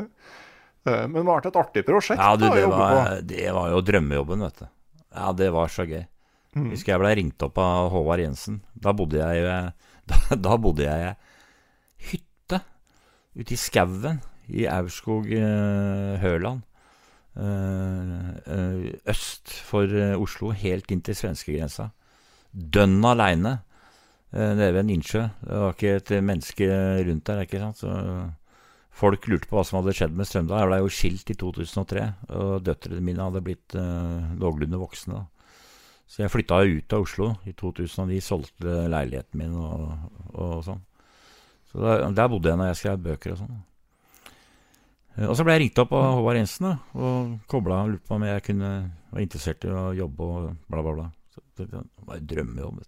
Men det har vært et artig prosjekt ja du, da, det jobbe var, på. det var jo drømmejobben, vet du. Ja, det var så gøy. Husker jeg ble ringt opp av Håvard Jensen. Da bodde jeg Da, da bodde jeg i hytte ute i skauen i Aurskog Høland. Eh, eh, øst for eh, Oslo, helt inn til svenskegrensa. Dønn aleine nede ved en innsjø. Det var ikke et menneske rundt der. ikke sant? Så Folk lurte på hva som hadde skjedd med Strømdal. Jeg ble jo skilt i 2003, og døtrene mine hadde blitt uh, voksne. Så jeg flytta ut av Oslo i 2009, solgte leiligheten min og, og sånn. Så der, der bodde jeg når jeg skrev bøker og sånn. Eh, og så ble jeg ringt opp av Håvard Jensen da, og kobla og lurte på om jeg kunne var interessert i å jobbe og bla, bla, bla. Så det var en drømmejobb.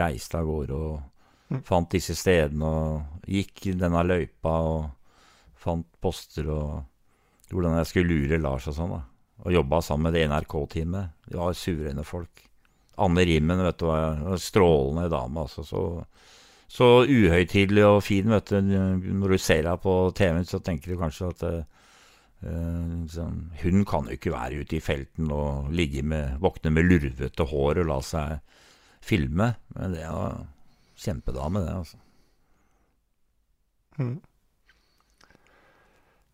Reiste av gårde og Mm. fant disse stedene og gikk denne løypa og fant poster og hvordan jeg skulle lure Lars og sånn. da. Og jobba sammen med det NRK-teamet. De var suverene folk. Anne Rimmen, vet du, var en strålende dame. altså, så... Så uhøytidelig og fin, vet du. Når du ser henne på TV-en, så tenker du kanskje at eh, eh, sånn, Hun kan jo ikke være ute i felten og ligge med, våkne med lurvete hår og la seg filme. Men det var kjempedame, det, altså. Mm.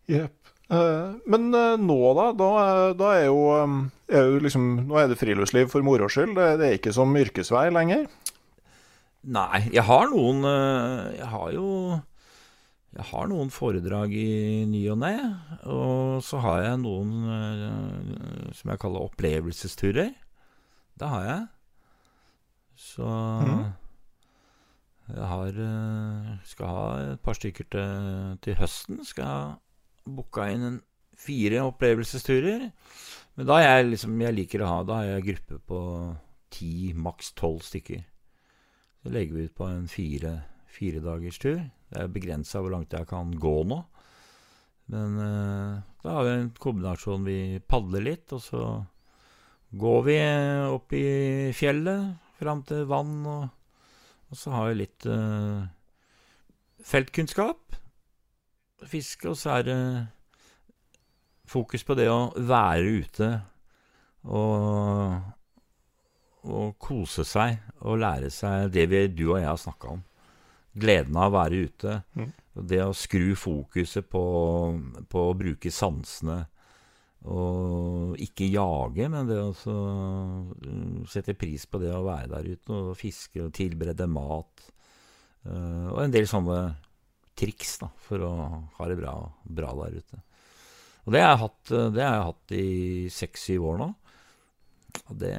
Yep. Uh, men uh, nå, da? Da, er- da er, jo, um, er jo liksom Nå er det friluftsliv for moro skyld. Det, det er ikke som yrkesvei lenger. Nei, jeg har noen eh, Jeg har jo Jeg har noen foredrag i ny og ne. Og så har jeg noen eh, som jeg kaller opplevelsesturer. Det har jeg. Så mm. jeg har eh, Skal ha et par stykker til, til høsten. Skal ha booka inn en fire opplevelsesturer. Men da er jeg liksom Jeg liker å ha Da har jeg gruppe på ti, maks tolv stykker. Så legger vi ut på en fire, fire dagers tur. Det er begrensa hvor langt jeg kan gå nå. Men eh, da har vi en kombinasjon. Vi padler litt, og så går vi opp i fjellet, fram til vann, og, og så har vi litt eh, feltkunnskap. Fiske, og så er det fokus på det å være ute og og kose seg og lære seg det vi, du og jeg har snakka om. Gleden av å være ute. Mm. Det å skru fokuset på, på å bruke sansene. Og ikke jage, men det å mm, sette pris på det å være der ute og fiske og tilberede mat. Eh, og en del sånne triks da, for å ha det bra, bra der ute. Og det har jeg hatt, det har jeg hatt i seks-syv år nå. Og det,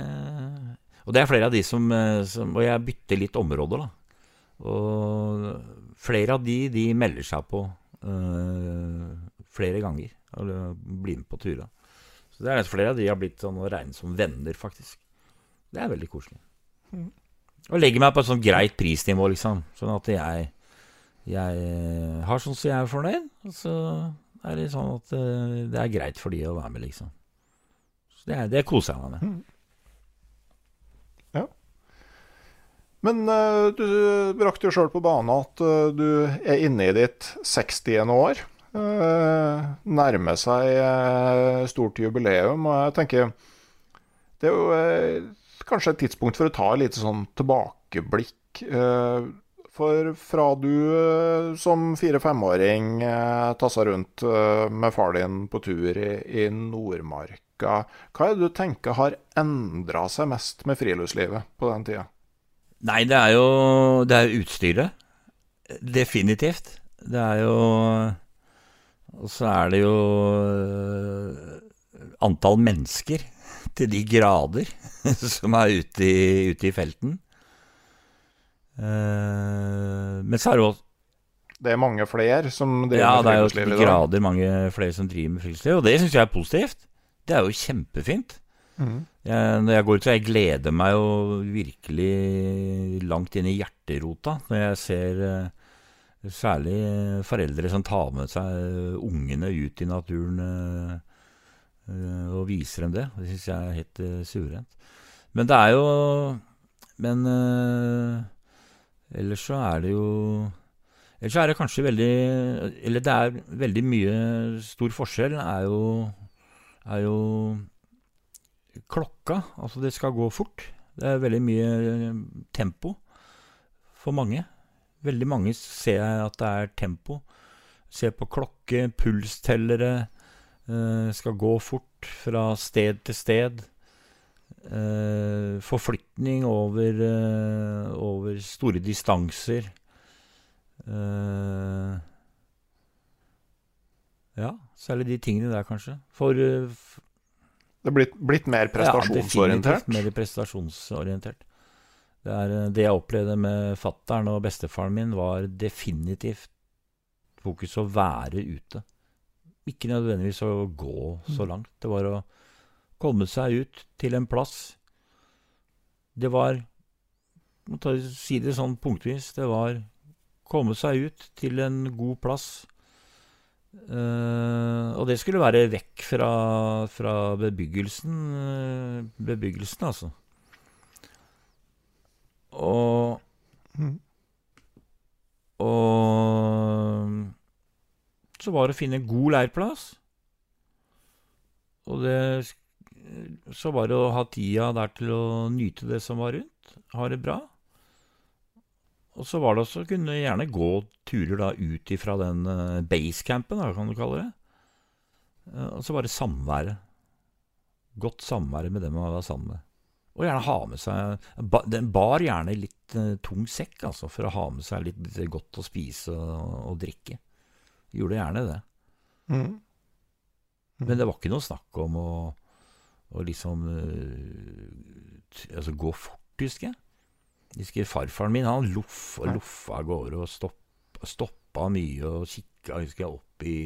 og det er flere av de som, eh, som Og jeg bytter litt områder, da. Og flere av de, de melder seg på øh, flere ganger. Eller blir med på turer. Så det er flere av de har blitt sånn å regne som venner, faktisk. Det er veldig koselig. Mhm. Og legger meg på et sånt greit prisnivå, liksom. Sånn at jeg, jeg har sånn så jeg er fornøyd. Og så er det sånn at eh, det er greit for de å være med, liksom. Så det, er, det koser jeg meg med. Men uh, du brakte jo sjøl på bane at uh, du er inne i ditt 60. år. Uh, nærmer seg eh, stort jubileum, og jeg tenker Det er jo eh, kanskje et tidspunkt for å ta et lite sånn tilbakeblikk. Eh, for fra du eh, som fire-femåring uh, tassa rundt eh, med far din på tur i, i Nordmarka, hva er det du tenker har endra seg mest med friluftslivet på den tida? Nei, det er jo Det er utstyret. Definitivt. Det er jo Og så er det jo øh, antall mennesker til de grader som er ute i, ute i felten. Eh, men så er det også Det er mange flere som driver Ja, med det er jo friluftsliv grader mange flere som driver med friluftsliv, og det syns jeg er positivt. Det er jo kjempefint. Mhm. Jeg, når jeg går ut, så jeg gleder meg jo virkelig langt inn i hjerterota når jeg ser eh, særlig foreldre som tar med seg ungene ut i naturen eh, eh, og viser dem det. Det syns jeg er helt suverent. Men det er jo Men ellers så er det jo Ellers så er det kanskje veldig Eller det er veldig mye Stor forskjell er jo, er jo klokka. Altså, det skal gå fort. Det er veldig mye eh, tempo for mange. Veldig mange ser at det er tempo. Ser på klokke, pulstellere. Eh, skal gå fort fra sted til sted. Eh, forflytning over, over store distanser. Ja, særlig de tingene der, kanskje. For Det er blitt, blitt mer prestasjonsorientert. Ja, definitivt mer prestasjonsorientert. Det, er, eh, det jeg opplevde med fattern og bestefaren min, var definitivt fokus å være ute. ikke nødvendigvis å gå så langt. Det var å komme seg ut til en plass. Det var Si det sånn punktvis. Det var komme seg ut til en god plass. Uh, og det skulle være vekk fra, fra bebyggelsen, uh, bebyggelsen, altså. Og Og så var det å finne god leirplass. Og det Så var det å ha tida der til å nyte det som var rundt. Ha det bra. Og så var det også kunne gjerne gå turer da ut ifra den uh, basecampen, da, kan du kalle det. Uh, og så var det samværet. Godt samvære med dem man var sammen med. Og gjerne ha med seg Den bar gjerne litt uh, tung sekk, altså, for å ha med seg litt godt å spise og, og, drikke. Gjorde gjerne det. Mm. Mm. Men det var ikke noe snakk om å, å liksom Altså gå fort, husker jeg. Jeg husker farfaren min han loff og loffa av gårde og stopp, stoppa mye og kikka husker jeg, opp i,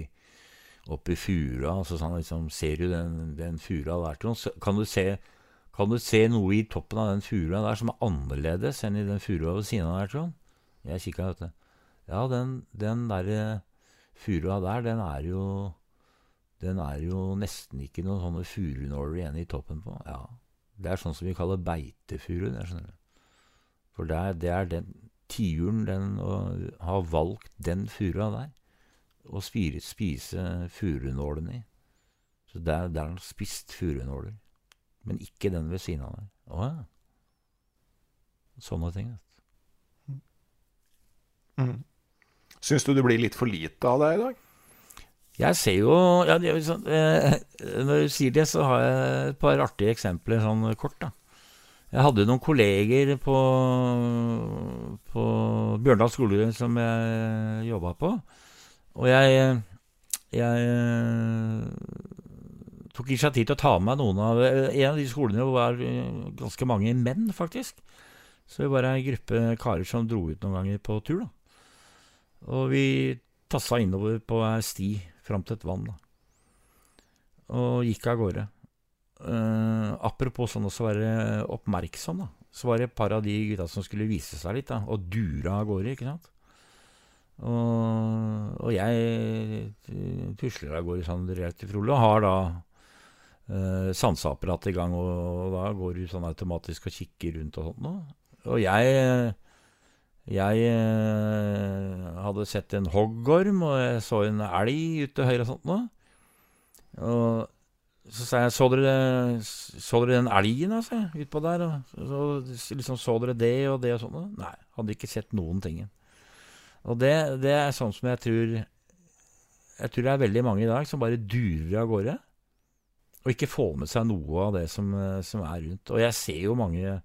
opp i fura. Så han liksom, ser du den, den fura der, Trond? Kan du, se, kan du se noe i toppen av den fura der som er annerledes enn i den furua ved siden av der, Trond? Jeg kikka, vet du. Ja, den, den derre furua der, den er jo Den er jo nesten ikke noen sånne furunåler igjen i toppen på. Ja. Det er sånn som vi kaller beitefuru. Det skjønner du. For det er, det er den tiuren den har ha valgt den furua der, å spire, spise furunålen i. Så der, der har den spist furunåler. Men ikke den ved siden av der. Å ja. Sånne ting. Mm. Syns du det blir litt for lite av det i dag? Jeg ser jo ja, det, sånn, eh, Når du sier det, så har jeg et par artige eksempler sånn kort. da. Jeg hadde noen kolleger på, på Bjørndal skole som jeg jobba på. Og jeg, jeg tok initiativ til å ta med meg noen av En av de skolene var ganske mange menn, faktisk. Så vi var ei gruppe karer som dro ut noen ganger på tur. da. Og vi tassa innover på ei sti fram til et vann. da. Og gikk av gårde. Uh, apropos sånn å være oppmerksom, da. Så var det et par av de gutta som skulle vise seg litt, da, og dura av gårde, ikke sant. Og, og jeg tusler av gårde sånn relativt rolig, og har da uh, sanseapparatet i gang, og, og, da går du sånn automatisk og kikker rundt og sånt noe. Og jeg jeg uh, hadde sett en hoggorm, og jeg så en elg ute høyre og sånt noe. Og så sa jeg så dere, så dere den elgen altså, utpå der? Og så, liksom, så dere det og det og sånn? Nei, hadde ikke sett noen ting. Og det, det, er sånn som jeg tror Jeg tror det er veldig mange i dag som bare durer av gårde. Og ikke får med seg noe av det som, som er rundt. Og jeg ser jo mange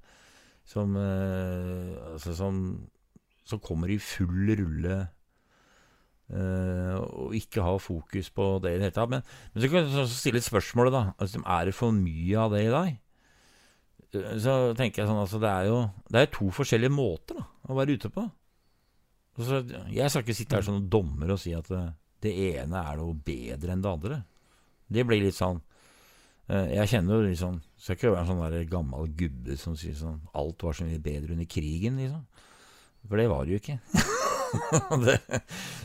som, eh, altså, som, som kommer i full rulle og ikke ha fokus på det i det hele tatt. Men, men, så kan du stille spørsmålet, da. Altså, er det for mye av det i dag? Uh, så tenker jeg sånn altså, Det er jo det er to forskjellige måter da, å være ute på. Så, jeg skal ikke sitte her som dommer og si at det, det, ene er noe bedre enn det andre. Det blir litt sånn Jeg kjenner jo sånn Skal ikke være en sånn gammel gubbe som sier sånn Alt var så mye bedre under krigen, liksom. For det var det jo ikke. det,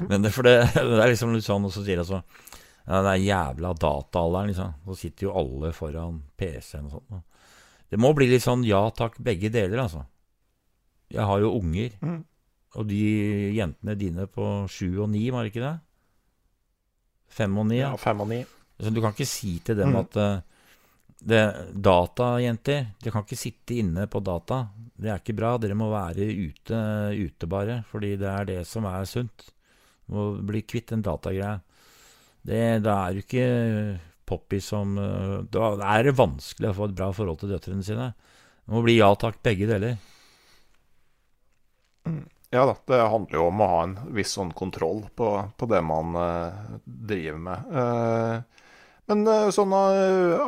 men det, det, det, er liksom litt sånn, så sier jeg så ja, Den jævla dataalderen, liksom. Så sitter jo alle foran PC-en og sånt. Det må bli litt sånn ja takk, begge deler, altså. Jeg har jo unger. Mm. Og de jentene dine på sju og ni, var det ikke det? Fem og ni? Ja, fem og ni. Så du kan ikke si til dem mm. at det, Datajenter, de kan ikke sitte inne på data. Det er ikke bra. Dere må være ute, ute bare, fordi det er det som er sunt. Må bli kvitt den datagreia. Da er du ikke poppy som Da er det vanskelig å få et bra forhold til døtrene sine. Det må bli ja takk, begge deler. Ja da, det handler jo om å ha en viss sånn kontroll på, på det man uh, driver med. Uh, men eh, sånn av,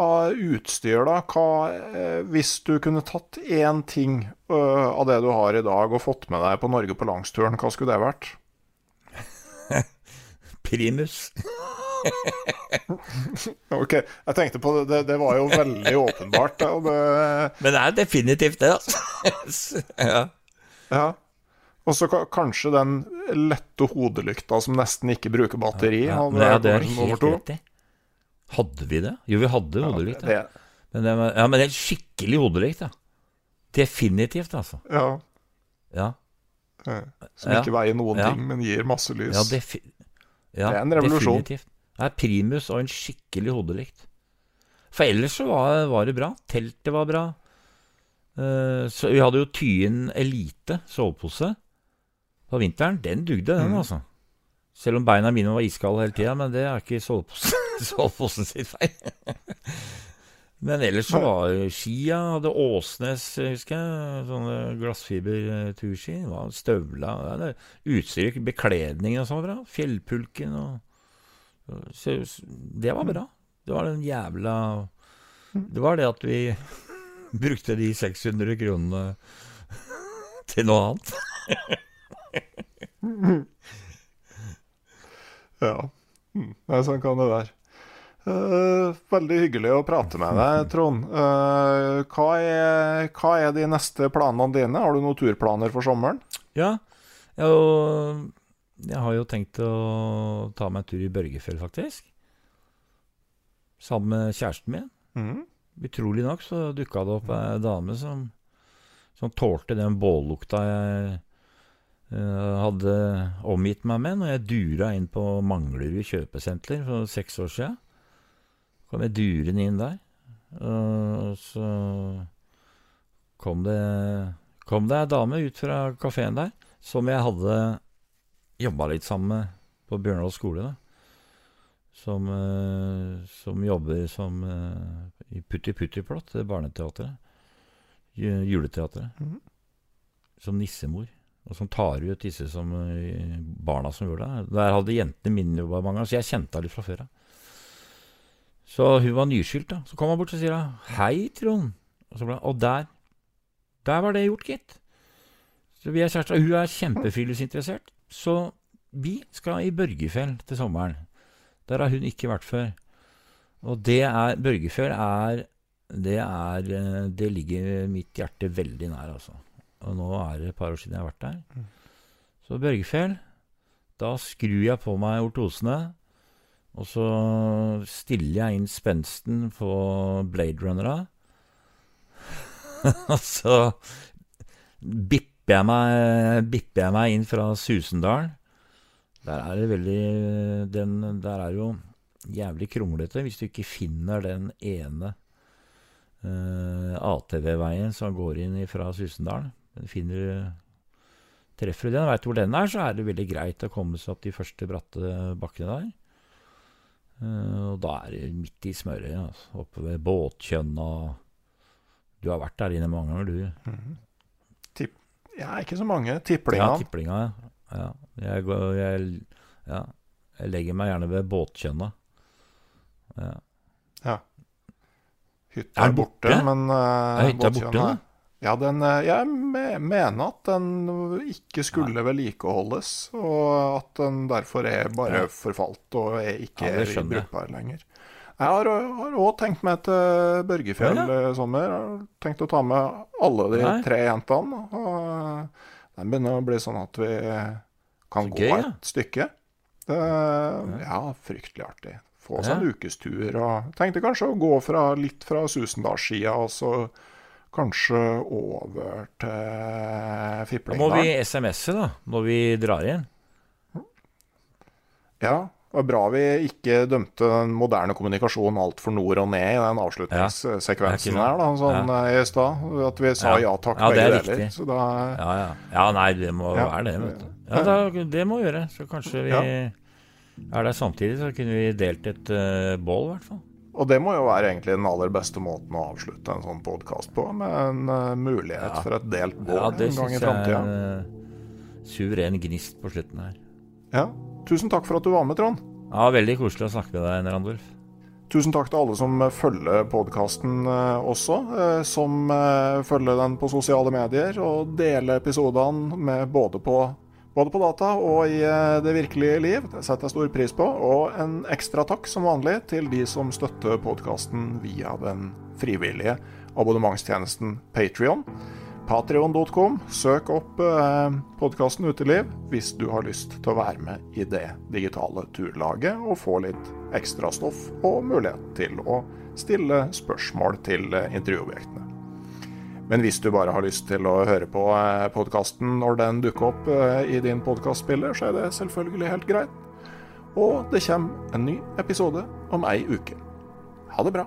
av utstyr, da. Hva, eh, hvis du kunne tatt én ting av det du har i dag, og fått med deg på Norge på langsturen, hva skulle det vært? Primus. ok, jeg tenkte på det, det, var jo veldig åpenbart. da, det, Men det er definitivt det, altså. ja. ja. Og så kanskje den lette hodelykta som nesten ikke bruker batteri. Ja, det er helt to. Hadde vi det? Jo, vi hadde hodelykt. Ja. Men, det ja, men det er skikkelig hodelykt, Ja. Definitivt, altså. ja, Ja, som ikke veier noen ting, men gir masse lys. ja Det er en revolusjon. definitivt. Det er primus og en skikkelig hodelykt. For ellers så var, var det bra. Teltet var bra. Uh, så vi hadde jo Tyen Elite sovepose på vinteren. Den dugde, den, Mm. altså. Selv om beina mine var iskalde hele tida, men det er ikke soveposen, sitt feil. men ellers så var skia Hadde Åsnes, husker jeg. Sånne glassfiberturski. Støvla ja, det- Utstyr, bekledning og sånn bra. Fjellpulken og Det var bra. Det var den jævla Det var det at vi brukte de 600 kronene til noe annet. Ja. Mm. Nei, sånn kan det være. Uh, veldig hyggelig å prate med deg, Trond. Uh, hva, er, hva er de neste planene dine? Har du noen turplaner for sommeren? Ja, jeg, jo- jeg har jo tenkt å ta meg en tur i Børgefjell, faktisk. Sammen med kjæresten min. Mm. Utrolig nok så dukka det opp ei dame som, som tålte den bållukta jeg hadde omgitt meg med når jeg dura inn på Manglerud kjøpesenter for seks år sia. Kom jeg durende inn der, og så kom det kom det ei dame ut fra kafeen der som jeg hadde jobba litt sammen med på Bjørndal skole. da som, eh, som jobber som eh, i Putti Putti-plott, det barneteatret. Juleteatret. Juleteatret. -hmm. Som nissemor. Og som tar ut disse som eh, barna som gjorde det. Der hadde jentene mange så jeg kjente henne litt fra før av. Så hun var nyskilt, da. Så kom han bort og sier hun, 'Hei, Trond'. Og, så ble, og der Der var det gjort, gitt. Så vi er kjærester. Hun er kjempefriluftsinteressert. Så vi skal i Børgefjell til sommeren. Der har hun ikke vært før. Og det er Børgefjell er det, er eh, det ligger mitt hjerte veldig nær, altså. Og nå er det et par år siden jeg har vært der. Så Børgefjell Da skrur jeg på meg ortosene, og så stiller jeg inn spensten på Blade Runnera. og så bipper jeg, meg, bipper jeg meg inn fra Susendalen. Der er det veldig den, Der er jo jævlig kronglete hvis du ikke finner den ene uh, ATV-veien som går inn fra Susendal. Finner Treffer du den, veit du hvor den er, så er det veldig greit å komme seg opp de første bratte bakkene der. Eh, og da er det midt i smøret, altså, oppe ved Båtkjønna. Du har vært der inne mange ganger, du. Ja, ikke så mange. Ja, Tipplinga. tipplinga, ja. ja. Jeg, går, jeg, ja. jeg legger meg gjerne ved båtkjønna. Ja. Hytta Er borte, borte? men uh, Er hytta borte? Ja, den, eh, jeg mener at den ikke skulle vedlikeholdes, og at den derfor er bare Ja. forfalt og er ikke Ja, det brukbar lenger. Jeg har òg tenkt meg til Børgefjell Ja, i sommer. Jeg har tenkt å ta med alle de Nei. tre jentene. Og eh, den begynner å bli sånn at vi kan gå gøy, ja. et stykke. Det, ja, fryktelig artig. Få Ja. en ukestur. Og tenkte kanskje å gå fra, litt fra Susendalssida, og så kanskje over til Da må vi SMS-e, da, når vi drar igjen. Ja, det var bra vi ikke dømte den moderne kommunikasjonen altfor nord og ned i den avslutningssekvensen er her da, sånn ja. i stad. At vi sa ja, Ja. takk Ja, begge er deler. Så da Ja, ja. ja nei, det må Ja. være det, vet du. Ja, da, det må vi gjøre. Så kanskje vi Ja. er der samtidig, så kunne vi delt et uh, bål, i hvert fall. Og det må jo være egentlig den aller beste måten å avslutte en sånn podkast på, med en uh, mulighet Ja. for et delt bål Ja, en gang syns i jeg er framtida. en eh, suveren gnist på slutten her. Ja. Tusen takk for at du var med, Trond. Ja, Veldig koselig å snakke med deg, Randulf. Tusen takk til alle som følger podkasten også, eh, som eh, følger den på sosiale medier, og deler episodene med både på Både på data og i eh, det virkelige liv. Det setter jeg stor pris på. Og en ekstra takk som vanlig til de som støtter podkasten via den frivillige abonnementstjenesten Patrion. Patrion.com. Søk opp eh, podkasten Uteliv hvis du har lyst til å være med i det digitale turlaget og få litt ekstra stoff og mulighet til å stille spørsmål til eh, intervjuobjektene. Men hvis du bare har lyst til å høre på eh, podkasten når den dukker opp eh, i din podkastspiller, så er det selvfølgelig helt greit. Og det kommer en ny episode om ei uke. Ha det bra.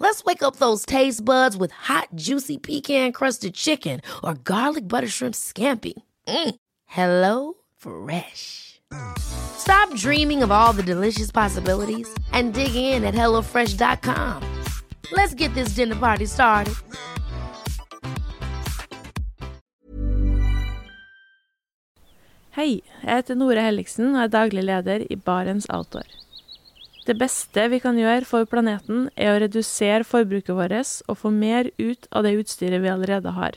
Let's wake up those taste buds with hot, juicy pecan crusted chicken or garlic butter shrimp scampi. Mm. Hello Fresh. Stop dreaming of all the delicious possibilities and dig in at HelloFresh.com. Let's get this dinner party started. Hei, jeg heter Nore og er daglig leder i Barents Outdoor. Det beste vi kan gjøre for planeten, er å redusere forbruket vårt og få mer ut av det utstyret vi allerede har.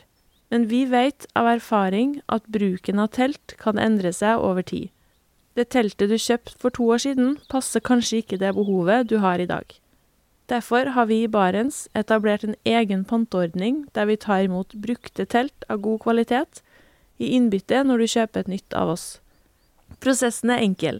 Men vi vet av erfaring at bruken av telt kan endre seg over tid. Det teltet du kjøpte for to år siden, passer kanskje ikke det behovet du har i dag. Derfor har vi i Barents etablert en egen panteordning der vi tar imot brukte telt av god kvalitet i innbytte når du kjøper et nytt av oss. Prosessen er enkel.